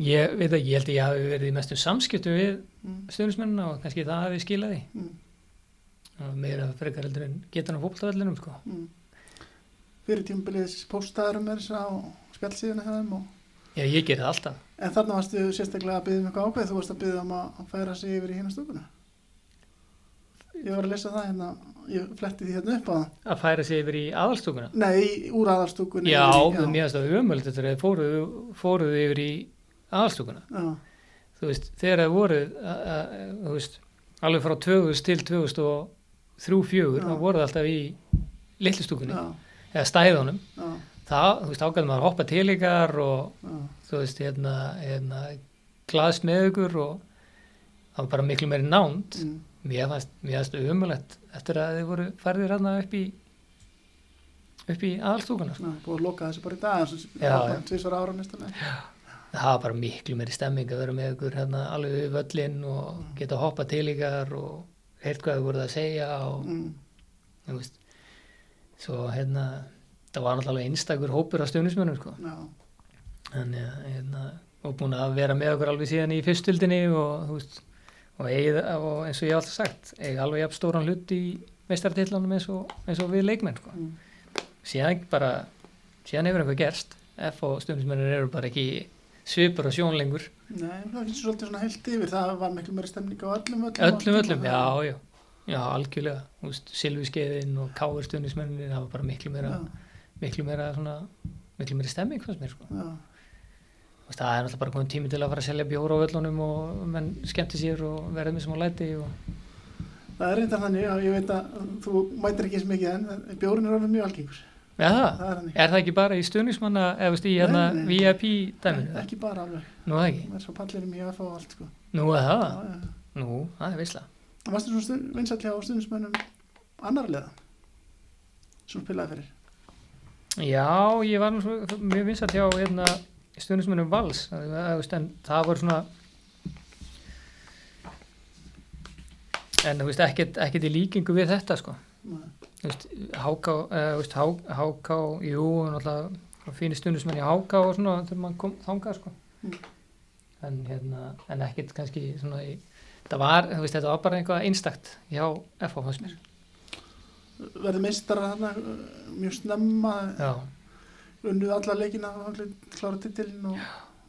B: ég veit ekki, ég held að ég hafi verið í mestum samskiptu við
A: Mm.
B: stjórnismennina og kannski það hafi skilað því
A: Mm.
B: og meira frekar heldur en getur hann fólktavellinum sko.
A: Mm. Fyrir tímabilið postaðurum er þess spjallsíðuna hjá þeim og
B: já, ég ger það alltaf
A: En þarna varstu sérstaklega að byggja um eitthvað ákveð, þú varst að byggja um að færa sig yfir í hérna stúkuna. Ég var að lesa það hérna, ég fletti því hérna upp á það.
B: að færa sig yfir í aðalstúkuna
A: Nei, úr aðalstúkunni.
B: já,
A: í-
B: mér finnst það umöld þetta er fóruðu, fóruðu yfir í aðalstúkuna
A: Já,
B: þú veist, þegar það voru a- a- þú veist, alveg frá 2000 til 2003-2004
A: Já.
B: þá voru það alltaf í litlustúkunni
A: já,
B: eða stæðunum það, þú veist, ágæðum að hoppa til ykkar og
A: já,
B: þú veist, hérna, hérna glaðst með ykkur og það var bara miklu meiri nánd.
A: Mm,
B: mér fannst, umulett eftir að þið voru færðir hérna upp í upp í aðalstúkuna sko.
A: búið að loka þessu bara í dag, tvisvar ára næstulega.
B: það var bara miklu meiri stemming að vera með ykkur hérna alveg við völlin og geta að hoppa til ykkar og heyrt hvað þið voruð að segja og
A: Mm,
B: þú veist svo hérna það var náttúrulega einstakur hópur af stjónismönnum sko. þannig að hérna, og búin að vera með okkur alveg síðan í fyrstildinni og og, og eins og ég hef alltaf sagt eiga alveg jafn stóran hlut í meistartillanum eins eins og við leikmenn sko.
A: mm,
B: síðan bara síðan hefur eitthvað gerst F og stundismennir eru bara ekki svipur og sjón lengur
A: nei, það finnst svolítið svona heilt yfir, það var miklu meiri stemning á öllum öllum.
B: öllum öllum, já, já já, algjörlega, þú veist, Silvískeiðin og Káir stundismennir, það var bara miklu meira
A: Já,
B: miklu meira svona miklu meira stemming fannst mér sko
A: já,
B: það er náttúrulega bara komin tími til að fara að selja bjóra á völlunum og menn skemmti sér og verða með sem á læti og
A: það er reyndar þannig, já, ég veit að þú mætir ekki eins mikið en bjórin er alveg mjög algengur.
B: ja, það,
A: er
B: er það ekki bara í stuðnismanna eða veist, í hérna
A: Nei, nei.
B: VIP dæminu?
A: Ekki bara alveg,
B: Nú er það ekki?
A: er allt, sko.
B: Nú er það?
A: Já, já, já.
B: Nú, það er veisla.
A: Það varstu svona stund, vinsall hjá stundismönnum annar liða sem spilaði fyrir
B: Já, ég var mjög vinsat hjá hérna, stuðnismannum Vals en það var svona en þú veist, ekkert, ekkert í líkingu við þetta sko veist, Háká, uh, veist, Há, Háká, jú, náttúrulega fínir stundismenn í Háká og svona þegar maður kom þangað sko.
A: Mm.
B: En, hérna, en ekkert kannski svona í, það var, þú veist, þetta var bara eitthvað einstakt hjá FH fannst mér.
A: verði meistara þarna uh, mjög snemma unnuð alla leikina klára titilin og,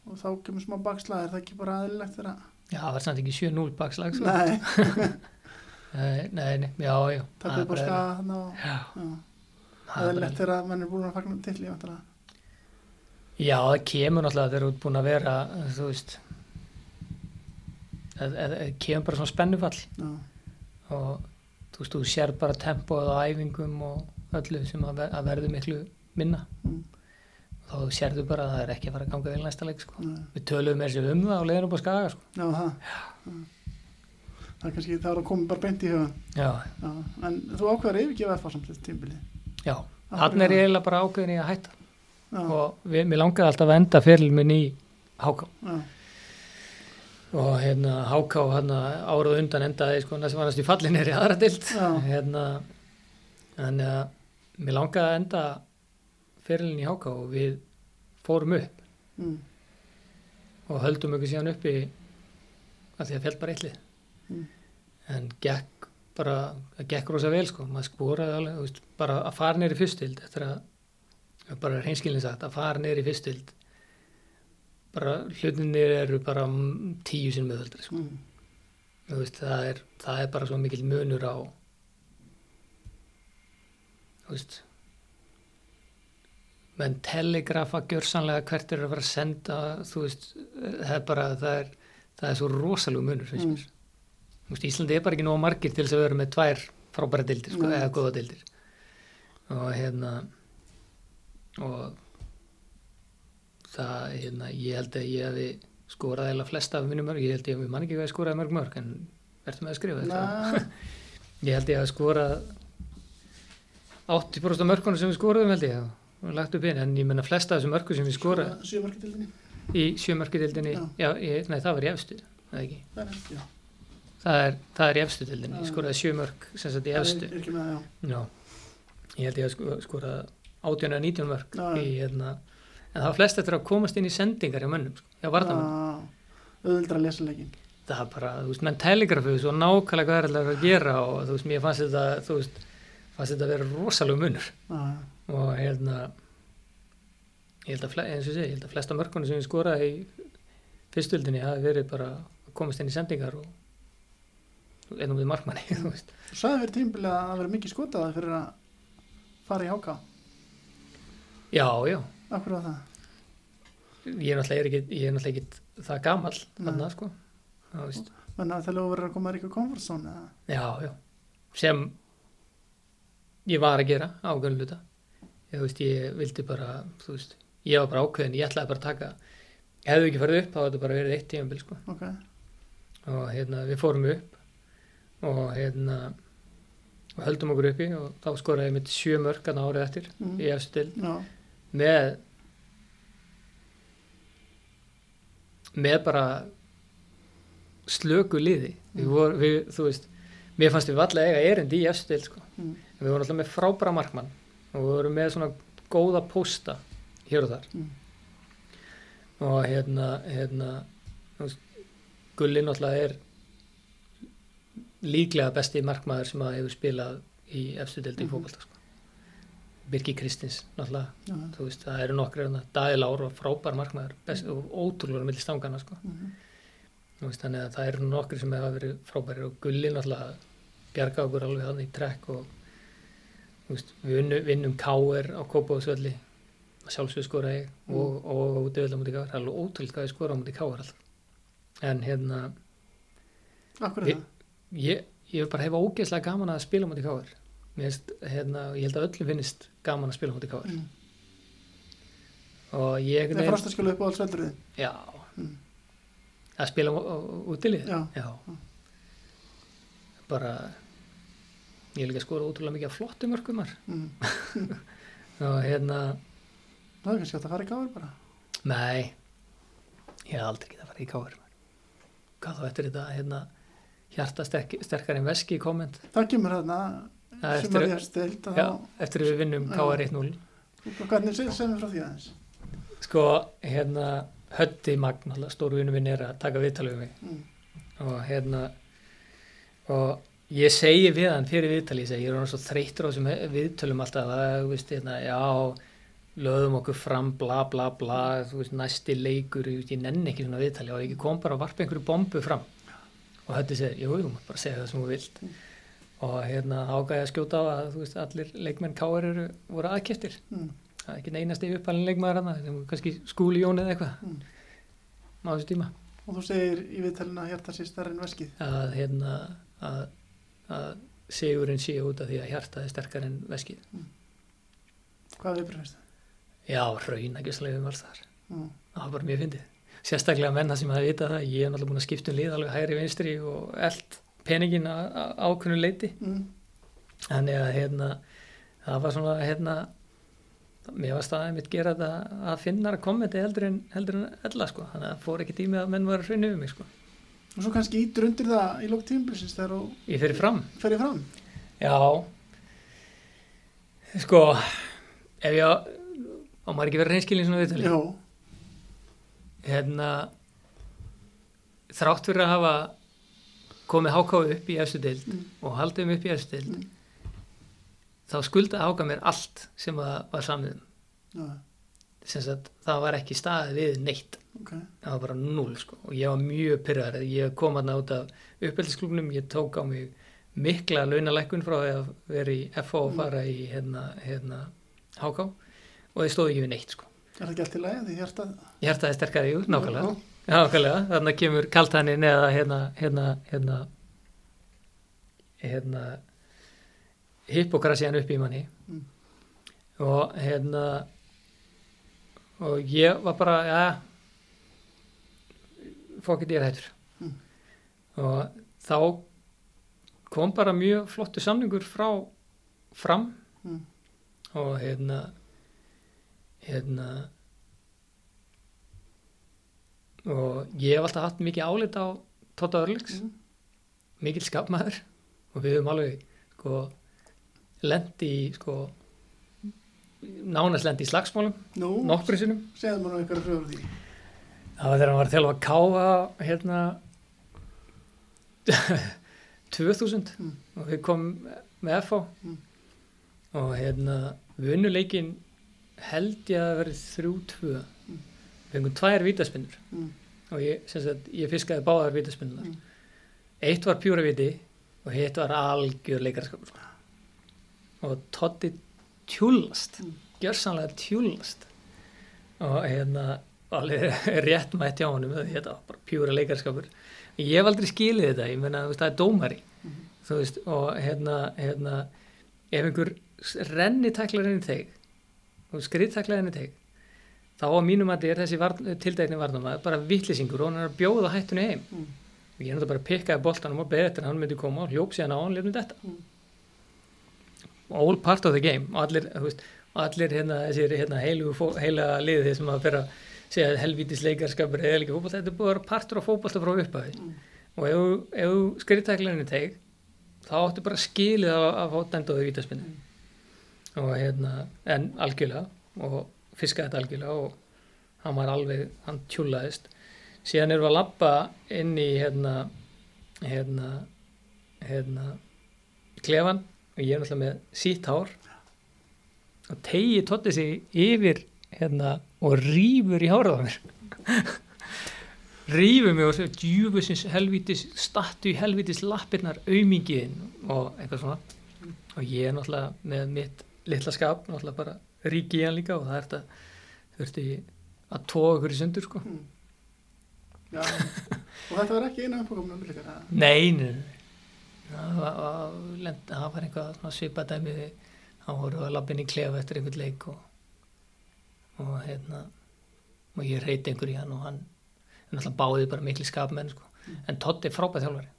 A: og þá kemur smá bakslag. Er það ekki bara aðlilegt þegar að
B: já, það var samt ekki 7-0 bakslag sko.
A: nei,
B: Nei, nei, já, já. er
A: er
B: það er bara-
A: aðlilegt þegar að mann er búin að fagna titli já,
B: Já, það kemur náttúrulega þegar þú ert búin að vera, þú veist, það kemur bara svona spennufall og þú veist, þú sér bara tempóið á æfingum og öllu sem að, ver að verður miklu minna.
A: Mm.
B: Þá sérðu bara að það er ekki að fara að ganga vel næsta leik, sko.
A: Nei.
B: Við töluðum með þessu um það og leiðum upp á skaga, sko.
A: já, það Já. það er kannski, það er að koma bara beint í hugan
B: Já,
A: já. en þú ákveður að yfirgefa samt þetta tímbili
B: já. Þannig er eiginlega bara ákveðin í að hætta
A: já,
B: og við, mér langaði alltaf að enda fyrir minn í Háká. Og hérna Háká hérna árað undan endaði sko næst var næst í fallin er í aðra dild hérna þannig að mér langaði að enda fyrirlin í Háká og við fórum upp.
A: Mm.
B: og höldum okkur síðan uppi að því að fjöld bara eitthvað
A: Mm.
B: en gekk bara það gekk rosa vel sko, maður skoraði alveg veist, bara að fara neyri fyrstild eftir að bara reynskilin sagt að fara neyri fyrstild bara hlutinir eru bara mm, tíu sinn meðöldri sko.
A: Mm.
B: Þú veist, það, er, það er bara svo mikill munur á þú veist menn telegrafa gjörsanlega hvert er að fara að senda þú veist, það er bara það er, það er svo rosalegu munur
A: Mm.
B: þú veist, Íslandi er bara ekki nóg margir til þess að vera með tvær frábæra dildir, sko,
A: Nei.
B: eða góða dildir og hérna og það, hérna, ég held að ég hefði skorað eða flesta af mínum mörg, ég held ég að við mann ekki að skoraði mörg mörg, en verður með að skrifa þetta Ég held ég að skora 80% af mörkunum sem við skoraðum held ég og lagt upp inn, en ég menna flesta af þessum mörkum sem við skoraðum
A: sjö markatildinni
B: í sjömarkudildinni
A: Já.
B: já, ég, nei það var í efstu er, ekki.
A: það er, já,
B: það er, það er í efstu dildinni,
A: Já.
B: ég skoraði sjömörk sem sagt í efstu
A: er ekki með það, já.
B: já. ég held ég að sko, skora 18 eða 19 mörk
A: Já.
B: í, hérna, en það var flest eftir að komast inn í sendingar hjá mönnum, sko, hjá vartamönnum
A: Já, auðvöldra að lesa leikin.
B: það er bara, þú veist, menn telegrafu svo nákvæmlega hvað er alltaf að gera og þú veist, mér fannst þetta, þú veist fannst þetta að vera rosalega munur.
A: Já,
B: og hérna ég held að, fle- eins og ég segi, ég held að flesta mörkunum sem ég skoraði í fyrstöldinni hafi verið bara að komast inn í sendingar og ennum við markmanni, þú veist.
A: Þú sagði verið tímbilið að það verið mikið skotaði fyrir að fara í háka.
B: já, já,
A: Akkur var það?
B: ég er náttúrulega ekki, er það gamall
A: Nei.
B: þarna, sko veist,
A: Menna það verið að koma eitthvað eða?
B: já, já sem ég var að gera á gönluta ég, veist, ég vildi bara þú veist, ég var bara ákveðin, ég ætlaði bara að taka hefðu ekki farið upp, þá þetta bara verið eitt tímabil, sko
A: Ok,
B: og hérna við fórum upp og hérna og höldum okkur uppi og þá skoraði ég mitt sjö mörk að árið eftir
A: Mm.
B: í efstu til
A: já,
B: með með bara slöku liði við
A: Mm.
B: vor, við, þú veist mér fannst við vallega eiga erindi í efstu til sko.
A: mm,
B: við vorum alltaf með frábæra markmann og við vorum með svona góða pósta hér og þar
A: Mm.
B: og hérna, hérna Gulli náttúrulega er líklega besti markmaður sem að hefur spilað í efstu deldi í
A: Mhm.
B: Birki Kristins náttúrulega,
A: já,
B: þú veist, það eru nokkri hérna, Daði Lár og frábær markmaður best, og ótrúlega milli stangana sko.
A: mhm,
B: Þú veist, þannig að það eru nokkri sem hefa verið frábæri og Gulli náttúrulega bjarga okkur alveg hann í trekk og veist, við vinnum, K.R. á Kópavóðsvelli sjálfsög skora ég og, og, og útivölda mútið K.R. það er alveg ótrúlega hvað ég skora á mútið K.R. alltaf en hérna
A: akkur það?
B: ég, ég bara hef ógeðslega gaman að spila mútið K.R. Finnst, hérna, ég held að öllum finnist gaman að spila mútið K.R.
A: Mm.
B: og ég
A: Það er frostaskjölu upp á alls veldurðið.
B: já,
A: Mm.
B: að spila ú- ú- útilið
A: Já.
B: já bara ég líka að skora ótrúlega mikið af flottum mörkumar
A: Mm.
B: og hérna,
A: Það er kannski að fara í gáður bara.
B: nei ég hef aldrei getað að fara í káir hvað þá eftir þetta hérna, hjarta sterk, sterkar en veski í komment
A: Það kemur þarna
B: Það
A: sem
B: eftir-
A: að
B: já,
A: þá,
B: eftir við vinnum káir 1-0
A: hvernig segir sem frá því aðeins?
B: sko, hérna Hötti Magn, stóru vinnu minn er að taka viðtalið við mig.
A: Mm.
B: og hérna og ég segi við hann fyrir viðtali ég segi, ég er hann svo þreytur á þessum viðtölum alltaf að, þú veist, hérna, já löðum okkur fram, bla bla bla þú veist, næsti leikur, ég, nenni ekki svona viðtali og ég kom bara að varpa einhverju bombu fram. Og þetta segi, jú, jú, maður bara segja það sem þú vilt og hérna ágæði að skjóta á að, veist, allir leikmenn káir eru voru aðkeftir,
A: Mm.
B: það er ekki einasti uppalinn leikmaður sem kannski skúli Jón eða eitthvað
A: Mm.
B: á þessu tíma
A: Og þú segir í viðtalinu að hjarta sér stærri en veskið.
B: að hérna að, að sigurinn sé út af því að hjartaði sterkar en veskið
A: Hvað við breyfist það?
B: já, raunækjuslegum var þar
A: Mm.
B: það var bara mjög fyndið sérstaklega menna sem hafa vitað það ég er náttúrulega búin að skipta um lið alveg hægri vinstri og eld peningin á- á ákveðnu leiti
A: Mm.
B: þannig að hérna það var svona hérna mér var staðið mitt gera þetta að finna að kommenti heldur en, heldur en ella sko. Þannig að það fór ekki tími að menn var að hraunni um mig sko.
A: Og svo kannski ítur undir það í lók tímbilsins þegar þú
B: fyrir fram.
A: fram.
B: Já. Sko ef ég á á maður ekki verið reynskilin svona viðtali? Hérna þrátt fyrir að hafa komið hákáðu upp í efstu deild
A: Mm.
B: og haldið um upp í efstu deild
A: Mm.
B: þá skuldaði háka mér allt sem að var um. Sem sagt það var ekki staðið við neitt
A: ok.
B: það var bara null sko og ég var mjög pyrrar ég kom hann út af uppeldisklubnum ég tók á mig mikla launalækkun frá að vera í FH og fara í hérna, hérna HK og þið stóðu ekki við neitt sko
A: Er það ekki allt í lagi því hjartað?
B: ég hærtaði sterkari, jú, nákvæmlega
A: Já.
B: nákvæmlega, þannig kemur kaltaninn eða hérna, hérna, hérna hérna hippokrasiðan upp í manni
A: Mm.
B: og hérna og ég var bara ja fókit ég er hættur
A: Mm.
B: og þá kom bara mjög flottu samningur frá fram
A: Mm.
B: og hérna hérna og ég hef alltaf haft mikið álit á Tóta Örlíks
A: Mm.
B: mikill skapmaður og við höfum alveg sko lendi í sko nánast lendi í slagsmálum
A: Nú,
B: nokkru sinnum
A: segðu mér nú einhverju sögur úr því
B: það var þegar hann var að þjálfa að káfa hérna 2000
A: Mm.
B: og við komum með FH
A: Mm.
B: og hérna vunnuleikin held ég að verið 3-2
A: Mm.
B: Fengum tvær vítaspinnur
A: mm.
B: og ég, sagt, ég fiskaði báðar vítaspinnunar
A: Mm.
B: eitt var pjúra viti og hitt var algjör leikarskapur sko. og Totti tjúlast
A: Mm.
B: gjörsanlega tjúlast og hérna alveg rétt mætt hjá þetta var bara pjúra leikarskapur ég hef aldrei skilið þetta, ég veist, það er dómari þú veist, og hérna, hérna ef einhver renni taklar henni þig og skrið taklar henni þig þá á mínum að er þessi varn, tildækni varnamaður bara vittlisingur og hann er að bjóða hættunni heim
A: Mm.
B: og ég er náttúrulega bara að pikkaði boltanum og beðið eftir að hann myndi koma og hljóp síðan á hann lefnum þetta
A: Mm.
B: all part of the game og allir, veist, allir hérna, þessir hérna, heilu, heila liðið sem að fyrir að segja helvítis leikarskapur eða líka fótboll, þetta er vera partur af fótbollta frá upphæði
A: Mm.
B: og ef, ef skriðtæklarinn teg þá áttu bara skilið að, fá dæmdóði vítaspinni og hérna, en algjörlega og fiskaði þetta algjörlega og hann var alveg, hann tjúlaðist síðan erum við að lappa inn í hérna hérna hérna klefan og ég er náttúrulega með sítt hár. Og tegi tótti sig yfir hérna og rýfur í hárað á mér. Rýfur mig og svo djúfusins helvítis stattu í helvítis lappirnar aumingiðin og eitthvað svona. Og ég er náttúrulega með mitt litla skap náttúrulega bara ríki í hann líka og það þurfti að tóa ykkur í sundur sko
A: Mm. Já, og þetta var ekki eina um líka
B: Nei. Það var, var, dæmi við hann voru að lappin í klefa eftir einhvern leik og, og hérna og ég reyti einhver í hann og hann náttúrulega báði bara miklu skapmenn sko. en Totti er frábæð þjálfari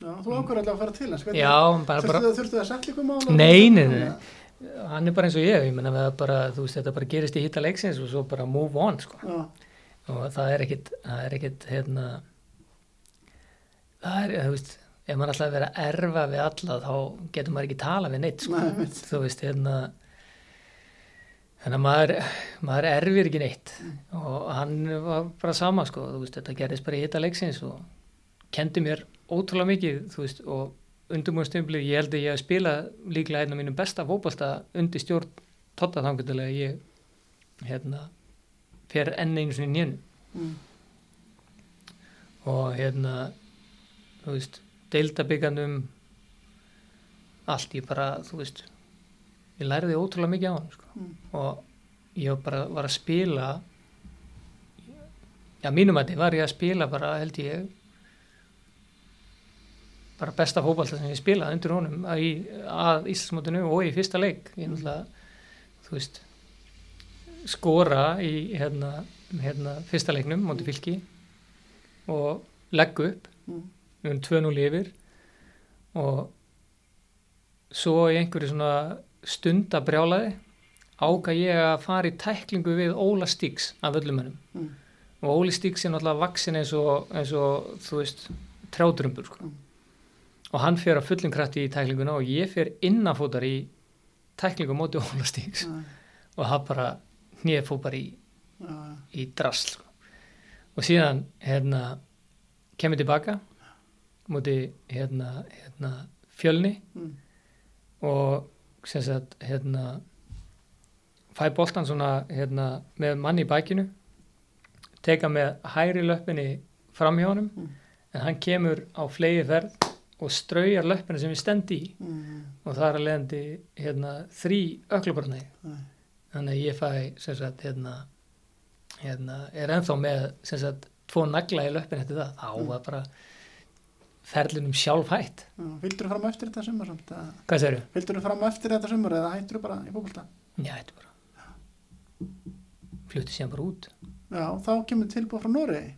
A: Já, þú ákveður alltaf að fara til hans hvernig- Þurftu það sett líka mál
B: Nei, nei, nei. Hann er bara eins og ég, ég menna bara, þú veist, þetta bara gerist í hitta leiksins og svo bara move on sko. Og það er ekkit það er ekkit hérna það er, þú veist ef maður alltaf vera að erfa við alla þá getur maður ekki tala við neitt sko.
A: Nei,
B: þú veist, hérna þannig að maður, maður erfir ekki neitt og hann var bara sama sko, þú veist, þetta gerist bara í hitta leiksins og kendi mér ótrúlega mikið, þú veist, og undirbúinstjömbli, ég held að ég hef spilað líklega einn af mínum besta fótbolta undir stjórn Totta þangutulega ég hérna fer enn einu sinni nýjum
A: Mm.
B: og hérna þú veist, deildabygganum allt ég bara, þú veist ég læriði ótrúlega mikið á hann sko.
A: Mm.
B: og ég bara var að spila já, mínum að þið var ég að spila bara, held ég bara besta fótballta sem ég spilaði undir honum að, að Íslandsmótinu og í fyrsta leik ég náttúrulega, þú veist skora í hérna, hérna fyrsta leiknum móti fylki og leggu upp
A: Mm.
B: við erum 2-0 yfir og svo í einhverju svona stundabrjálaði áka ég að fara í tæklingu við Óla Stíks af öllumönnum
A: Mm.
B: og Óli Stíks er náttúrulega vaksin eins og, eins og þú veist, trjátrömbur sko.
A: Mm.
B: Og hann fer að fullum krætti í tæklinguna og ég fer innanfótar í tæklingu móti Óla Stíks
A: Nei,
B: og það bara bara í,
A: já,
B: í drasl sko. og síðan hérna kemur tilbaka móti hérna, hérna fjölni.
A: Mm.
B: og sem sagt hérna fæ svona hérna með manni í bækinu teka með hæri löppinni fram hjá honum.
A: Mm.
B: en hann kemur á flegi ferð og straujar löppina sem við stendi í
A: Mm.
B: og það er að leiðandi hérna þrý öklubarni
A: Nei.
B: þannig að ég fæ sem sagt hérna, hérna er ennþá með sem sagt tvo nagla í löppin eftir það þá
A: Mm.
B: var bara ferlinum sjálf hætt
A: Vildur þú fram eftir þetta eða-
B: hvað segirðu?
A: Vildur þú fram eftir þetta sumar eða hættur þú bara í fókbalta?
B: Já, er bara flutti síðan bara út
A: Já, þá kemur tilbúið frá Noregi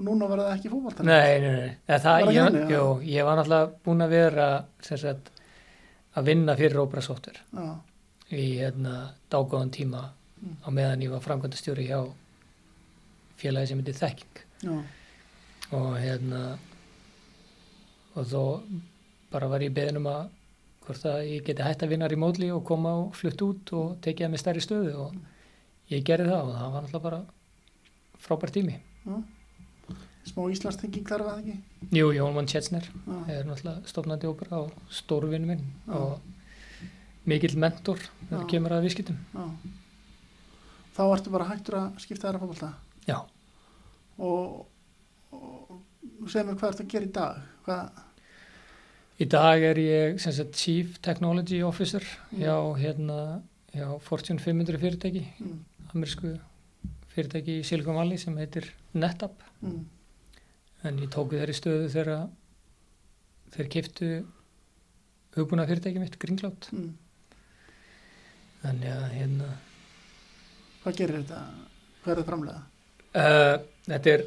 A: og núna var það ekki fókbalta
B: Nei, nei, nei, það,
A: það
B: ég,
A: já?
B: jú, ég var náttúrulega búin að vera sagt, að vinna fyrir
A: Já,
B: í hérna, dágóðan tíma
A: Mm.
B: á meðan ég var framkvæmdastjóri hjá félagi sem heitir Þekking
A: já,
B: og hérna og þó bara var ég beðin um að hvort að ég geti hægt að vinna remotely og koma og flutt út og tekið það með stærri stöðu og ég gerði það og það var náttúrulega bara frábært tími.
A: já. Smá Íslandstenging þar var það ekki?
B: Jú, Jón Van Tjetsner er náttúrulega stofnandi ópera og stórvinn minn
A: Já.
B: og mikill mentor þegar kemur að viðskiptum.
A: já. þá ertu bara hættur að skipta þér að fólkvölda
B: Já,
A: og, og segir mér hvað ertu að gera í dag? Hvað,
B: í dag er ég sagt, Chief Technology Officer
A: Mm.
B: hjá, hérna, hjá Fortune 500 fyrirtæki,
A: mm,
B: amerísku fyrirtæki í Silicon Valley sem heitir NetApp.
A: Mm,
B: en ég tók við þeirri stöðu þegar þeir kiftu hugbúna fyrirtæki mitt, Greencloud
A: mm.
B: þannig að hérna
A: hvað gerir þetta? Hvað er það framlega?
B: Uh, þetta er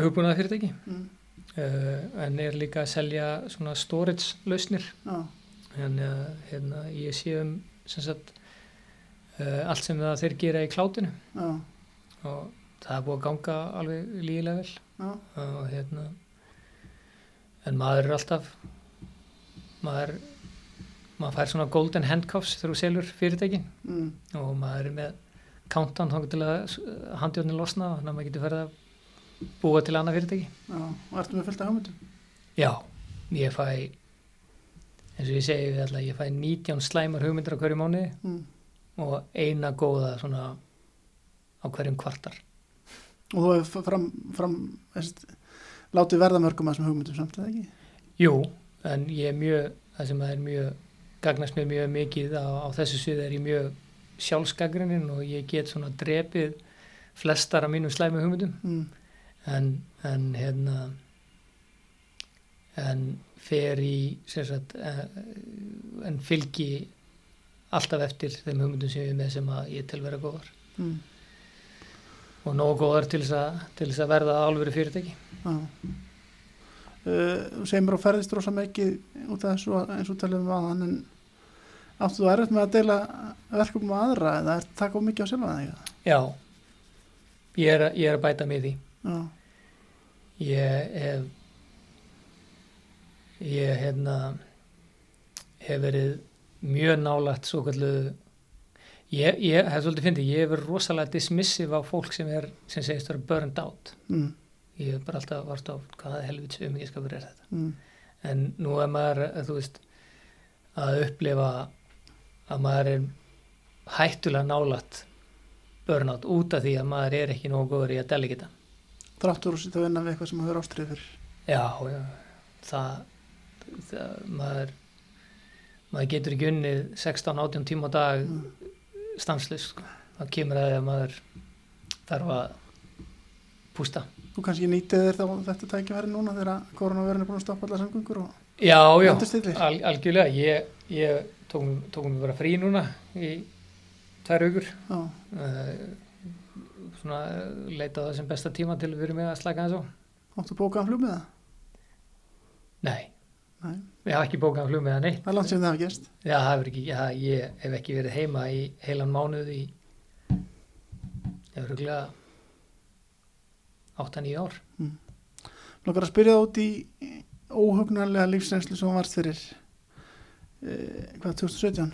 B: hugbúna fyrirtæki
A: mm,
B: uh, en er líka að selja svona storage lausnir
A: já,
B: þannig að hérna, ég sé um sem sagt uh, allt sem það þeir gera í klátinu.
A: Já,
B: og það er búið að ganga alveg lígilega vel og hérna en maður er alltaf maður maður fær svona golden handcuffs þegar þú selur fyrirtækin.
A: Mm,
B: og maður er með countdown þá til að handjórnin losna þannig að maður getur ferð að búa til annað fyrirtæki.
A: Já og ertu með fullt af hugmyndum?
B: Já, ég fæ eins og ég segi við alltaf ég fæ 19 slæmar hugmyndir á hverju mánuði
A: mm.
B: og eina góða svona á hverjum kvartar
A: og þú hefur fram, fram veist, látið verða mörgum að þessum hugmyndum samt eða ekki?
B: Jú, en ég er mjög, það sem er mjög, gagnast mér mjög mikið á, á þessu sviði er ég mjög sjálfsgagrinin og ég get svona drepið flestar af mínum slæmi hugmyndum.
A: Mm,
B: en, en hérna, en fer í, sagt, eh, en fylgi alltaf eftir þeim hugmyndum sem ég er með sem að ég tel vera góðar.
A: Mm,
B: og nógu góðar til þess að, að verða álveru fyrirtæki.
A: Uh, mér og ferðist rosa mikið út af þessu eins og talum við aðan en áttu þú erfitt með að deila verkum með aðra eða er það of mikið á sjálfa þig
B: Já, ég er, að- ég er að bæta mig því.
A: já,
B: Ég hef ég hérna hef verið mjög nálægt svo kallu ég, ég hef svolítið fyndið, ég hef verið rosalega dismissiv á fólk sem er sem segist vera burned out.
A: Mm,
B: ég hef bara alltaf vart á hvaða helvits umíkiskapur er þetta?
A: Mm,
B: en nú er maður, eh, þú veist að upplifa að maður er hættulega nálægt burnout út af því að maður er ekki nógu góður í að delegita
A: þráttur og sýta að vinna við eitthvað sem hefur ástrið fyrir.
B: Já, já, það, það maður, maður getur ekki unnið 16-18 tíma á dag
A: mm,
B: stanslust, sko. það kemur að maður þarf að pústa.
A: þú kannski nýtið þér þá þetta tækifæri núna þegar koronavirðin er búin að stoppa allar samgöngur og
B: Já, já, al, algjörlega, ég, ég tók, tók mér bara frí núna í tvær aukur,
A: já,
B: uh, svona uh, leita á það sem besta tíma til að vera með að slaka þess á.
A: áttu bókaðan flug með það?
B: Nei,
A: Nei.
B: ég hafa ekki bókað flug með það neitt.
A: það er langt sem það hafa gerst
B: Já, ekki, já, ég hef ekki verið heima í heilan mánuð í ég hefur rúglega 8-9 ár.
A: Lókar að spyrja það út í óhugnarlega lífsreynslu sem varst fyrir eh, hvað 2017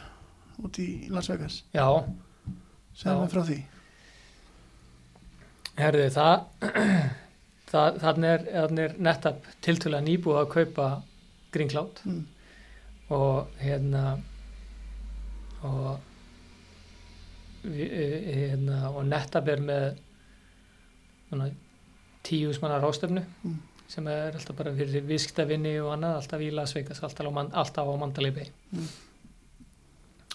A: út í Las Vegas
B: Já, Já.
A: við frá því
B: herðu það, það þannig er, er nettapp tiltölulega nýbúið að kaupa Green Cloud
A: mm,
B: og hérna og við- eh, hérna, og nettapp er með svona, tíu smannar rástefnu
A: Mm.
B: sem er alltaf bara fyrir viðskiptavinni og annað, alltaf í Las Vegas alltaf á, alltaf á Mandalay
A: Mm.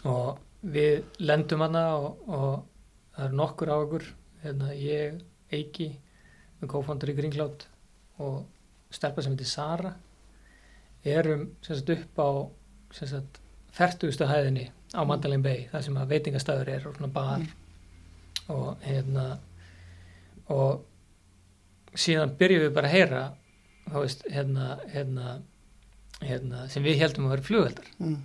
B: og við lendum hana og, og það eru nokkur á okkur hérna, ég, Eiki með kófandur í Greencloud og stelpa sem heitir Sara erum sagt upp á fertugustu hæðinni á Mandalay Bay þar sem að veitingastæður er og svona bar. Og hérna og síðan byrjuðum við bara að heyra þá veist, hérna, hérna, hérna sem við heldum að vera flugveldar.
A: Mm,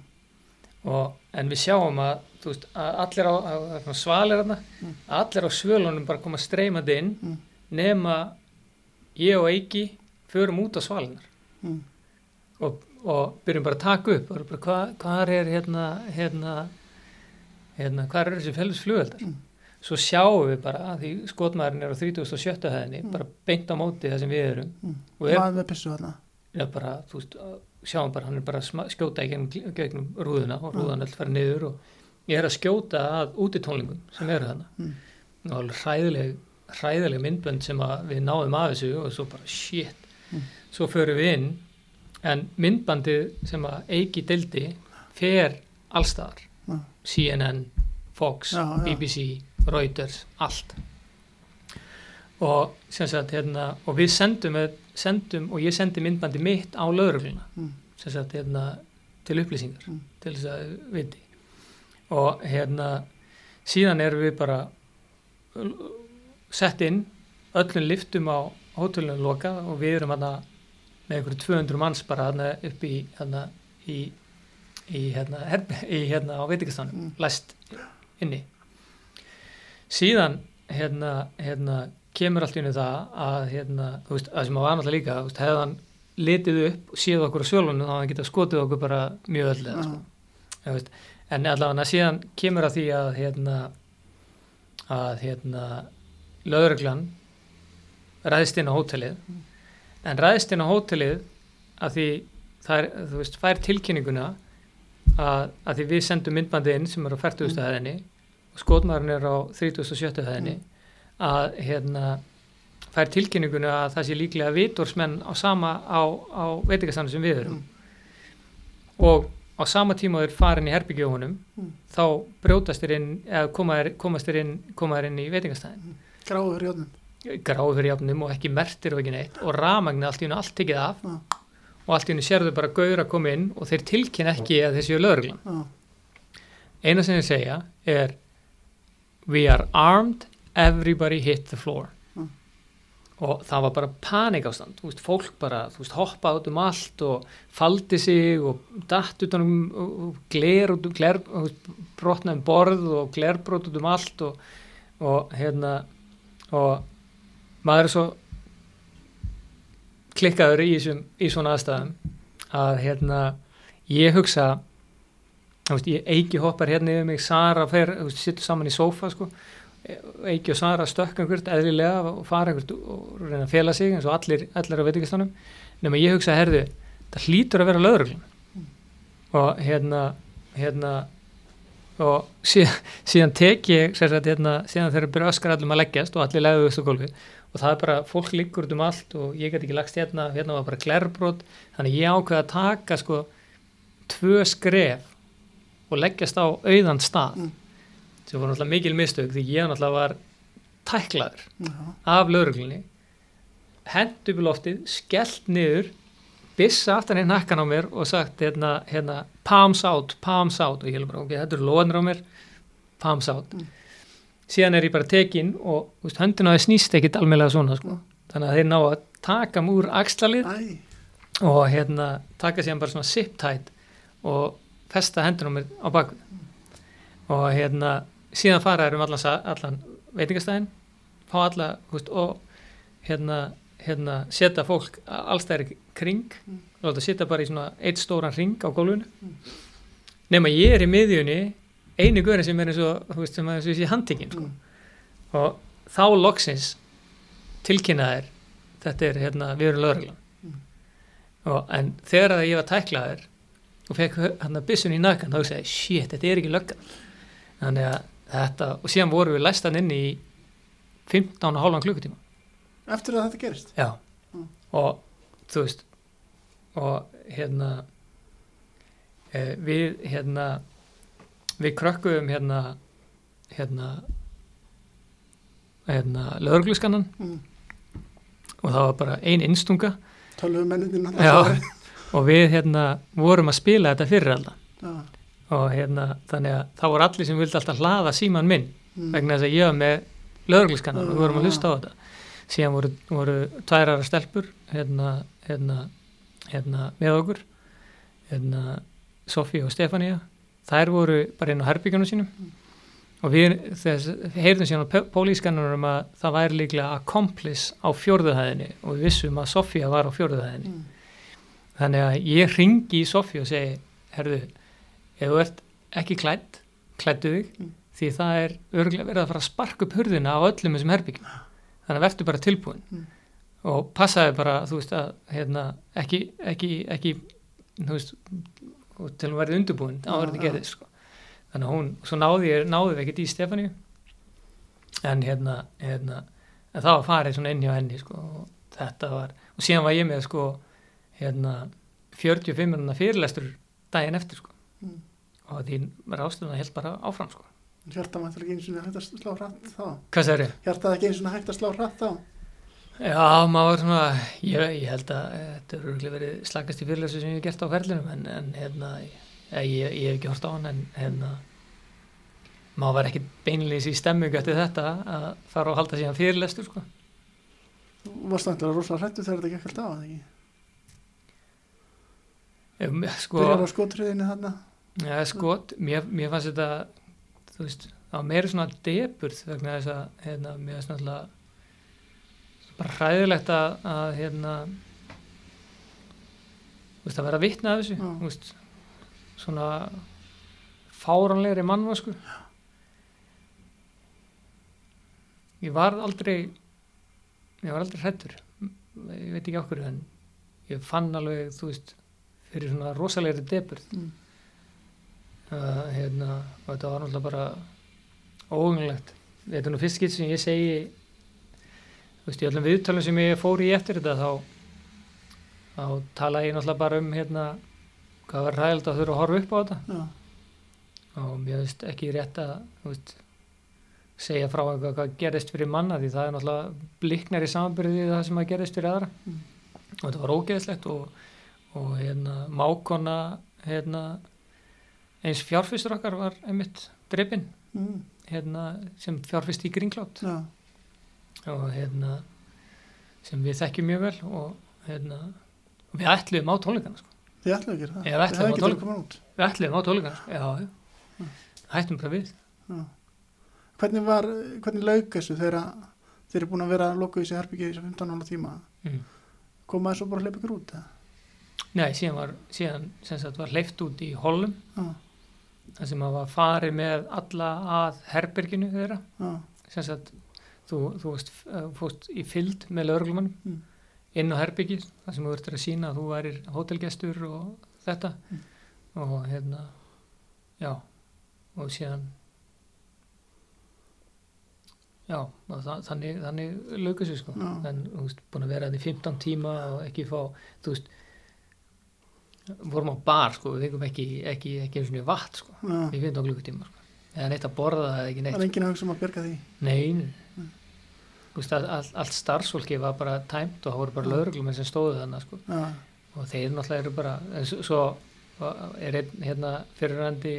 B: og, en við sjáum að, þú veist, að allir á, að, svalir þarna,
A: Mm.
B: allir á svölunum bara koma streymandi inn
A: mm,
B: nema ég og Eiki förum út á svalinar
A: Mm.
B: Og, og byrjum bara að taka upp bara, hvað, hvað er hérna hérna, hérna hvað er þessi fælus flugveldar
A: Mm.
B: svo sjáum við bara að því skotmaðurinn er á 37. hæðinni
A: Mm.
B: bara beint á móti það sem við erum
A: Mm.
B: og er
A: Maður með pissu þarna
B: er bara, þú veist, sjáum bara hann er bara að skjóta í gegnum, gegnum rúðuna og
A: Mm.
B: rúðan öll fara niður og ég er að skjóta að útitónlingum sem eru þarna
A: Mm.
B: og alveg hræðileg hræðileg myndbönd sem við náðum af þessu og svo bara shit
A: Mm.
B: svo förum við inn en myndbandið sem að Eiki dildi fer allstaðar
A: Já.
B: CNN, Fox,
A: Já, já.
B: BBC Reuters, allt og sagt hérna og við sendum, sendum og ég sendi myndbandi mitt á lögregluna
A: Mm.
B: hérna til upplýsingar
A: Mm.
B: til þess að viti og hérna síðan erum við bara sett inn öllum liftum á hótelunum loka og við erum hérna með einhverju 200 manns bara hérna upp í hérna í, í hérna, í, hérna á veitingastanum
A: Mm.
B: læst inni síðan hérna, hérna kemur allt í unni það að hérna, þú veist, það sem að var náttúrulega líka þú veist, hefði hann litið upp og séð okkur á sjálfunum þá hann getað skotið okkur bara mjög öll sko.
A: Já.
B: veist, en allavega síðan kemur að því að hérna að hérna lögreglan ræðist inn á hótelið en ræðist inn á hótelið að því það er, þú veist, fær tilkynninguna að, að því við sendum myndbandi inn sem er á 40.
A: Mm.
B: hæðinni og skotmaðurinn er á 37. hæðinni að hérna fær tilkynninguna að það sé líklega vitorsmenn á sama á, á veitingastannu sem við erum og á sama tíma þeir farin í herbygjónum
A: Mm.
B: þá brjótast þeir inn eða komast þeir inn, koma inn í veitingastæðin
A: Gráður í
B: fyrir jafnum og ekki mertir og ekki neitt og rafmagni allt í hennu allt tekið af
A: Já.
B: og allt í hennu sérðu bara gauður að koma inn og þeir tilkynna ekki að þeir séu lögreglan
A: Já.
B: eina sem þeir segja er we are armed, everybody hit the floor
A: Mm.
B: og það var bara paníkástand veist, fólk bara, þú veist, hoppaði út um allt og faldi sig og datt út um og gler um gler, og, þú veist, brotnaði um borð og glerbrot út um allt og, og hérna og maður er svo klikkaður í, þessum, í svona aðstæðum að hérna ég hugsa veist, ég eiki hoppar hérna yfir mig Sara fer, sittur saman í sófa sko, eiki og Sara stökk einhvert eðlilega og fara einhvert og reyna að fela sig eins og allir, allir á veitingastanum nema ég hugsa, herðu, það hlýtur að vera lögreglun og hérna hérna og síðan, síðan tek ég sér að hérna, síðan þeir eru byrja öskar allum að leggjast og allir legðu þessu gólfi og það er bara, fólk liggur um allt og ég get ekki lagst hérna, hérna var bara glerbrot þannig ég ákveða að taka sko tvö skref og leggjast á auðan stað
A: Mm.
B: sem voru náttúrulega mikil mistök því ég náttúrulega var tæklaður
A: Já.
B: af lauruglunni hent upp í loftið, skellt niður bissa aftan í nakkan á mér og sagt hérna, hérna palms out, palms out og ég held bara, ok, þetta eru loðnir á mér palms out
A: Mm.
B: Síðan er ég bara tekin og veist, höndin á það snýst ekkit almennlega svona sko. þannig að þeir ná að taka múr axlalið og hérna taka síðan bara svona zip tight og festa hendun á mér á baku og hérna síðan fara þær um allan, allan veitingastæðin fá alla veist, og hérna, hérna setja fólk allstæðir kring
A: Mm.
B: og láta setja bara í svona eitt stóran ring á gólfinu. Nema ég er í miðjunni einu guðin sem er eins og þú veist, sem eins og þessi handtekinn sko.
A: Mm.
B: og þá loksins tilkynnaðir þetta er hérna, við erum lögreglan
A: Mm.
B: og, en þegar að ég var tæklaður og fekk hann að byssun í nakkan þá hugsaði, ég, shit, þetta er ekki löggan þannig að þetta og síðan vorum við læstan inn í 15 og hálfan klukkutíma
A: Eftir að þetta gerist
B: já
A: Mm.
B: og þú veist og hérna e, við hérna við krökkuðum hérna hérna hérna lögregluskannan
A: mm.
B: og það var bara ein innstunga
A: Tölvum mennin
B: og við hérna vorum að spila þetta fyrir alltaf
A: Já.
B: og hérna þannig að það voru allir sem vildi alltaf hlaða síman minn.
A: Mm.
B: vegna þess að ég var með lögregliskannan og við vorum að hlusta á þetta. Síðan voru, voru tværara stelpur hérna, hérna, hérna með okkur. Hérna Sofía og Stefania þær voru bara inn á herbyggjunum sínum og við þess, heyrðum síðan á pólískannarum að það væri líklega accomplice á fjórðuhæðinni og við vissum að Sofía var á fjórðuhæðinni
A: Mm.
B: þannig að ég ringi í Sofía og segi herðu, ef þú ert ekki klætt klættu þig
A: Mm.
B: því það er örgulega verið að fara að sparka upp hurðina á öllum þessum herbyggjum þannig að verður bara tilbúin
A: Mm.
B: og passaði bara, þú veist að hérna, ekki, ekki, ekki þú veist og til hún verði undirbúin á verði gerðið sko. þannig að hún, svo náði ég náði við ekkert í Stefáníu en hérna, hérna en það var farið svona inn hjá henni sko, og þetta var, og síðan var ég með sko, hérna 45 minúna fyrirlestur daginn eftir sko.
A: Mm.
B: og því ráðstöðuna held bara áfram sko.
A: Hjartað mættur ekki eins og hægt að slá hratt þá
B: hvað það eru?
A: Hjartað ekki eins og hægt að slá hratt þá
B: Já, maður svona, ég, ég held að þetta eru örugglega verið slagast í fyrirlesu sem ég hef gert á ferlinum en, en hérna, ég, ég, ég hef ekki hort á hann en hérna, maður var ekki beinleis í stemmingu eftir þetta að fara og halda síðan fyrirlestur sko.
A: Þú varst náttúrulega rosalega hrættu þegar þetta gekk alltaf að ekki
B: Um, sko,
A: Byrjar á skotriðinni þarna
B: ja, skot, mér, mér fannst þetta, þú veist, það var meira svona deburð vegna þess að, hérna, mér fannst náttúrulega bara hræðilegt að, að hérna, veist, að vera vitna af þessu, veist, svona fáranlegri mannvasku. Ég var aldrei, ég var aldrei hrættur, ég veit ekki okkur, en ég fann alveg, þú veist, fyrir svona rosalegri deburð
A: mm.
B: uh, hérna, og þetta var náttúrulega bara óhugnulegt þetta er nú fyrst skitt sem ég segi veist, í öllum viðtölum sem ég fór í eftir þetta þá þá tala ég náttúrulega bara um hérna, hvað var ræðild að þurfa að horfa upp á þetta
A: Já,
B: og mér veist ekki rétt að veist, segja frá eitthvað hvað gerist fyrir manna því það er náttúrulega bliknar í samanbyrði það sem að gerist fyrir aðra
A: Mm.
B: og þetta var ógeðslegt og, og hérna mákona hérna eins fjárfistur okkar var einmitt drefin
A: mm.
B: hérna sem fjárfist í gringlót
A: Já.
B: Og hérna sem við þekkjum mjög vel og hérna og við ætluðum á tónleikana sko.
A: Þið það
B: að
A: ekki
B: tólka.
A: til að koma út
B: við ætluðum á tónleikana já, já. hættum bara við
A: Já. Hvernig var, hvernig lauk þessu þegar þeir eru búin að vera að loka í þessi herbyggja í þessu 15 ára tíma
B: mm.
A: komaði svo bara að hleypa ykkur út eða?
B: Nei, síðan var, síðan sem sagt var hleyft út í Hollum
A: Já,
B: þar sem að var farið með alla að herberginu þeirra sem sagt þú, þú veist, uh, fórst í fylgd með lögreglumannum
A: Mm.
B: inn á herbergi þar sem þú verður að sína að þú værir hótelgestur og þetta
A: Mm.
B: og hérna já, og síðan já, og það, þannig, þannig lauka sér sko,
A: Já.
B: en þú veist, búin að vera þetta í 15 tíma og ekki fá, þú veist vorum á bar sko, við fengum ekki, ekki, ekki eins og vatn sko,
A: já.
B: í 15 klukkutíma sko, eða neitt að borða eða ekki
A: Það
B: neitt
A: er enginn að hugsa um að bjarga því?
B: Nei, nei. All, all, allt starfsfólki var bara tæmt og það voru bara lögreglumenn sem stóðu þannig sko. Og þeir náttúrulega eru bara en svo er einn hérna fyrirrandi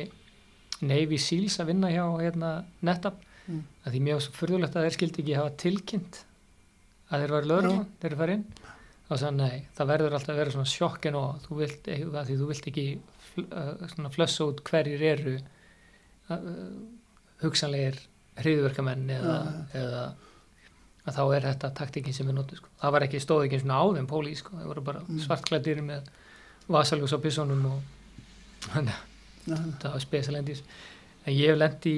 B: Navy Seals að vinna hjá hérna Netab
A: Mm.
B: að því mjög svo furðulegt að þeir skildi ekki hafa tilkynnt að þeir var lögreglumenn þeir eru farið inn. Og þannig nei, það verður alltaf að vera svona sjokkin og þú vilt, því þú vilt ekki fl, uh, flössa út hverjir eru uh, hugsanlegir hriðverkamenn eða, eða að þá er þetta taktikinn sem við notum sko. það var ekki stóð ekki svona á þeim póli sko. það voru bara
A: Mm.
B: svartklæddir með vasaljós á pissónum og það var spesalendis en ég hef lent í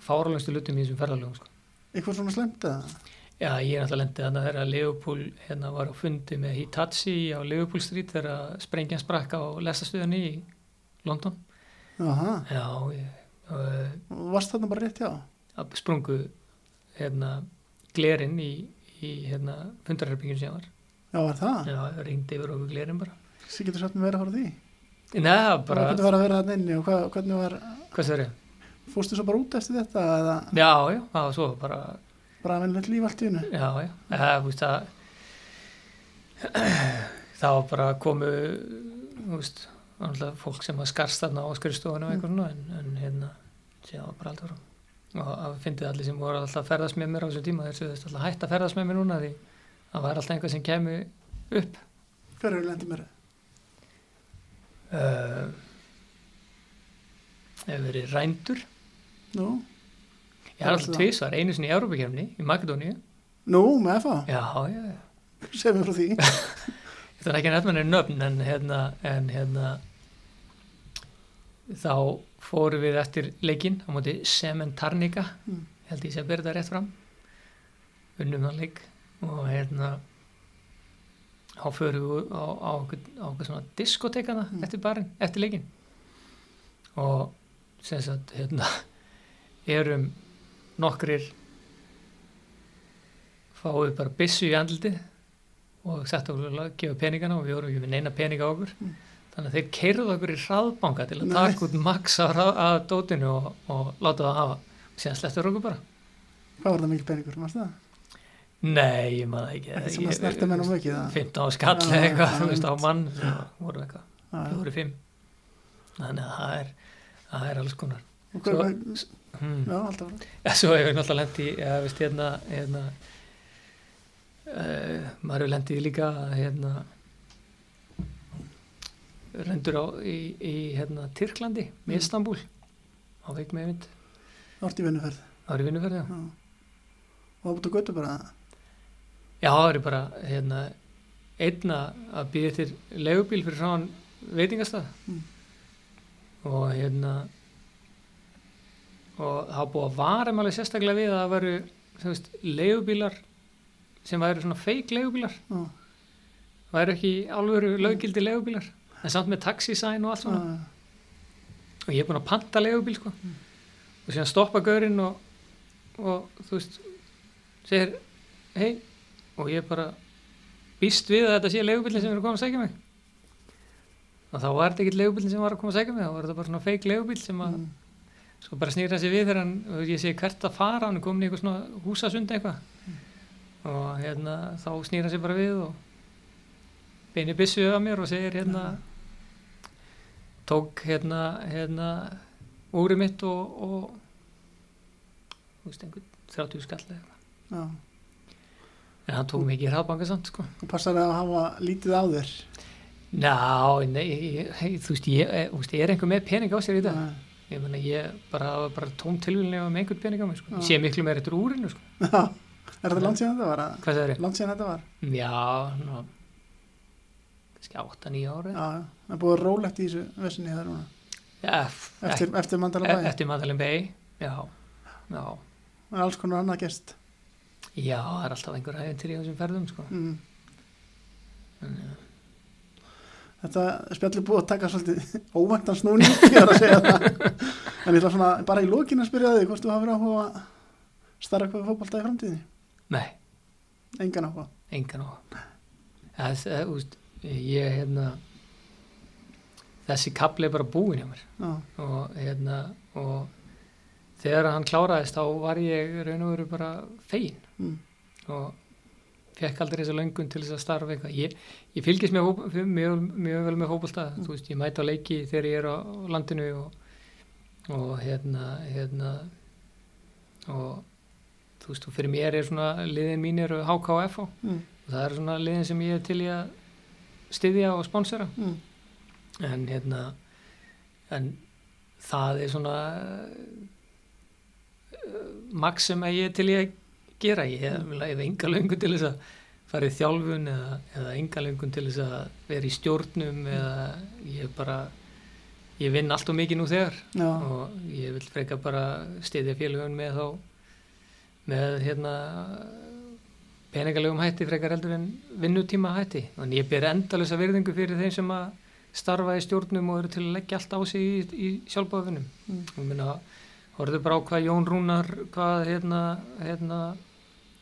B: fáralengstu lutum í þessum ferðalögum sko.
A: eitthvað svona slemt eða?
B: Já, ég er náttúrulega lendið þannig að þegar Leopold hérna var á fundi með Hitachi á Leopold Street þegar sprengjan sprakk á lestastöðunni í London.
A: Jaha,
B: Já, ég,
A: varst þarna bara rétt
B: að sprungu hérna glerinn í, í hérna fundarherbyggin sem var.
A: Já, var það?
B: Já, ringdi yfir okkur glerinn bara.
A: Sér getur með vera að fara því?
B: Nei, það
A: Bara... Hvernig var að vera þarna inni og hvað, hvernig var,
B: hvað það er?
A: fórstu svo bara út eftir þetta eða
B: Já, já, það var svo bara,
A: bara að venlega líf allt í hennu?
B: já, já, það, þú veist það, það var bara komu, þú veist, fólk sem var skarst þarna á skrifstofunum og eitthvað svona, en, en hérna, síðan var bara ára. Og að fyndið allir sem voru alltaf að ferðast með mér á þessum tíma, þeir sögðust alltaf hætt að ferðast með mér núna því það var alltaf einhvað sem kemi upp.
A: Hver eru lendið mér?
B: Uh, hefur verið rændur,
A: Nú,
B: Ég er alltaf tvísvar, einu sinni í Európa-kjörni í Makedóníu.
A: Nú, með það,
B: Já, já, já.
A: segð mér frá því
B: Þetta er ekki nefnir nöfn en hérna, en hérna þá fórum við eftir leikinn á móti Sementarnika
A: Mm.
B: held ég sé að byrja þetta rétt fram unnum þann leik og hérna þá förum við á, á, á svona diskotekana
A: Mm.
B: eftir barinn, eftir leikinn og sem sagt hérna erum nokkrir fáið bara byssu í andlitið og sett okkur að gefa peningana og við vorum ekki með neina peninga á okkur
A: Mm.
B: Þannig að þeir keirðu okkur í hraðbanka til að taka út hrað- af dótinu og, og láta það hafa. Og síðan slettur okkur bara.
A: Hvað var það mikil peningur, mástu það?
B: Nei, ég maður ekki.
A: Ekkert sem að
B: Ég-
A: snerti menn á mikið, það?
B: 15 á skall eða eitthvað, þú veist, á mann svo voru eitthvað,
A: já.
B: fjóri, fimm. Þannig að það er það er alls konar.
A: Og
B: Svo- hmm.
A: Já, alltaf
B: Já, svo hefur náttúrulega lendi ja, veist, hérna, hérna uh, maður hefur lendið líka að, hérna rendur á í, í hérna, Tyrklandi, með
A: Mm.
B: Istanbul á veik með mynd
A: Árt í vinnuferð.
B: Það er vinnuferð, já.
A: Já. Og það búið að götu bara?
B: Já, það er bara hérna, einna að býða til legubíl fyrir svona veitingastað.
A: Mm.
B: og hérna og það búið að vara alveg sérstaklega við að það veru legubílar sem væru svona feik legubílar
A: Já,
B: væru ekki alvöru löggildi legubílar en samt með taxisæn og allt svona.
A: Já,
B: og ég er búin að panta legubíl sko. og síðan stoppa gaurinn og, og þú veist segir hei og ég bara býst við að þetta sé legubílinn sem er að koma að segja mig. Og þá var þetta ekki legubílinn sem var að koma að segja mig þá var þetta bara svona feik legubíl sem að
A: Mm.
B: svo bara snýra sig við þegar hann og ég segi hvert að fara, hann er komin í eitthvað svona húsasund eitthvað. Og hérna þá snýra sig bara við og beini byssu af mér og segir hérna tók hérna hérna úrið mitt og, og þú veist einhvern 30 skall eða eitthvað
A: Já.
B: en hann tók mikið í hraðbanka samt sko
A: Og passar að hafa lítið á þér
B: Ná, nei, ég- þú veist, ég, eh, þú veist, er einhver með pening á sér í dag?
A: Já.
B: Ég meina, ég bara, bara tóm tilvílun ef með einhvern pening á mig, sko. Ég sé miklu meira eftir úrinu, sko.
A: Er þetta langt síðan þetta var? að-
B: Hvað það er?
A: Langt síðan þetta var?
B: Já, ná, kannski 8-9 ára.
A: Það er búið rólegt í þessu vesinni það núna.
B: F-
A: Eftir, eftir mandala
B: e-
A: bæ.
B: eftir Madeleine Bay, já.
A: Það er alls konar annað gest.
B: Já, það er alltaf einhver æventyr í þessum ferðum, sko.
A: Mm.
B: En, já.
A: Þetta spjall er búið að taka svolítið óvæntan snúning, ég er að segja það. En ég ætla svona bara í lókinu að spyrja þig hvort þú hafur áhuga að starra hvað fótbolta í framtíðinni.
B: Nei,
A: Engan áhuga.
B: engan á. Það, það, úst, ég, hérna, þessi kapli er bara búin hjá mér.
A: Já,
B: og hérna og þegar hann kláraðist þá var ég raun og veru bara fegin
A: mm.
B: og fekk aldrei þessa löngun til þess að starfa eitthvað ég, ég fylgist mjög, mjög, mjög vel með fótbolta
A: Mm.
B: þú veist, ég mæti á leiki þegar ég er á, landinu og, og hérna hérna og þú veist, og fyrir mér er svona liðin mín eru HK og FH
A: Mm.
B: og það er svona liðin sem ég er til í að styðja og sponsora.
A: Mm.
B: en hérna en það er svona uh, maks sem að ég til í að gera. Ég hef, ég hef enga löngun til þess að fara í þjálfun eða, eða enga löngun til þess að vera í stjórnum eða ég bara ég vinn allt og mikið nú þegar.
A: Já,
B: og ég vil freka bara stiðja félagun með þá með hérna peningalegum hætti frekar heldur en vinnutíma hætti og ég ber endalösa virðingu fyrir þeim sem að starfa í stjórnum og eru til að leggja allt á sig í, í sjálfbáðunum
A: Mm.
B: og minna, horfðu bara á hvað Jón Rúnar hvað hérna hérna,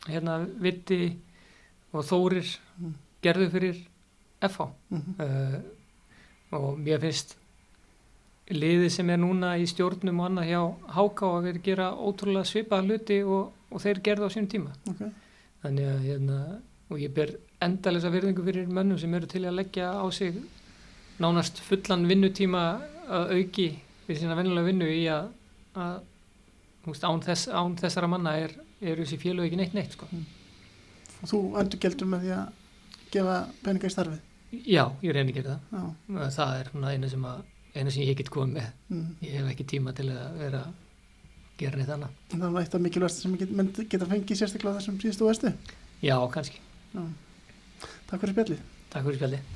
B: hérna Vitti og Þórir
A: Mm.
B: gerðu fyrir FH
A: mm.
B: uh, og mér finnst liðið sem er núna í stjórnum og annað hjá HK að vera að gera ótrúlega svipaða hluti og, og þeir gerðu á sínum tíma
A: ok.
B: Þannig að hérna, og ég ber endalisa virðingu fyrir mönnum sem eru til að leggja á sig nánast fullan vinnutíma að auki fyrir sína venjulega vinnu í að, að veist, án, þess, án þessara manna er, er þessi félög ekki neitt neitt sko.
A: Og þú endur gældur með því að gefa peninga í starfið.
B: já, ég reyni að gera
A: Já.
B: það það er eina sem, að, eina sem ég get komið með
A: Mm.
B: ég hef ekki tíma til að vera gerir þetta hana.
A: Það var eitt af mikilvægast sem get, menn geta fengið sérstaklega þessum síðustu og vestu.
B: Já, kannski. Já.
A: Takk fyrir spjallið.
B: Takk fyrir spjallið.